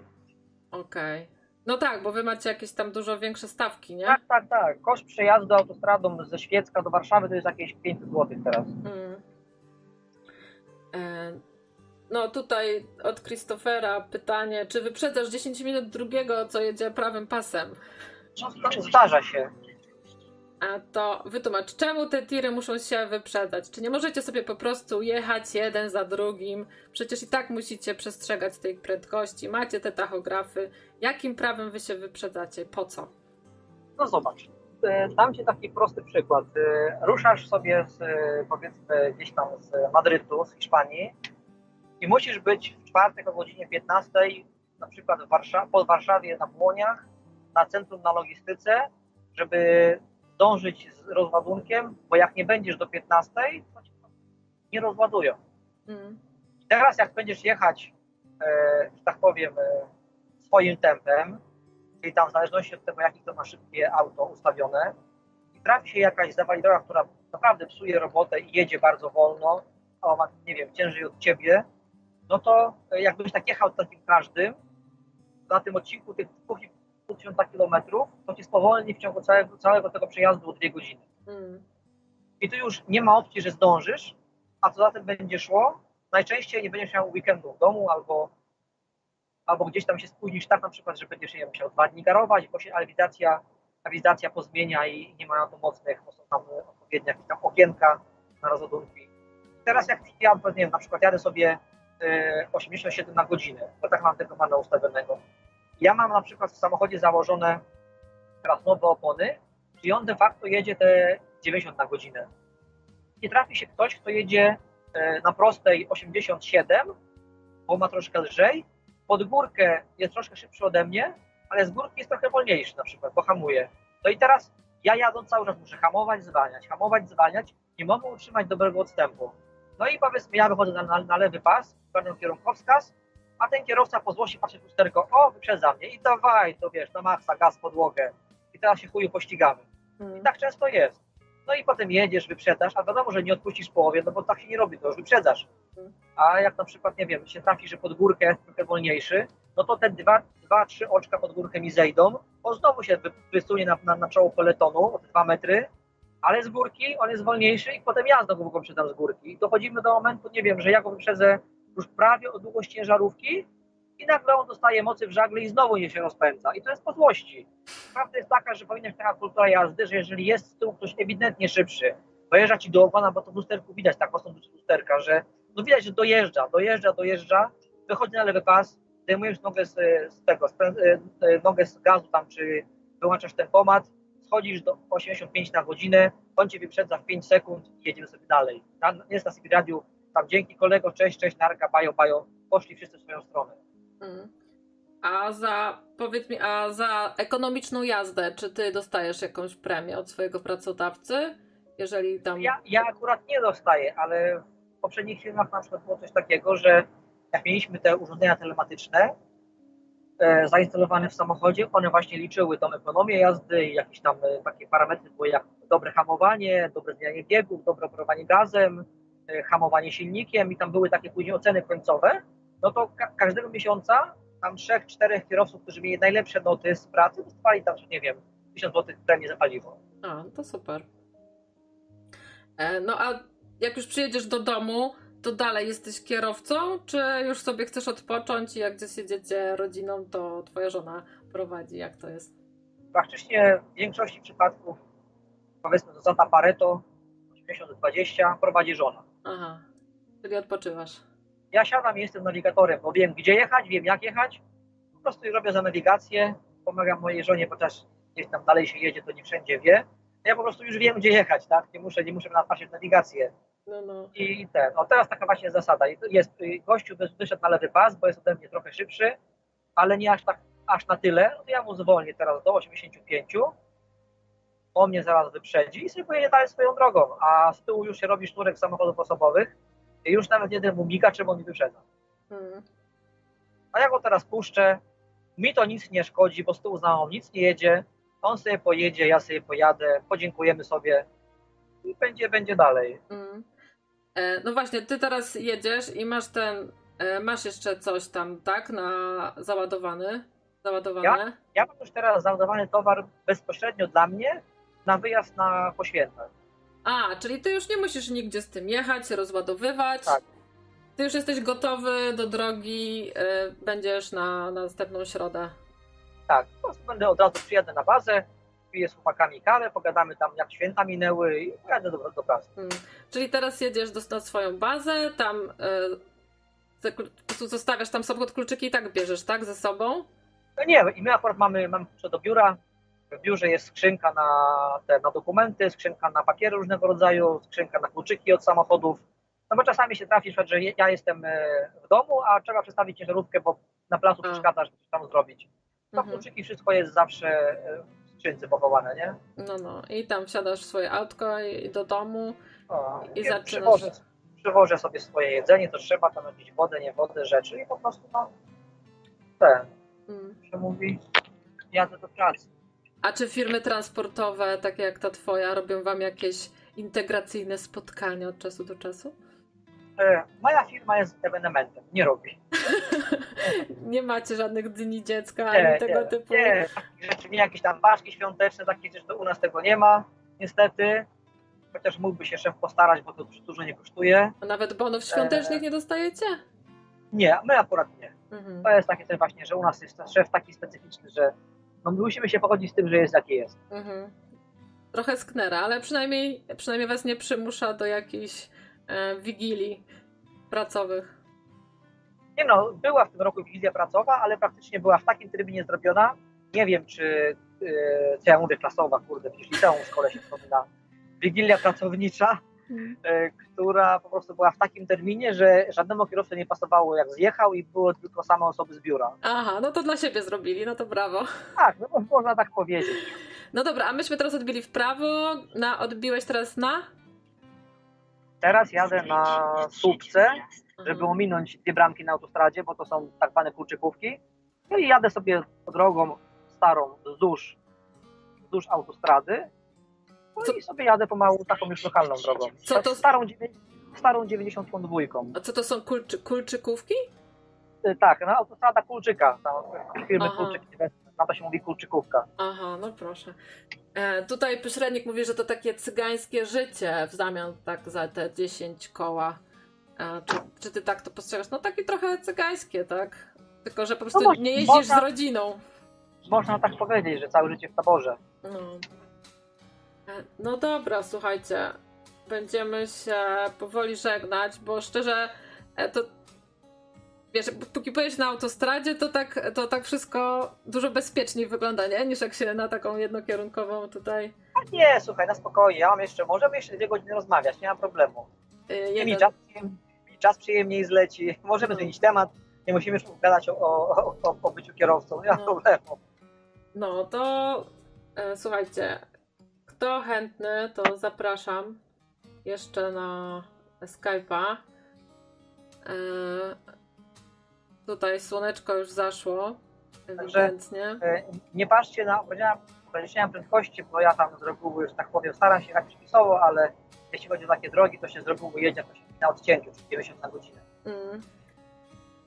Okej. No tak, bo wy macie jakieś tam dużo większe stawki, nie? Tak, tak, tak. Koszt przejazdu autostradą ze Świecka do Warszawy to jest jakieś 500 zł teraz. Mm. E, no tutaj od Christophera pytanie, czy wyprzedzasz 10 minut drugiego, co jedzie prawym pasem? No, Zdarza się. A to wytłumacz, czemu te tiry muszą się wyprzedzać? Czy nie możecie sobie po prostu jechać jeden za drugim? Przecież i tak musicie przestrzegać tej prędkości, macie te tachografy. Jakim prawem wy się wyprzedzacie? Po co? No zobacz. e, Dam Ci taki prosty przykład. E, Ruszasz sobie z, e, powiedzmy gdzieś tam z Madrytu, z Hiszpanii i musisz być w czwartek o godzinie 15 na przykład w Warsza- pod Warszawie na Błoniach, na centrum na logistyce, żeby zdążyć z rozładunkiem, bo jak nie będziesz do 15, to cię nie rozładują. Mm. Teraz jak będziesz jechać, e, że tak powiem, e, swoim tempem, czyli tam w zależności od tego, jakie to ma szybkie auto ustawione, i trafi się jakaś zawalidowa, która naprawdę psuje robotę i jedzie bardzo wolno, a ona, nie wiem, ciężej od ciebie, no to e, jakbyś tak jechał takim każdym, na tym odcinku tych 2,5 tysiąca kilometrów, to ci spowolni w ciągu całego, całego tego przejazdu o dwie godziny. Mm. I tu już nie ma opcji, że zdążysz, a co za tym będzie szło, najczęściej nie będziesz miał weekendu w domu albo, albo gdzieś tam się spóźnisz tak na przykład, że będziesz wiem, musiał dwa dni garować, bo się awizacja, awizacja pozmienia i nie ma na to mocnych, bo są tam odpowiednie jakieś tam okienka na rozładunki. Teraz jak ja nie wiem, na przykład jadę sobie e, 87 na godzinę, bo tak mam tego mana ustawionego. Ja mam na przykład w samochodzie założone teraz nowe opony, i on de facto jedzie te 90 na godzinę. Nie trafi się ktoś, kto jedzie e, na prostej 87, bo ma troszkę lżej, pod górkę jest troszkę szybszy ode mnie, ale z górki jest trochę wolniejszy na przykład, bo hamuje. No i teraz ja jadąc cały czas muszę hamować, zwalniać, hamować, zwalniać, nie mogę utrzymać dobrego odstępu. No i powiedzmy, ja wychodzę na, na, na lewy pas, pełnię kierunkowskaz, a ten kierowca po złości patrzy w lusterko, o, wyprzedza mnie i dawaj, to wiesz, na maksa, gaz, podłogę. I teraz się chuju pościgamy. I Mm. tak często jest. No i potem jedziesz, wyprzedasz, a wiadomo, że nie odpuścisz połowie, no bo tak się nie robi, to już wyprzedzasz. A jak na przykład, nie wiem, się trafi, że pod górkę trochę wolniejszy, no to te dwa, dwa trzy oczka pod górkę mi zejdą, on znowu się wy- wysunie na, na, na czoło peletonu o te dwa metry, ale z górki on jest wolniejszy i potem ja znowu go wyprzedzam z górki. I dochodzimy do momentu, nie wiem, że ja go wyprzedzę już prawie o długość ciężarówki i nagle on dostaje mocy w żagle i znowu nie się rozpędza. I to jest po złości. Prawda jest taka, że powinna być taka kultura jazdy, że jeżeli jest z tyłu ktoś ewidentnie szybszy, dojeżdża ci do ogona, bo to w lusterku widać, tak mocno lusterka, że no widać, że dojeżdża, dojeżdża, dojeżdża, wychodzi na lewy pas, zdejmujesz nogę z, z tego, z, e, e, nogę z gazu tam, czy wyłączasz tempomat, schodzisz do 85 na godzinę, on cię wyprzedza w 5 sekund i jedziemy sobie dalej. Na, jest na sobie radiu, tam dzięki kolego, cześć, cześć, narka, bajo, bajo, poszli wszyscy w swoją stronę. Mm. A za, powiedz mi, a za ekonomiczną jazdę, czy ty dostajesz jakąś premię od swojego pracodawcy? Jeżeli tam. Ja, ja akurat nie dostaję, ale w poprzednich filmach na przykład było coś takiego, że jak mieliśmy te urządzenia telematyczne e, zainstalowane w samochodzie, one właśnie liczyły tą ekonomię jazdy i jakieś tam e, takie parametry były jak dobre hamowanie, dobre zmianie biegów, dobre operowanie gazem, e, hamowanie silnikiem i tam były takie później oceny końcowe, no to ka- każdego miesiąca tam trzech, czterech kierowców, którzy mieli najlepsze noty z pracy, dostawali tam, nie wiem, 1000 zł premii za paliwo. A, no to super. E, no a jak już przyjedziesz do domu, to dalej jesteś kierowcą, czy już sobie chcesz odpocząć i jak gdzieś jedziecie rodziną, to twoja żona prowadzi? Jak to jest? Praktycznie w większości przypadków, powiedzmy zasada Pareto, 80-20, prowadzi żona. Aha, czyli odpoczywasz. Ja siadam i jestem nawigatorem, bo wiem gdzie jechać, wiem jak jechać. Po prostu robię za nawigację, pomagam mojej żonie, chociaż gdzieś tam dalej się jedzie, to nie wszędzie wie. Ja po prostu już wiem gdzie jechać, tak? Nie muszę, nie muszę napatrzeć nawigację. No, no. I ten, o teraz taka właśnie zasada. Jest, y, gościu wy- wyszedł na lewy pas, bo jest ode mnie trochę szybszy, ale nie aż tak, aż na tyle. No to ja mu zwolnię teraz do 85. On mnie zaraz wyprzedzi i sobie pojedzie dalej swoją drogą. A z tyłu już się robi sznurek samochodów osobowych już nawet jeden mu miga, czym on mi wyprzedza. Mm. A ja go teraz puszczę, mi to nic nie szkodzi, bo z tyłu za mną nic nie jedzie. On sobie pojedzie, ja sobie pojadę, podziękujemy sobie i będzie, będzie dalej. Mm. E, no właśnie, ty teraz jedziesz i masz ten, e, masz jeszcze coś tam, tak, na załadowany, załadowane? Ja mam już teraz załadowany towar bezpośrednio dla mnie na wyjazd na poświętach. A, czyli ty już nie musisz nigdzie z tym jechać, rozładowywać. Tak. Ty już jesteś gotowy do drogi, e, będziesz na, na następną środę. Tak, po prostu będę od razu przyjadę na bazę, piję z chłopakami kawę, pogadamy tam jak święta minęły i pojadę do, do pracy. Mm. Czyli teraz jedziesz do, na swoją bazę, tam za- po prostu zostawiasz tam samochód, kluczyki i tak bierzesz, tak, ze sobą? No nie, i my akurat mamy, klucze do biura, w biurze jest skrzynka na, te, na dokumenty, skrzynka na papiery różnego rodzaju, skrzynka na kluczyki od samochodów. No bo czasami się trafi, że ja jestem e, w domu, a trzeba przestawić ciężarówkę, bo na placu przeszkadza, żeby coś tam zrobić. To Mhm. kluczyki, wszystko jest zawsze e, w skrzynce pochowane, nie? No, no. I tam wsiadasz w swoje autko i, do domu. O, I zaczynasz- Przywożę, przywożę sobie swoje jedzenie, to trzeba, tam jakieś wodę, nie wodę, rzeczy i po prostu no, ten, Mm. się mówi, jadę do pracy. A czy firmy transportowe, takie jak ta twoja, robią wam jakieś integracyjne spotkania od czasu do czasu? E, Moja firma jest ewenementem, nie robi. [laughs] Nie macie żadnych dni dziecka Nie, ani tego nie, typu. nie, rzeczy, nie jakieś tam paczki świąteczne, takich rzeczy, to u nas tego nie ma, niestety. Chociaż mógłby się szef postarać, bo to dużo nie kosztuje. A Nawet bonów świątecznych nie dostajecie? Nie, my akurat nie. Mhm. To jest takie coś właśnie, że u nas jest szef taki specyficzny, że no my musimy się pogodzić z tym, że jest jaki jest. Mhm. Trochę sknera, ale przynajmniej, przynajmniej was nie przymusza do jakichś e, wigilii pracowych. Nie no, była w tym roku Wigilia Pracowa, ale praktycznie była w takim terminie zrobiona. Nie wiem, czy, yy, co ja mówię, klasowa, kurde, przecież liceum w szkole się wspomina. Wigilia Pracownicza, yy, która po prostu była w takim terminie, że żadnemu kierowcy nie pasowało jak zjechał i było tylko same osoby z biura. Aha, no to dla siebie zrobili, no to brawo. Tak, no można tak powiedzieć. No dobra, a myśmy teraz odbili w prawo, na, odbiłeś teraz na? Teraz jadę na słupce, żeby ominąć dwie bramki na autostradzie, bo to są tak zwane kluczykówki. No i jadę sobie drogą starą wzdłuż, wzdłuż autostrady. No Co- i sobie jadę pomału taką już lokalną drogą. Co to- Starą, starą 92. A co to są kulczy, kulczykówki? Y, Tak, no autostrada Kulczyka, tam firmy Aha. Kulczyk, na to się mówi Kulczykówka. Aha, no proszę. E, tutaj pośrednik mówi, że to takie cygańskie życie w zamian tak za te 10 koła. E, czy, czy ty tak to postrzegasz? No takie trochę cygańskie, tak? Tylko, że po prostu może- nie jeździsz można- z rodziną. Można tak powiedzieć, że całe życie w taborze. No. E, no dobra, słuchajcie. Będziemy się powoli żegnać, bo szczerze e, to wiesz, póki pojedziesz na autostradzie, to tak, to tak wszystko dużo bezpieczniej wygląda, nie? Niż jak się na taką jednokierunkową tutaj A nie, słuchaj, na spokojnie, ja mam jeszcze, możemy jeszcze dwie godziny rozmawiać, nie ma problemu. Mi jeden... czas, mi czas przyjemniej zleci, możemy No. zmienić temat, nie musimy już gadać o, o, o, o byciu kierowcą, nie ma No. problemu. No to e, słuchajcie, kto chętny, to zapraszam jeszcze na Skype'a. E, tutaj słoneczko już zaszło, ewidentnie. E, Nie patrzcie na, ograniczałem prędkości, bo ja tam z reguły, że tak powiem, staram się jechać przepisowo, ale jeśli chodzi o takie drogi, to się z reguły jedzie to się na odcięciu, czyli 90 na godzinę. Mm.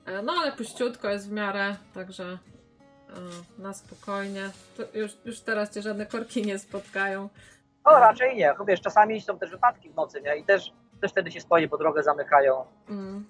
E, No ale puściutko jest w miarę, także na spokojnie. To już, już teraz cię żadne korki nie spotkają. No raczej nie, wiesz, czasami są też wypadki w nocy, nie? I też, też wtedy się stoi, bo drogę zamykają. Mm.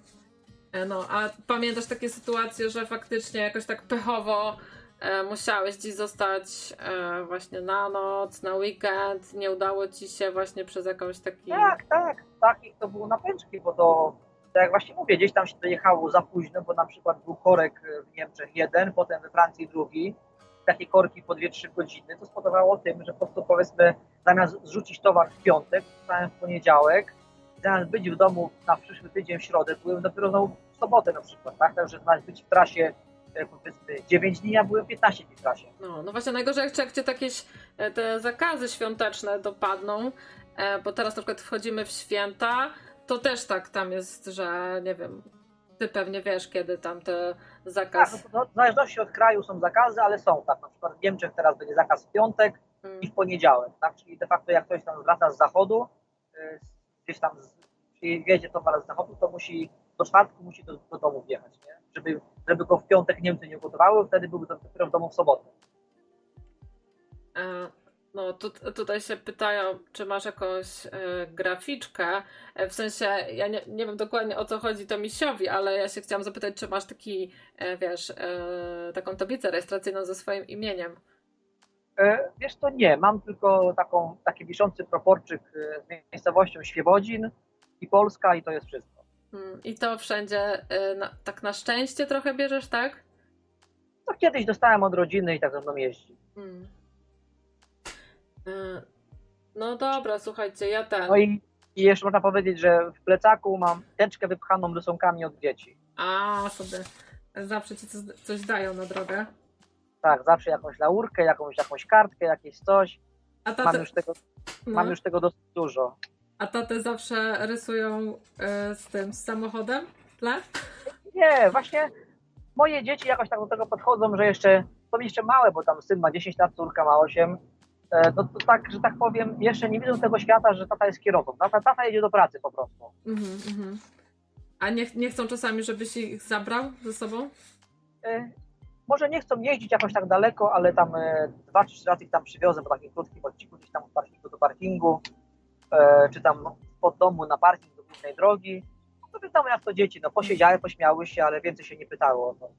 E, No, a pamiętasz takie sytuacje, że faktycznie jakoś tak pechowo e, musiałeś gdzieś zostać e, właśnie na noc, na weekend, nie udało ci się właśnie przez jakąś taki... Tak, tak, takich to było napęczki, bo to, to jak właśnie mówię, gdzieś tam się dojechało za późno, bo na przykład był korek w Niemczech jeden, potem we Francji drugi, takie korki po 2-3 godziny, to spowodowało tym, że po prostu powiedzmy zamiast zrzucić towar w piątek, wstałem w poniedziałek, zamiast być w domu na przyszły tydzień w środę, byłem dopiero znowu w sobotę na przykład, tak? Także zamiast być w trasie e, powiedzmy 9 dni, ja byłem 15 dni w trasie. No, no właśnie najgorzej jak cię jakieś e, te zakazy świąteczne dopadną, e, bo teraz na przykład wchodzimy w święta, to też tak tam jest, że nie wiem, ty pewnie wiesz kiedy tam te Tak, zakaz... no, to w zależności od kraju są zakazy, ale są tak. Na przykład w Niemczech teraz będzie zakaz w piątek Mm. i w poniedziałek, tak? Czyli de facto jak ktoś tam wraca z zachodu, y, gdzieś tam wjedzie towar z zachodu, to musi do czwartku musi do, do domu wjechać, nie? Żeby, żeby go w piątek Niemcy nie ugotowały, wtedy byłby dopiero w domu w sobotę. E, No, tu, tutaj się pytają, czy masz jakąś e, graficzkę. E, w sensie, ja nie, nie wiem dokładnie o co chodzi to misiowi, ale ja się chciałam zapytać, czy masz taki, e, wiesz, e, taką tablicę rejestracyjną ze swoim imieniem. Wiesz to nie, mam tylko taką, taki wiszący proporczyk z miejscowością Świebodzin i Polska i to jest wszystko. Mm, I to wszędzie na, tak na szczęście trochę bierzesz, tak? To kiedyś dostałem od rodziny i tak ze mną jeździ. Mm. E, No dobra, słuchajcie, ja ten. No i, i jeszcze można powiedzieć, że w plecaku mam teczkę wypchaną rysunkami od dzieci. A, sobie zawsze ci coś, coś dają na drogę. Tak, zawsze jakąś laurkę, jakąś, jakąś kartkę, jakieś coś. A Mam tatę, już tego, no, mam już tego dosyć dużo. a tatę zawsze rysują e, z tym, z samochodem w tle? Nie, właśnie moje dzieci jakoś tak do tego podchodzą, że jeszcze są jeszcze małe, bo tam syn ma 10 lat, córka ma 8. E, No to tak, że tak powiem, jeszcze nie widzą tego świata, że tata jest kierowcą. Tata, tata jedzie do pracy po prostu. Mhm, mhm. A nie, nie chcą czasami, żebyś ich zabrał ze sobą? E, Może nie chcą jeździć jakoś tak daleko, ale tam e, dwa czy trzy razy ich tam przywiozę po takim krótkim odcinku, gdzieś tam od parkingu do parkingu, e, czy tam pod domu na parking do głównej drogi. No wiadomo jak to dzieci, no posiedziały, pośmiały się, ale więcej się nie pytało o to. E,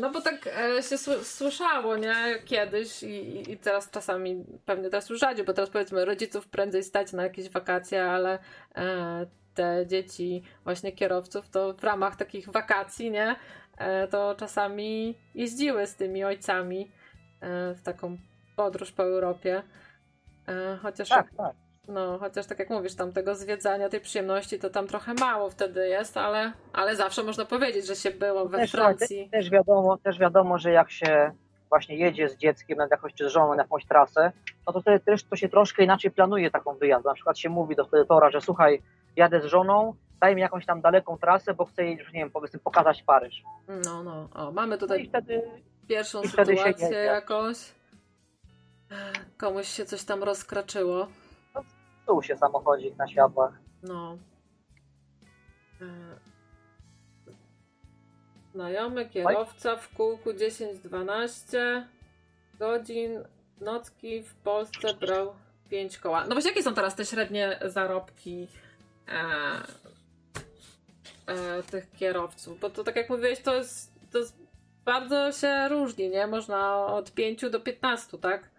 No bo tak e, się sły- słyszało, nie? Kiedyś i, i- teraz czasami, pewnie teraz już rzadziej, bo teraz powiedzmy rodziców prędzej stać na jakieś wakacje, ale e, te dzieci właśnie kierowców to w ramach takich wakacji, nie? E, to czasami jeździły z tymi ojcami e, w taką podróż po Europie. E, chociaż Tak, tak. No, chociaż tak jak mówisz, tam tego zwiedzania, tej przyjemności to tam trochę mało wtedy jest, ale, ale zawsze można powiedzieć, że się było we Też, Francji. też, wiadomo, też wiadomo, że jak się właśnie jedzie z dzieckiem na jakąś czy z żoną na jakąś trasę, no to wtedy też to się troszkę inaczej planuje taką wyjazd. Na przykład się mówi do edytora, że słuchaj, jadę z żoną, daj mi jakąś tam daleką trasę, bo chcę jej, już nie wiem, powiedzmy, pokazać Paryż. No, no, o, mamy No tutaj wtedy pierwszą i wtedy się sytuację jakąś. Komuś się coś tam rozkraczyło. Tu się samochodzik na światłach. No. E, Znajomy kierowca w kółku 10-12 godzin nocki w Polsce brał 5 koła. No właśnie, jakie są teraz te średnie zarobki e, e, tych kierowców? Bo to tak jak mówiłeś, to jest, to jest bardzo się różni, nie? Można od 5 do 15, tak?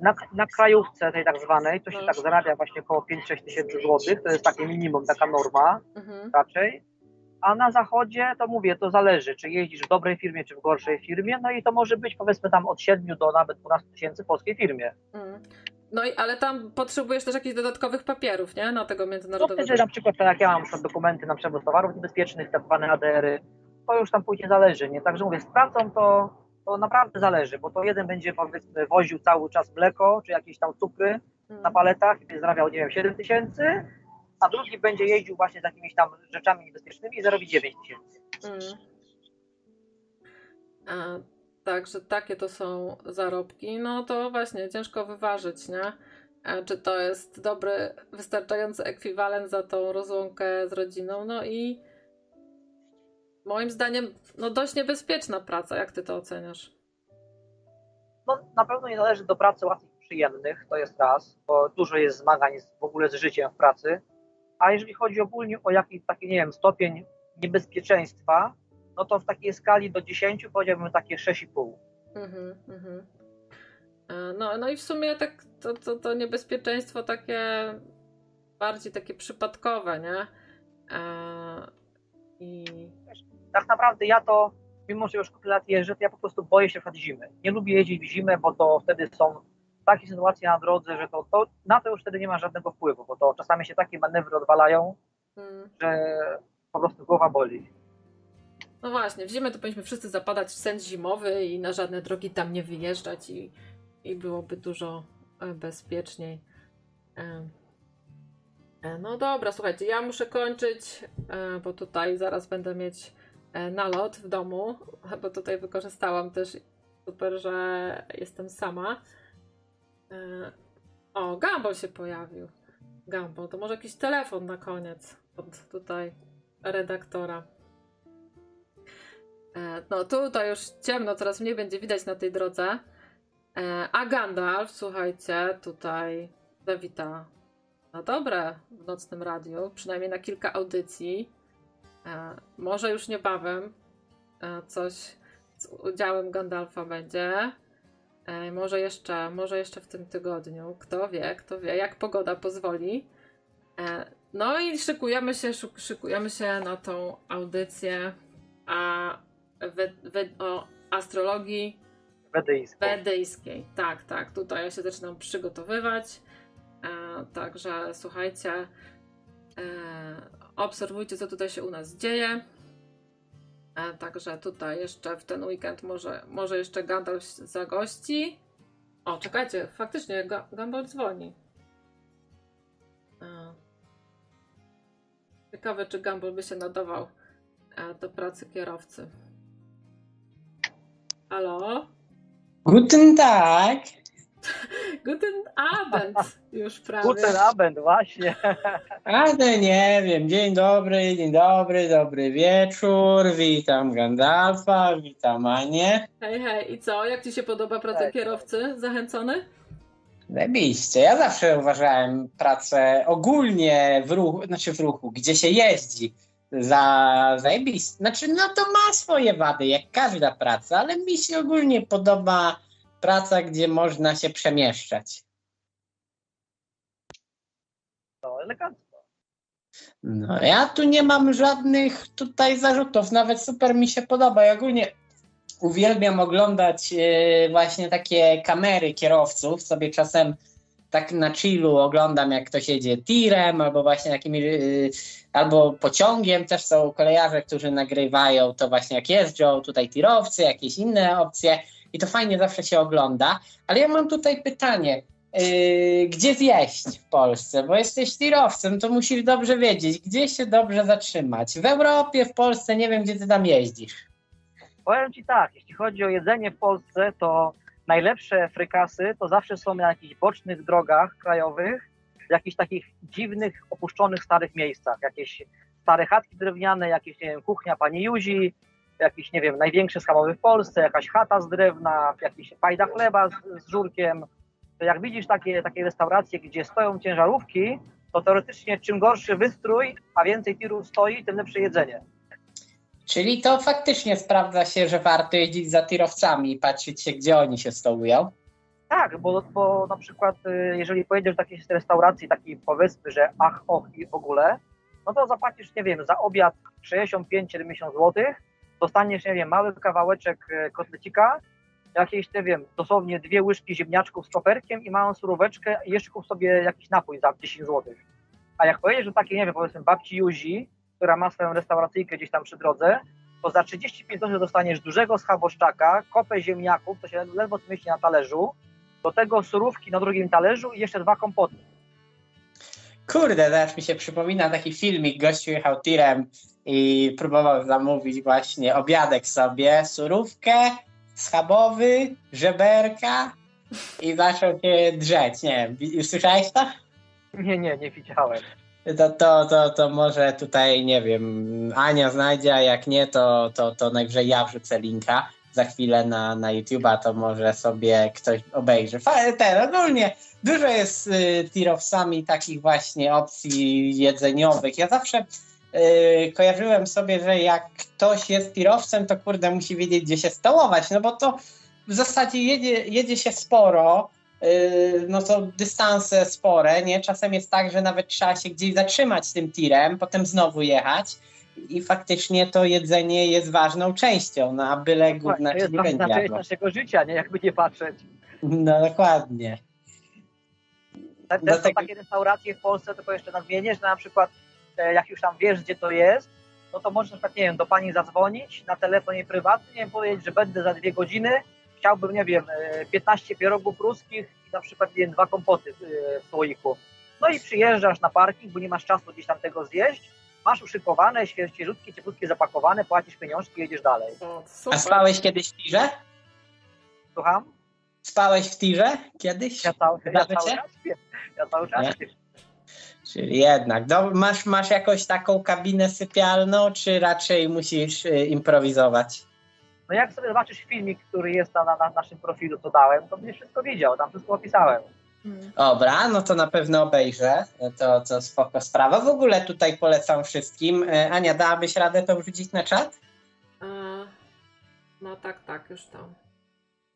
Na, na krajówce tej tak zwanej to się No. tak zarabia właśnie około 5-6 tysięcy złotych, to jest takie minimum, taka norma mhm. raczej. A na zachodzie to mówię, to zależy, czy jeździsz w dobrej firmie, czy w gorszej firmie, no i to może być powiedzmy tam od 7 do nawet 12 tysięcy w polskiej firmie. Mm. No i ale tam potrzebujesz też jakichś dodatkowych papierów, nie? Na tego No międzynarodowego. wtedy na przykład tak jak ja mam na dokumenty na przewóz towarów niebezpiecznych, tak zwane ADR-y, to już tam później zależy, nie? Także mówię, z pracą to, to naprawdę zależy, bo to jeden będzie powiedzmy woził cały czas mleko, czy jakieś tam cukry, Mm. na paletach i zarabiał, nie wiem, 7 tysięcy, a drugi będzie jeździł właśnie z jakimiś tam rzeczami niebezpiecznymi i zarobi 9 tysięcy. Mm. A, Także takie to są zarobki. No to właśnie ciężko wyważyć, nie? A Czy to jest dobry, wystarczający ekwiwalent za tą rozłąkę z rodziną? No i moim zdaniem no dość niebezpieczna praca. Jak ty to oceniasz? No, na pewno nie należy do pracy łatwych przyjemnych, to jest raz, bo dużo jest zmagań w ogóle z życiem w pracy. A jeżeli chodzi ogólnie o jakiś taki, nie wiem, stopień niebezpieczeństwa, no to w takiej skali do 10 powiedziałbym takie 6,5. Mhm, mhm. E, no, no i w sumie tak to, to, to niebezpieczeństwo takie bardziej takie przypadkowe, nie? E, I... Tak naprawdę ja to, mimo że już kilka lat jeżdżę, to ja po prostu boję się przed zimy. Nie lubię jeździć w zimę, bo to wtedy są takie sytuacje na drodze, że to, to na to już wtedy nie ma żadnego wpływu, bo to czasami się takie manewry odwalają, hmm. że po prostu głowa boli. No właśnie, w zimę to powinniśmy wszyscy zapadać w sen zimowy i na żadne drogi tam nie wyjeżdżać i, i byłoby dużo e, bezpieczniej. E, e, no dobra, słuchajcie, ja muszę kończyć, bo tutaj zaraz będę mieć nalot w domu, bo tutaj wykorzystałam też super, że jestem sama. O, Gumball się pojawił. Gumball, to może jakiś telefon na koniec od tutaj redaktora. E, no tutaj już ciemno, coraz mniej będzie widać na tej drodze. E, a Gandalf, słuchajcie, tutaj zawita na dobre w nocnym radiu, przynajmniej na kilka audycji. E, może już niebawem coś z udziałem Gandalfa będzie. Może jeszcze, może jeszcze w tym tygodniu. Kto wie, kto wie, jak pogoda pozwoli. No i szykujemy się, szykujemy się na tą audycję. A we, we, o astrologii wedyjskiej. wedyjskiej. Tak, tak. Tutaj ja się zaczynam przygotowywać. E, także słuchajcie, e, obserwujcie, co tutaj się u nas dzieje. E, także tutaj jeszcze w ten weekend może, może jeszcze Gandalf zagości. O, czekajcie, faktycznie Gandalf dzwoni. E, ciekawe, czy Gumball by się nadawał e, do pracy kierowcy. Halo? Guten Tag. Guten Abend już prawie. Guten Abend, właśnie. A to nie wiem. Dzień dobry, dzień dobry, dobry wieczór. Witam Gandalfa, witam Anię. Hej, hej. I co? Jak ci się podoba praca kierowcy? Zachęcony? Zajebiście. Ja zawsze uważałem pracę ogólnie w ruchu, znaczy w ruchu, gdzie się jeździ za zajebiste. Znaczy, no to ma swoje wady, jak każda praca, ale mi się ogólnie podoba praca, gdzie można się przemieszczać. To elegancko. No, ja tu nie mam żadnych tutaj zarzutów, nawet super mi się podoba. Ja ogólnie uwielbiam oglądać yy, właśnie takie kamery kierowców, sobie czasem tak na chillu oglądam, jak ktoś jedzie tirem albo właśnie jakimi, yy, albo pociągiem. Też są kolejarze, którzy nagrywają to właśnie jak jeżdżą, tutaj tirowcy, jakieś inne opcje i to fajnie zawsze się ogląda. Ale ja mam tutaj pytanie. Yy, gdzie zjeść w Polsce? Bo jesteś tirowcem, to musisz dobrze wiedzieć, gdzie się dobrze zatrzymać. W Europie, w Polsce, nie wiem, gdzie ty tam jeździsz. Powiem ci tak, jeśli chodzi o jedzenie w Polsce, to najlepsze frykasy to zawsze są na jakichś bocznych drogach krajowych, w jakichś takich dziwnych, opuszczonych starych miejscach. Jakieś stare chatki drewniane, jakieś, nie wiem, kuchnia pani Juzi, jakiś, nie wiem, największy schabowy w Polsce, jakaś chata z drewna, jakiś fajda chleba z, z żurkiem. To jak widzisz takie, takie restauracje, gdzie stoją ciężarówki, to teoretycznie czym gorszy wystrój, a więcej tirów stoi, tym lepsze jedzenie. Czyli to faktycznie sprawdza się, że warto jeździć za tirowcami i patrzeć się, gdzie oni się stołują? Tak, bo, bo na przykład y, jeżeli pojedziesz do jakiejś restauracji takiej powiedzmy, że ach, och i w ogóle, no to zapłacisz, nie wiem, za obiad 65-70 zł, dostaniesz, nie wiem, mały kawałeczek y, kotlecika, jakieś, nie wiem, dosłownie dwie łyżki ziemniaczków z czoperkiem i małą suróweczkę i jeszcze kup sobie jakiś napój za 10 zł. A jak pojedziesz do takiej, nie wiem, powiedzmy babci Juzi, która ma swoją restauracyjkę gdzieś tam przy drodze, to za 35 zł dostaniesz dużego schaboszczaka, kopę ziemniaków, to się ledwo zmieści na talerzu, do tego surówki na drugim talerzu i jeszcze dwa kompoty. Kurde, teraz mi się przypomina taki filmik, gościu jechał tirem i próbował zamówić właśnie obiadek sobie, surówkę, schabowy, żeberka i zaczął się drzeć. Nie wiem, słyszałeś to? Nie, nie, nie widziałem. to, to, to, to może tutaj, nie wiem, Ania znajdzie, a jak nie, to, to, to najwyżej ja wrzucę linka za chwilę na, na YouTube'a, to może sobie ktoś obejrzy. Ten, ogólnie dużo jest y, tirowcami takich właśnie opcji jedzeniowych. Ja zawsze y, kojarzyłem sobie, że jak ktoś jest tirowcem, to kurde musi wiedzieć, gdzie się stołować, no bo to w zasadzie jedzie, jedzie się sporo, y, no to dystanse spore, nie? Czasem jest tak, że nawet trzeba się gdzieś zatrzymać tym tirem, potem znowu jechać i faktycznie to jedzenie jest ważną częścią, no a byle główna to jest nie będzie część jadła. naszego życia, nie? Jakby nie patrzeć. No dokładnie. Też są Dlatego- takie restauracje w Polsce, tylko jeszcze nadmienię, że na przykład e, jak już tam wiesz, gdzie to jest, no to możesz na przykład, nie wiem, do pani zadzwonić na telefonie prywatnie, powiedzieć, że będę za dwie godziny, chciałbym, nie wiem, e, 15 pierogów ruskich i na przykład, nie wiem, dwa kompoty e, w słoiku. No i przyjeżdżasz na parking, bo nie masz czasu gdzieś tam tego zjeść, masz uszykowane, świeżutkie, cieplutkie, zapakowane, płacisz pieniążki i jedziesz dalej. A spałeś kiedyś w tirze? Słucham? Spałeś w tirze kiedyś? Ja cały, ja cały czas śpię. Ja cały czas śpię. Czyli jednak. Do, masz, masz jakąś taką kabinę sypialną, czy raczej musisz y, improwizować? No jak sobie zobaczysz filmik, który jest na, na, na naszym profilu, co dałem, to będziesz wszystko widział, tam wszystko opisałem. Dobra, no to na pewno obejrzę. To, to spoko sprawa. W ogóle tutaj polecam wszystkim. Y, Ania, dałabyś radę to wrzucić na czat? E, No tak, tak, już tam.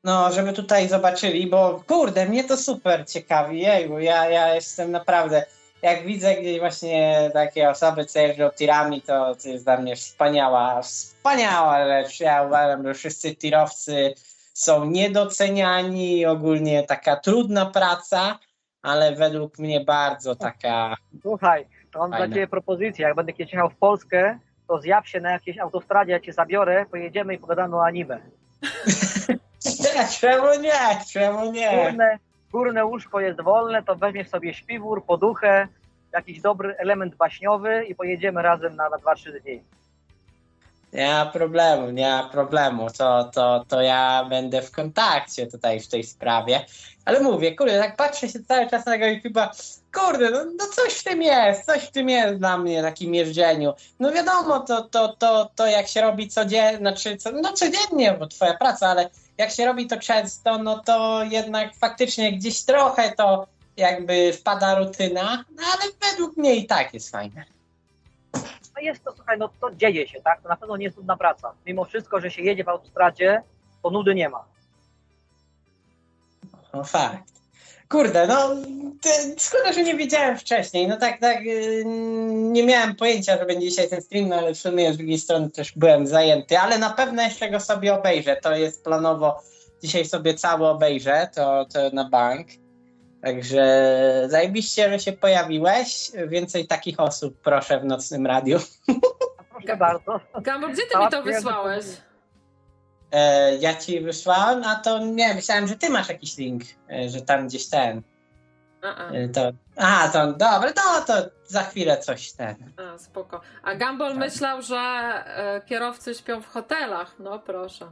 No, żeby tutaj zobaczyli, bo kurde, mnie to super ciekawi. Jejku, ja, ja jestem naprawdę. Jak widzę gdzieś właśnie takie osoby, co jeżdżą tirami, to, to jest dla mnie wspaniała, wspaniała rzecz. Ja uważam, że wszyscy tirowcy są niedoceniani, ogólnie taka trudna praca, ale według mnie bardzo taka. Słuchaj, to mam Fajne. dla Ciebie propozycję. Jak będę kiedyś jechał w Polskę, to zjaw się na jakiejś autostradzie, ja Cię zabiorę, pojedziemy i pogadamy o anime. Nie, [laughs] czemu nie? Czemu nie? Górne, górne łóżko jest wolne, to weźmiesz sobie śpiwór, poduchę, jakiś dobry element baśniowy i pojedziemy razem na, na 2-3 dni. Nie ma problemu, nie ma problemu. To, to, to ja będę w kontakcie tutaj w tej sprawie. Ale mówię, kurde, tak patrzę się cały czas na tego YouTube'a, kurde, no, no coś w tym jest, coś w tym jest dla mnie, takim jeżdżeniu. No wiadomo, to, to, to, to jak się robi codziennie, znaczy, co, no codziennie, bo twoja praca, ale jak się robi to często, no to jednak faktycznie gdzieś trochę to jakby wpada rutyna, no ale według mnie i tak jest fajne. No jest to, słuchaj, no to dzieje się, tak? To na pewno nie jest nudna praca. Mimo wszystko, że się jedzie w autostradzie, to nudy nie ma. No fakt. Kurde, no szkoda, że nie wiedziałem wcześniej. No tak, tak, yy, nie miałem pojęcia, że będzie dzisiaj ten stream, no ale w sumie z drugiej strony też byłem zajęty, ale na pewno jeszcze go sobie obejrzę. To jest planowo, dzisiaj sobie cały obejrzę, to, to na bank. Także zajebiście, że się pojawiłeś. Więcej takich osób proszę w Nocnym Radiu. [laughs] Proszę bardzo. Gambo, gdzie ty Cała mi to wysłałeś? E, ja ci wysłałem, a to nie, myślałem, że ty masz jakiś link, e, że tam gdzieś ten. A, a, Y, To, a, to dobra, no to za chwilę coś ten. a, spoko. A Gumball Tak. myślał, że e, kierowcy śpią w hotelach. No proszę.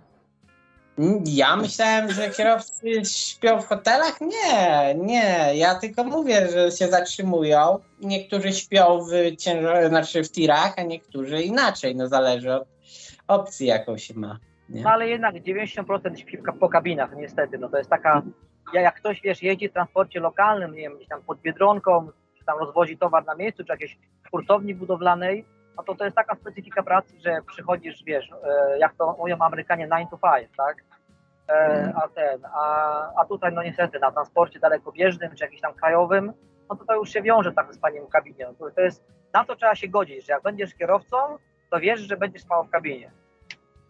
Ja myślałem, że kierowcy śpią w hotelach. Nie, nie. Ja tylko mówię, że się zatrzymują. Niektórzy śpią w ciężar, znaczy w tirach, a niektórzy inaczej. No zależy od opcji, jaką się ma. Nie? No ale jednak 90% śpi po kabinach, niestety. No to jest taka, ja- jak ktoś, wiesz, jeździ w transporcie lokalnym, nie wiem, gdzieś tam pod Biedronką, czy tam rozwozi towar na miejscu, czy jakiejś hurtowni budowlanej, no to to jest taka specyfika pracy, że przychodzisz, wiesz, e, jak to mówią Amerykanie 9 to 5, tak? E, a ten, a, a tutaj no niestety na transporcie dalekobieżnym, czy jakimś tam krajowym, no to to już się wiąże tak z paniem w kabinie. No to, jest, na to trzeba się godzić, że jak będziesz kierowcą, to wiesz, że będziesz spał w kabinie.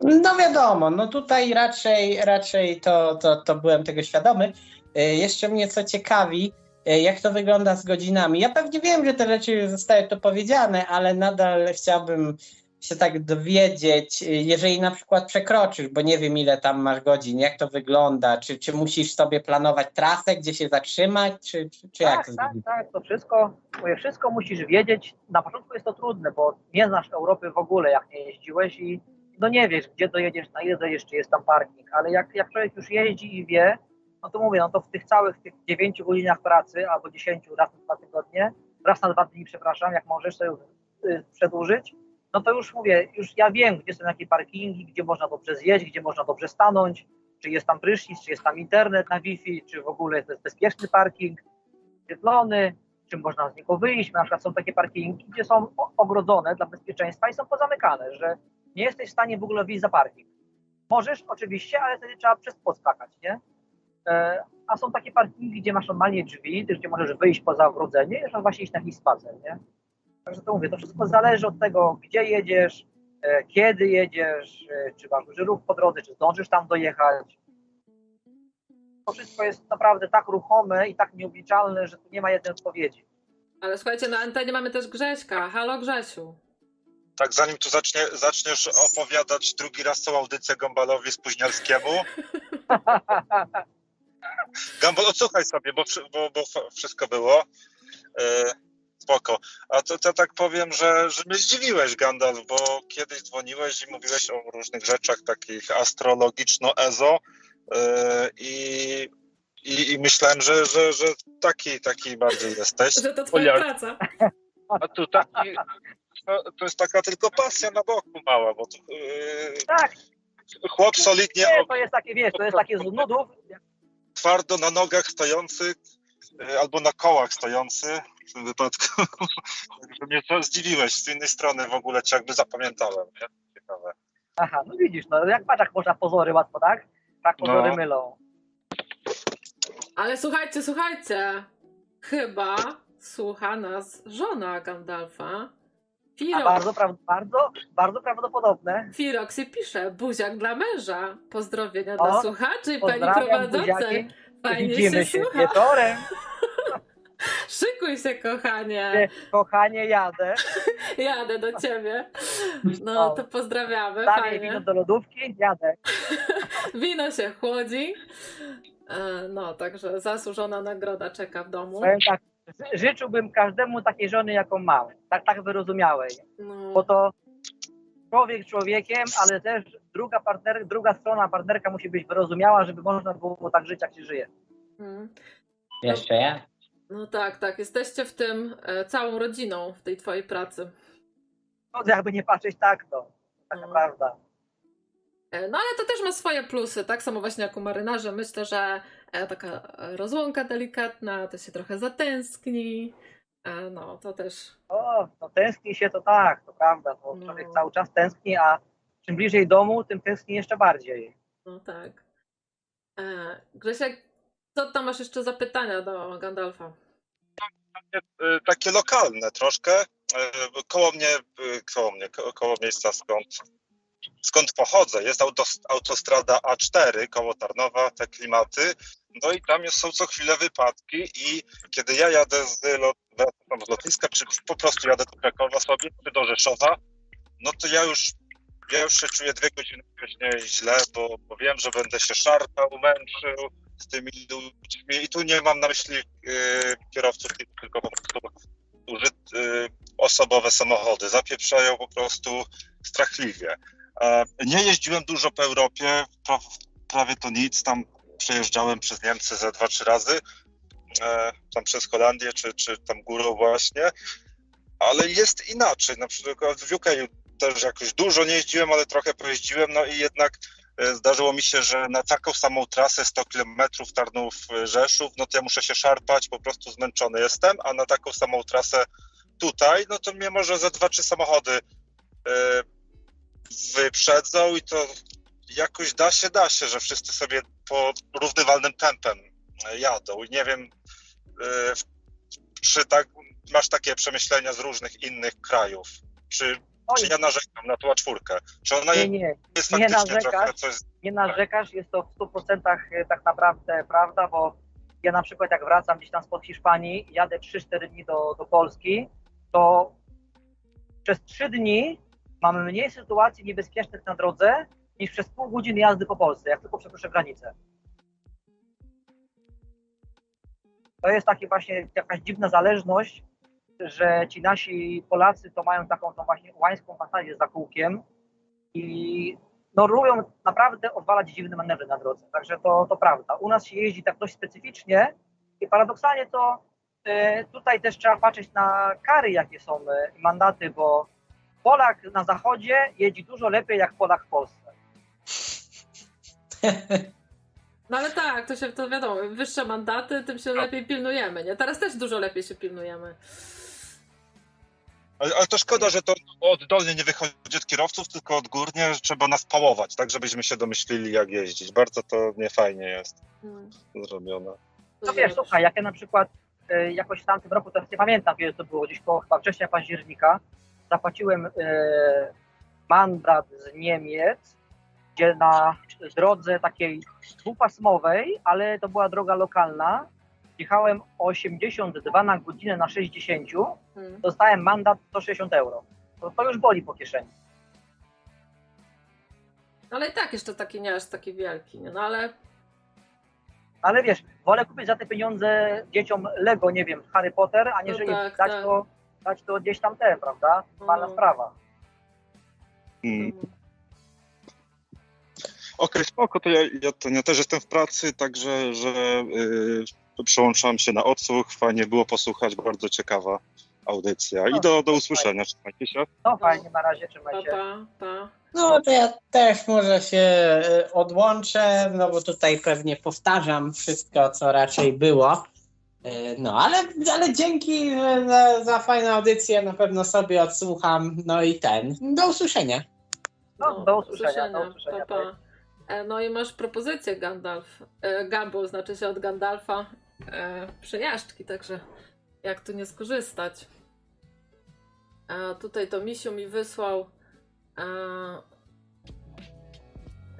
No wiadomo, no tutaj raczej, raczej to, to, to byłem tego świadomy. Y, Jeszcze mnie co ciekawi, jak to wygląda z godzinami. Ja pewnie wiem, że te rzeczy zostały tu powiedziane, ale nadal chciałbym się tak dowiedzieć, y, jeżeli na przykład przekroczysz, bo nie wiem ile tam masz godzin, jak to wygląda, czy, czy musisz sobie planować trasę, gdzie się zatrzymać, czy, czy, czy jak tak, to tak, zrobić? tak, to wszystko, mówię, wszystko musisz wiedzieć. Na początku jest to trudne, bo nie znasz Europy w ogóle, jak nie jeździłeś i no nie wiesz, gdzie dojedziesz, na ile dojedziesz, czy jest tam parking, ale jak, jak człowiek już jeździ i wie, no to mówię, no to w tych całych tych 9 godzinach pracy albo 10 raz na dwa tygodnie, raz na dwa dni, przepraszam, jak możesz sobie y, przedłużyć, no to już mówię, już ja wiem, gdzie są jakie parkingi, gdzie można dobrze zjeść, gdzie można dobrze stanąć, czy jest tam prysznic, czy jest tam internet na Wi-Fi, czy w ogóle to jest bezpieczny parking, świetlony, czy można z niego wyjść. Na przykład są takie parkingi, gdzie są ogrodzone dla bezpieczeństwa i są pozamykane, że nie jesteś w stanie w ogóle wyjść za parking. Możesz oczywiście, ale wtedy trzeba przez płot skakać, nie? E, a są takie parkingi, gdzie masz normalnie drzwi, gdzie możesz wyjść poza ogrodzenie i możesz właśnie iść na jakiś spacer, nie? Także to mówię, to wszystko zależy od tego, gdzie jedziesz, e, kiedy jedziesz, e, czy masz duży ruch po drodze, czy zdążysz tam dojechać. To wszystko jest naprawdę tak ruchome i tak nieobliczalne, że tu nie ma jednej odpowiedzi. Ale słuchajcie, na antenie mamy też Grześka. Halo Grzesiu. Tak, zanim tu zacznie, zaczniesz opowiadać drugi raz całą audycję Gambalowi Spóźnialskiemu. [laughs] Gambol, odsłuchaj sobie, bo, bo, bo wszystko było. E, spoko. A to, to tak powiem, że, że mnie zdziwiłeś, Gandalf, bo kiedyś dzwoniłeś i mówiłeś o różnych rzeczach takich astrologiczno-ezo e, i, i, i, myślałem, że, że, że taki, taki bardziej jesteś. Że to twoja praca. [laughs] A tu taki, to, to jest taka tylko pasja na boku mała, bo to, yy, tak. chłop solidnie... Nie, to jest takie, wiesz, to jest takie z nudów. Twardo na nogach stojący, yy, albo na kołach stojący w tym wypadku. [laughs] Także mnie to zdziwiłeś, z innej strony w ogóle cię jakby zapamiętałem, nie? Ciekawe. Aha, no widzisz, no jak patrz, jak można pozory łatwo, tak? Tak pozory no. mylą. Ale słuchajcie, słuchajcie, chyba słucha nas żona Gandalfa. Bardzo, bardzo, bardzo prawdopodobne. Firoxy pisze, buziak dla męża. Pozdrowienia o, dla słuchaczy i pani prowadzącej. Fajnie Widzimy się, się wieczorem. [laughs] Szykuj się, kochanie. Nie, kochanie, jadę. [laughs] jadę do ciebie. No, to pozdrawiamy. Stawię fajnie. wino do lodówki, jadę. [laughs] wino się chłodzi. No, także zasłużona nagroda czeka w domu. Powiem tak, życzyłbym każdemu takiej żony, jaką mam. Tak, tak wyrozumiałej. No. Bo to człowiek człowiekiem, ale też druga, partner, druga strona partnerka musi być wyrozumiała, żeby można było tak żyć, jak się żyje. Hmm. Jeszcze ja? No tak, tak. Jesteście w tym e, całą rodziną, w tej twojej pracy. No jakby nie patrzeć tak, to taka no. prawda. E, no ale to też ma swoje plusy, tak samo właśnie jak u marynarza. Myślę, że taka rozłąka delikatna, to się trochę zatęskni. E, no, to też. O, no tęskni się to tak, to prawda. Bo no. człowiek cały czas tęskni, a czym bliżej domu, tym tęskni jeszcze bardziej. No tak. Grzesiek, co tam masz jeszcze zapytania do Gandalfa? Takie, takie lokalne troszkę. Koło mnie, koło mnie, koło miejsca skąd skąd pochodzę. Jest autostrada A4 koło Tarnowa, te klimaty. No i tam jest, są co chwilę wypadki i kiedy ja jadę z, lot, z lotniska, czy po prostu jadę do Krakowa sobie, czy do Rzeszowa, no to ja już, ja już się czuję dwie godziny wcześniej źle, bo, bo wiem, że będę się szarpał, męczył z tymi ludźmi i tu nie mam na myśli yy, kierowców, tylko po prostu duże yy, osobowe samochody. Zapieprzają po prostu strachliwie. Nie jeździłem dużo po Europie, prawie to nic. Tam przejeżdżałem przez Niemcy dwa, trzy razy, e, tam przez Holandię, czy, czy tam górą właśnie, ale jest inaczej. Na przykład w UK też jakoś dużo nie jeździłem, ale trochę pojeździłem, no i jednak e, zdarzyło mi się, że na taką samą trasę 100 km Tarnów-Rzeszów, no to ja muszę się szarpać, po prostu zmęczony jestem, a na taką samą trasę tutaj, no to mnie może ze dwa, trzy samochody wyprzedzą i to jakoś da się, da się, że wszyscy sobie po równywalnym tempem jadą. I nie wiem, y, czy tak, masz takie przemyślenia z różnych innych krajów, czy, czy ja narzekam na tą czwórkę? Czy ona nie, nie, jest nie narzekasz, coś... Nie narzekasz, jest to w 100% y, tak naprawdę prawda, bo ja na przykład jak wracam gdzieś tam spod Hiszpanii, jadę 3-4 dni do, do Polski, to przez 3 dni mamy mniej sytuacji niebezpiecznych na drodze niż przez pół godziny jazdy po Polsce, jak tylko przekroczę granicę. To jest takie właśnie jakaś dziwna zależność, że ci nasi Polacy to mają taką tą właśnie łańską fantazję za kółkiem i no lubią naprawdę odwalać dziwne manewry na drodze. Także to, to prawda. U nas się jeździ tak dość specyficznie i paradoksalnie to e, tutaj też trzeba patrzeć na kary, jakie są i mandaty, bo Polak na zachodzie jeździ dużo lepiej jak Polak w Polsce. No ale tak, to się to wiadomo, wyższe mandaty, tym się lepiej pilnujemy, nie? Teraz też dużo lepiej się pilnujemy. Ale, ale to szkoda, że to oddolnie nie wychodzi od kierowców, tylko odgórnie, że trzeba nas pałować, tak żebyśmy się domyślili jak jeździć. Bardzo to niefajnie jest Hmm. zrobione. No wiesz, słuchaj, jak ja na przykład e, jakoś w tamtym roku, teraz nie pamiętam kiedy to było, gdzieś koło chyba września, października, zapłaciłem e, mandat z Niemiec, gdzie na drodze takiej dwupasmowej, ale to była droga lokalna, jechałem 82 na godzinę na 60, Hmm. dostałem mandat 160 euro. To, to już boli po kieszeni. Ale i tak jeszcze taki nie aż taki wielki, nie? No ale Ale wiesz, wolę kupić za te pieniądze dzieciom Lego, nie wiem, Harry Potter, aniżeli No tak, dać, tak. To, dać to gdzieś tam ten, prawda? Pana No. sprawa. Mm. Okej, spoko, to ja, ja, to ja też jestem w pracy, także że yy, przełączam się na odsłuch. Fajnie było posłuchać, bardzo ciekawa audycja. I do, do usłyszenia, trzymajcie się. No fajnie, na razie trzymajcie. pa, pa. No to ja też może się e, odłączę, no bo tutaj pewnie powtarzam wszystko, co raczej było. E, No, ale, ale dzięki za, za fajną audycję, na pewno sobie odsłucham. No i ten. Do usłyszenia. No, do usłyszenia, do usłyszenia. Pa, pa. E, No i masz propozycję Gandalf. E, Gumball znaczy się od Gandalfa e, przejażdżki, także jak tu nie skorzystać. A tutaj to Misiu mi wysłał e,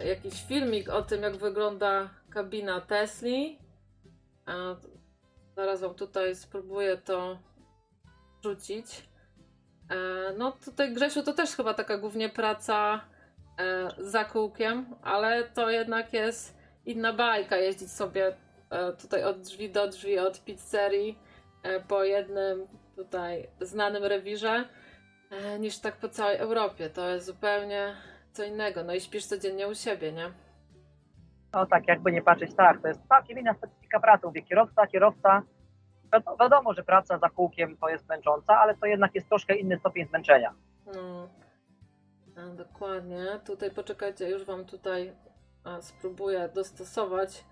jakiś filmik o tym, jak wygląda kabina Tesli. A, zaraz wam tutaj spróbuję to rzucić. E, no tutaj Grzesiu to też chyba taka głównie praca za kółkiem, ale to jednak jest inna bajka jeździć sobie e, tutaj od drzwi do drzwi, od pizzerii e, po jednym tutaj znanym rewirze e, niż tak po całej Europie. To jest zupełnie co innego. No i śpisz codziennie u siebie, nie? No tak, jakby nie patrzeć, tak, to jest całkiem inna specyfika pracy. Mówię, kierowca, kierowca, wiadomo, wiadomo, że praca za kółkiem to jest męcząca, ale to jednak jest troszkę inny stopień zmęczenia. No, a, dokładnie. Tutaj poczekajcie, już wam tutaj a, spróbuję dostosować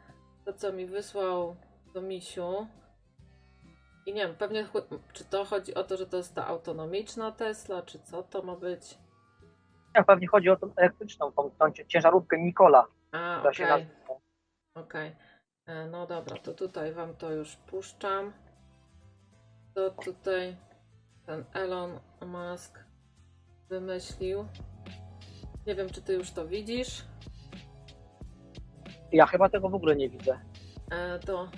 to, co mi wysłał do misiu. I nie wiem, pewnie czy to chodzi o to, że to jest ta autonomiczna Tesla, czy co to ma być? Ja pewnie chodzi o tą elektryczną, tą, tą ciężarówkę Nikola, A, okej, nazywa. okej. E, No dobra, to tutaj wam to już puszczam. To tutaj ten Elon Musk wymyślił. Nie wiem, czy ty już to widzisz. Ja chyba tego w ogóle nie widzę. E, to.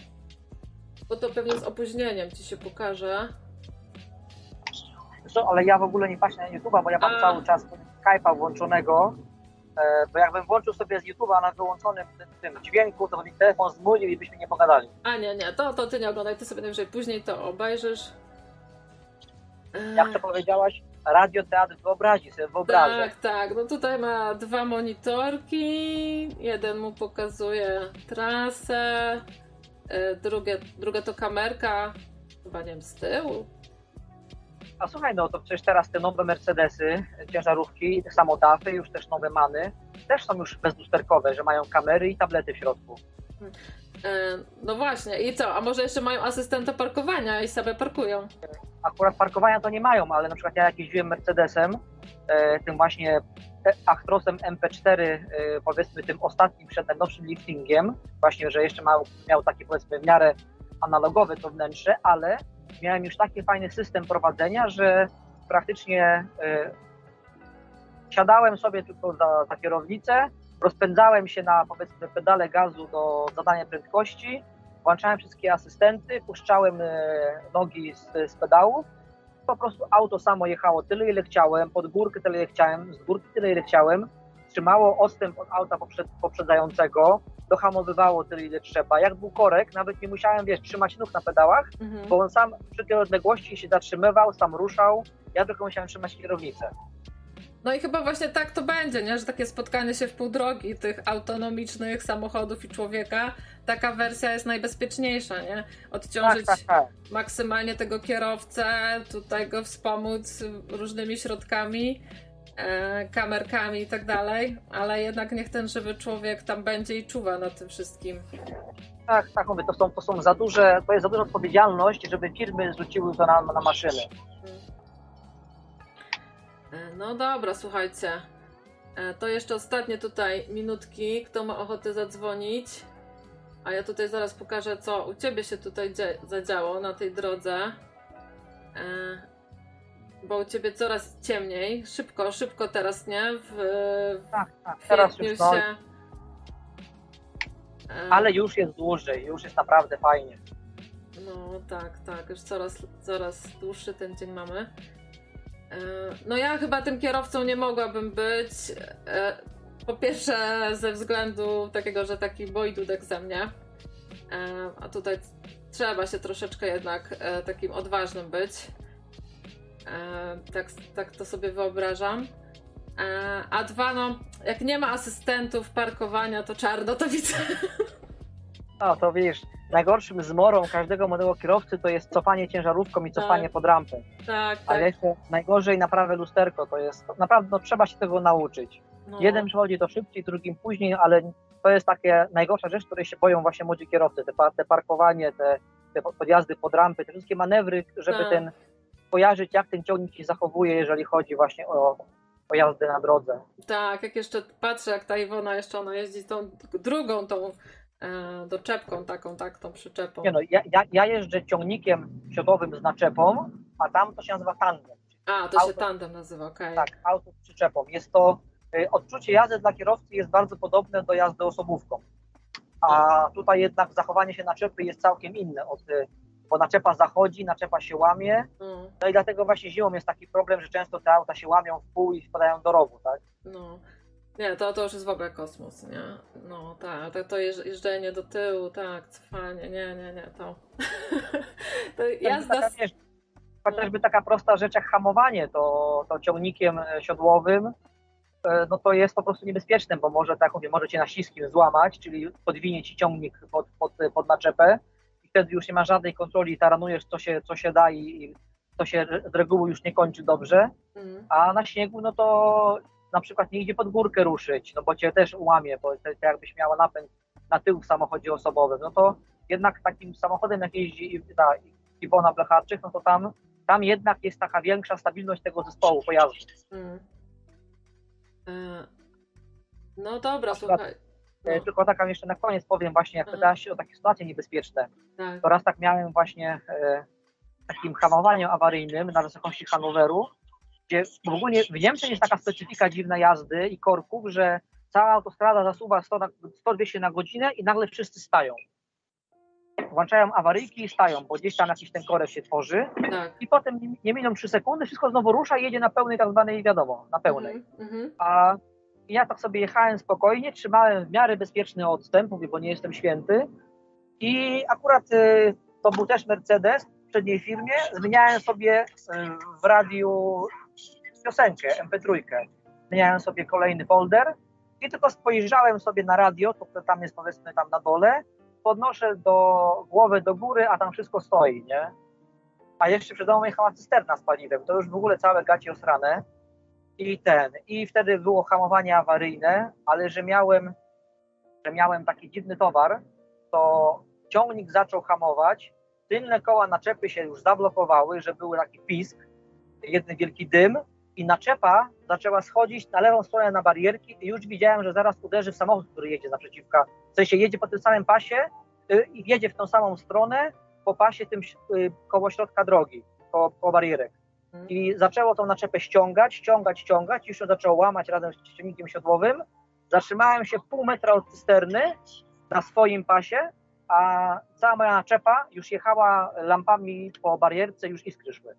Bo to pewnie z opóźnieniem ci się pokaże. Zresztą, ale ja w ogóle nie patrzę na YouTube'a, bo ja mam A. cały czas Skype'a włączonego. E, bo jakbym włączył sobie z YouTube'a na wyłączonym tym, tym dźwięku, to by mi telefon zmulił i byśmy nie pogadali. A nie, nie, to, to ty nie oglądaj, ty sobie najwyżej później to obejrzysz. E, Jak to powiedziałaś? Radio, teatr wyobrazi sobie, wyobrażę. Tak, tak. No tutaj ma dwa monitorki. Jeden mu pokazuje trasę. e, Drugie, druga to kamerka. Chyba nie wiem, z tyłu. A słuchaj, no to przecież teraz te nowe Mercedesy, ciężarówki, samo DAFy, już też nowe Many, też są już bezlusterkowe, że mają kamery i tablety w środku. E, No właśnie, i co? A może jeszcze mają asystenta parkowania i sobie parkują? Akurat parkowania to nie mają, ale na przykład ja jak jeździłem Mercedesem, e, tym właśnie Actrosem MP4, e, powiedzmy tym ostatnim przed najnowszym liftingiem, właśnie, że jeszcze miał, miał takie powiedzmy w miarę analogowe to wnętrze, ale miałem już taki fajny system prowadzenia, że praktycznie e, siadałem sobie tylko za, za kierownicę, rozpędzałem się na powiedzmy pedale gazu do zadania prędkości, włączałem wszystkie asystenty, puszczałem e, nogi z, z pedałów, po prostu auto samo jechało tyle, ile chciałem, pod górkę tyle, ile chciałem, z górki tyle, ile chciałem, trzymało odstęp od auta poprzed, poprzedzającego, dohamowywało tyle, ile trzeba. Jak był korek, nawet nie musiałem, wiesz, trzymać nóg na pedałach, Mhm. bo on sam przy tej odległości się zatrzymywał, sam ruszał, ja tylko musiałem trzymać kierownicę. No i chyba właśnie tak to będzie, nie? że takie spotkanie się w pół drogi tych autonomicznych samochodów i człowieka, taka wersja jest najbezpieczniejsza, nie? Odciążyć Tak, tak, tak. maksymalnie tego kierowcę, tutaj go wspomóc różnymi środkami, e, kamerkami i tak dalej, ale jednak niech ten żywy człowiek tam będzie i czuwa nad tym wszystkim. Tak, tak, mówię, to są, to są za duże, to jest za duża odpowiedzialność, żeby firmy zrzuciły to na, na maszyny. E, No dobra, słuchajcie. E, To jeszcze ostatnie tutaj minutki. Kto ma ochotę zadzwonić? A ja tutaj zaraz pokażę, co u ciebie się tutaj zadziało na tej drodze. E, Bo u ciebie coraz ciemniej. Szybko, szybko teraz, nie? W, Tak, tak, teraz już no, się. Ale już jest dłużej, już jest naprawdę fajnie. No tak, tak, już coraz, coraz dłuższy ten dzień mamy. E, No ja chyba tym kierowcą nie mogłabym być. e, Po pierwsze ze względu takiego, że taki boi dudek ze mnie. E, A tutaj trzeba się troszeczkę jednak takim odważnym być. Tak, tak to sobie wyobrażam. A dwa, no, jak nie ma asystentów parkowania, to czarno to widzę. No to wiesz, najgorszym zmorą każdego modelu kierowcy to jest cofanie ciężarówką i cofanie Tak. pod rampę. Tak, Ale tak. jeszcze najgorzej naprawę lusterko to jest, naprawdę no, trzeba się tego nauczyć. No. Jeden przychodzi to szybciej, drugim później, ale to jest takie najgorsza rzecz, której się boją właśnie młodzi kierowcy. Te, te parkowanie, te, te podjazdy pod rampy, te wszystkie manewry, żeby Tak. ten kojarzyć, jak ten ciągnik się zachowuje, jeżeli chodzi właśnie o, jazdę na drodze. Tak, jak jeszcze patrzę, jak ta Iwona jeszcze ona jeździ tą drugą tą doczepką taką, tak, tą przyczepą. Nie no, ja, ja, ja jeżdżę ciągnikiem siodowym z naczepą, a tam to się nazywa tandem. A, to się auto- tandem nazywa, okej. Tak, auto z przyczepą. Jest to, y, odczucie jazdy dla kierowcy jest bardzo podobne do jazdy osobówką. A tutaj jednak zachowanie się naczepy jest całkiem inne, od, y, bo naczepa zachodzi, naczepa się łamie, No, no i dlatego właśnie zimą jest taki problem, że często te auta się łamią w pół i wpadają do rowu, tak? no. Nie, to, to już jest w ogóle kosmos, nie? No tak, to, to jeżdż- jeżdżenie do tyłu, tak, cofanie, nie, nie, nie, [laughs] to... to jazda... Taka, Z... wiesz, chociażby taka prosta rzecz jak hamowanie, to, to ciągnikiem siodłowym, e, no to jest po prostu niebezpieczne, bo może tak mówię, może cię na śliskim złamać, czyli podwinie ci ciągnik pod, pod, pod naczepę i wtedy już nie ma żadnej kontroli, taranujesz co się, co się da i, i to się z reguły już nie kończy dobrze, Mm, a na śniegu no to na przykład nie idzie pod górkę ruszyć, no bo cię też ułamie, bo to, to jakbyś miała napęd na tył w samochodzie osobowym, no to jednak takim samochodem jak jeździ ta Iwona Blecharczyk, no to tam, tam jednak jest taka większa stabilność tego zespołu pojazdu. mm. E, No dobra, słuchaj. E, No, Tylko taka jeszcze na koniec powiem właśnie, jak Mhm. pytałaś się o takie sytuacje niebezpieczne, tak. to raz tak miałem właśnie e, takim hamowaniu awaryjnym na wysokości Hanoweru, gdzie w ogóle w Niemczech jest taka specyfika dziwna jazdy i korków, że cała autostrada zasuwa 100 na- 100-200 na godzinę i nagle wszyscy stają. Włączają awaryjki i stają, bo gdzieś tam jakiś ten korek się tworzy tak. i potem nie- nie miną 3 sekundy, wszystko znowu rusza i jedzie na pełnej tak zwanej, wiadomo, na pełnej. Mhm, mhm. A ja tak sobie jechałem spokojnie, trzymałem w miarę bezpieczny odstęp, mówię, bo nie jestem święty. I akurat y, to był też Mercedes w przedniej firmie. Zmieniałem sobie y, w radiu piosenkę, MP3. Zmieniałem sobie kolejny folder i tylko spojrzałem sobie na radio, to tam jest powiedzmy tam na dole, podnoszę do głowy do góry, a tam wszystko stoi, nie? A jeszcze przed domem jechała cysterna z paliwem, to już w ogóle całe gacie osrane. I ten, i wtedy było hamowanie awaryjne, ale że miałem, że miałem taki dziwny towar, to ciągnik zaczął hamować, tylne koła naczepy się już zablokowały, że był taki pisk, jeden wielki dym i naczepa zaczęła schodzić na lewą stronę na barierki i już widziałem, że zaraz uderzy w samochód, który jedzie naprzeciwka. W sensie jedzie po tym samym pasie y, i jedzie w tą samą stronę po pasie tym y, koło środka drogi, koło, koło barierek. I zaczęło tą naczepę ściągać, ściągać, ściągać, już ją zaczęło łamać razem z ciągnikiem siodłowym. Zatrzymałem się pół metra od cysterny na swoim pasie, a cała moja naczepa już jechała lampami po barierce, już iskry szły.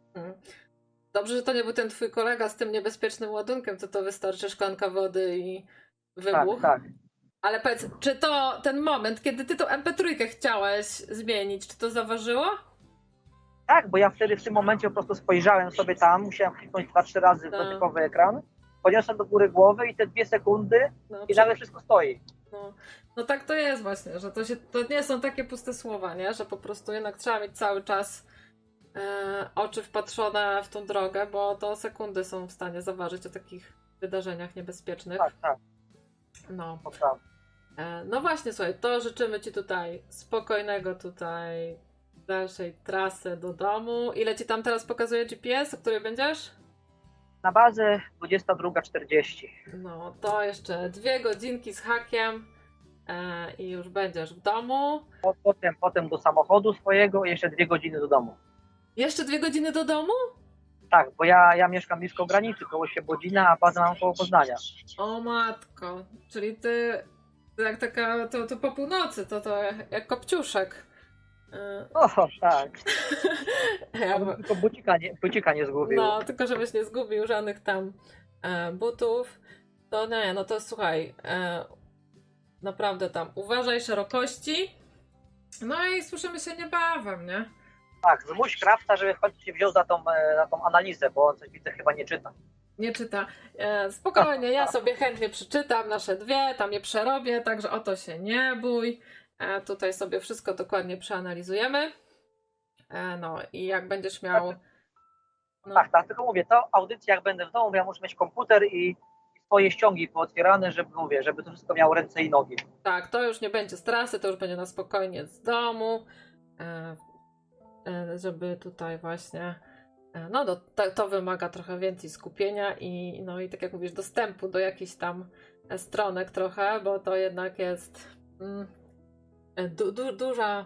Dobrze, że to nie był ten twój kolega z tym niebezpiecznym ładunkiem, to to wystarczy szklanka wody i wybuch. Tak, tak. Ale powiedz, czy to ten moment, kiedy ty tą MP3 chciałeś zmienić, czy to zaważyło? Tak, bo ja wtedy w tym momencie po prostu spojrzałem sobie tam, musiałem kliknąć dwa, trzy razy w dotykowy ekran, podniosłem do góry głowy i te dwie sekundy No, i nagle wszystko stoi. No, no tak to jest właśnie, że to, się, to nie są takie puste słowa, nie? Że po prostu jednak trzeba mieć cały czas oczy wpatrzone w tą drogę, bo to sekundy są w stanie zaważyć o takich wydarzeniach niebezpiecznych. Tak, tak, No. E, no właśnie, słuchaj, to życzymy Ci tutaj spokojnego tutaj dalszej trasy do domu. Ile Ci tam teraz pokazuje GPS, o której będziesz? Na bazę 22.40. No, to jeszcze dwie godzinki z hakiem e, i już będziesz w domu. Po- Potem, potem do samochodu swojego i jeszcze dwie godziny do domu. Jeszcze dwie godziny do domu? Tak, bo ja, ja mieszkam blisko granicy, koło Świebodzina, a bazę mam koło Poznania. O matko, czyli ty jak taka, to, to po północy, to to jak kopciuszek. O, tak. [laughs] Ja, bo- Tylko bucika nie, bucika nie zgubił. no, tylko żebyś nie zgubił żadnych tam e, butów. To nie, no to słuchaj, e, naprawdę tam uważaj szerokości. No i słyszymy się niebawem, nie? Tak, zmuś krawca, żeby w końcu się wziął za tą, e, za tą analizę, bo on coś widzę chyba nie czyta. Nie czyta. E, spokojnie, ja sobie chętnie przeczytam nasze dwie, tam je przerobię, także o to się nie bój. E, tutaj sobie wszystko dokładnie przeanalizujemy. No i jak będziesz miał. No, Tak, tak, tylko mówię, to audycja jak będę w domu, ja muszę mieć komputer i, swoje ściągi pootwierane, żeby mówię, żeby to wszystko miało ręce i nogi. tak, to już nie będzie strasy, to już będzie na spokojnie z domu. E, żeby tutaj właśnie. e, No, to, to wymaga trochę więcej skupienia i, no i tak jak mówisz, dostępu do jakichś tam stronek trochę, bo to jednak jest mm, du, du, duża,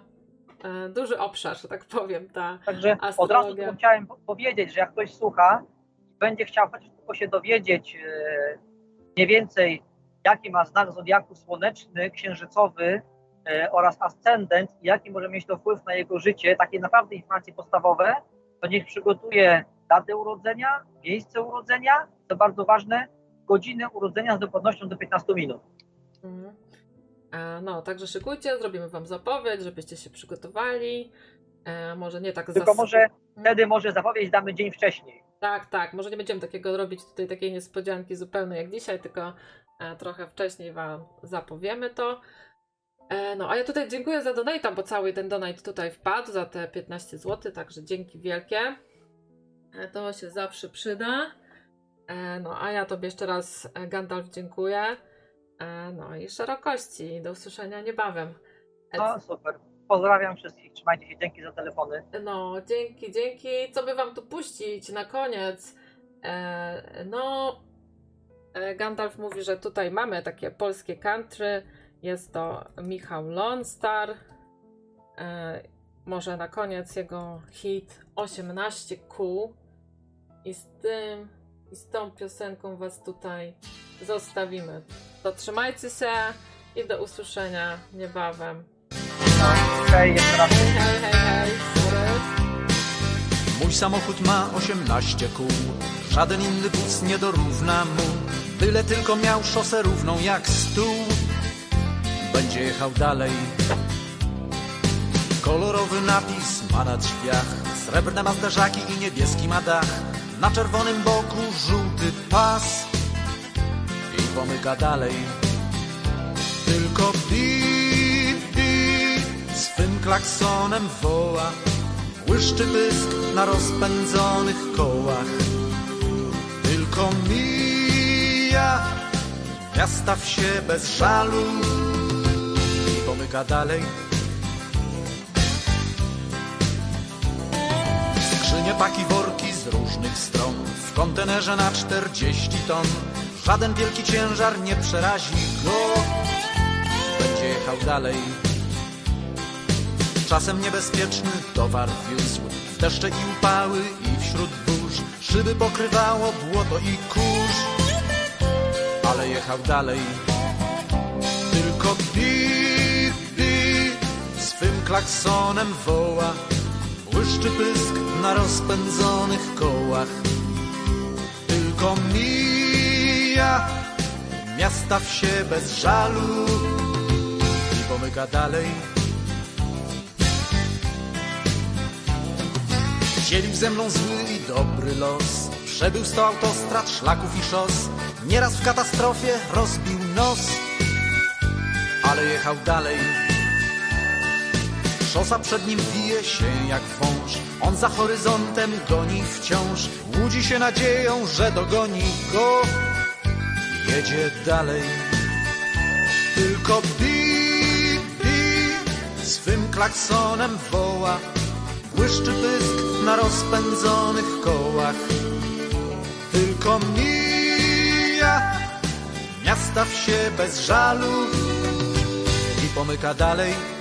e, duży obszar, że tak powiem, ta. Także od razu Astrologia. chciałem po- powiedzieć, że jak ktoś słucha i będzie chciał chociaż tylko się dowiedzieć mniej więcej, jaki ma znak zodiaku słoneczny, księżycowy oraz ascendent i jaki może mieć to wpływ na jego życie, takie naprawdę informacje podstawowe, to niech przygotuje datę urodzenia, miejsce urodzenia, to bardzo ważne, godzinę urodzenia z dokładnością do 15 minut. Mhm. E, No, także szykujcie, zrobimy wam zapowiedź, żebyście się przygotowali. E, może nie tak Tylko zas- może wtedy może zapowiedź damy dzień wcześniej. Tak, tak. Może nie będziemy takiego robić tutaj takiej niespodzianki zupełnie jak dzisiaj, tylko e, trochę wcześniej Wam zapowiemy to. E, no, a ja tutaj dziękuję za donata, bo cały ten donate tutaj wpadł za te 15 zł, także dzięki wielkie. E, to się zawsze przyda. E, no, a ja Tobie jeszcze raz, Gandalf, dziękuję. No i szerokości. Do usłyszenia niebawem. No super. Pozdrawiam wszystkich, trzymajcie się, dzięki za telefony. no, dzięki, dzięki. Co by wam tu puścić na koniec? No, Gandalf mówi, że tutaj mamy takie polskie country. Jest to Michał Lonstar. E, może na koniec jego hit 18 kół. I z tym, i z tą piosenką was tutaj zostawimy. To trzymajcie się i do usłyszenia niebawem. Hej. Hej, hej, hej. Mój samochód ma 18 kół, żaden inny wóz nie dorówna mu. Byle tylko miał szosę równą jak stół, będzie jechał dalej. Kolorowy napis ma na drzwiach, srebrne ma zderzaki i niebieski ma dach. Na czerwonym boku żółty pas i pomyka dalej. Tylko bip, bip swym klaksonem woła. Błyszczy pysk na rozpędzonych kołach Tylko mija Miasta wsie bez żalu Pomyka dalej. Skrzynie, paki, worki z różnych stron. W kontenerze na 40 ton. Żaden wielki ciężar nie przerazi go. Będzie jechał dalej. Czasem niebezpieczny towar wiózł. W deszcze i upały i wśród burz. Szyby pokrywało błoto i kurz. Ale jechał dalej. Tylko Swym klaksonem woła Błyszczy pysk na rozpędzonych kołach. Tylko mija Miasta wsie bez żalu I pomyka dalej. Dzielił ze mną zły i dobry los Przebył sto autostrad, szlaków i szos. Nieraz w katastrofie rozbił nos Ale jechał dalej Szosa przed nim wije się jak wąż. On za horyzontem goni wciąż. Łudzi się nadzieją, że dogoni go. Jedzie dalej. Tylko bi, bi Swym klaksonem woła. Błyszczy pysk na rozpędzonych kołach. Tylko mija Miasta wsie bez żalu I pomyka dalej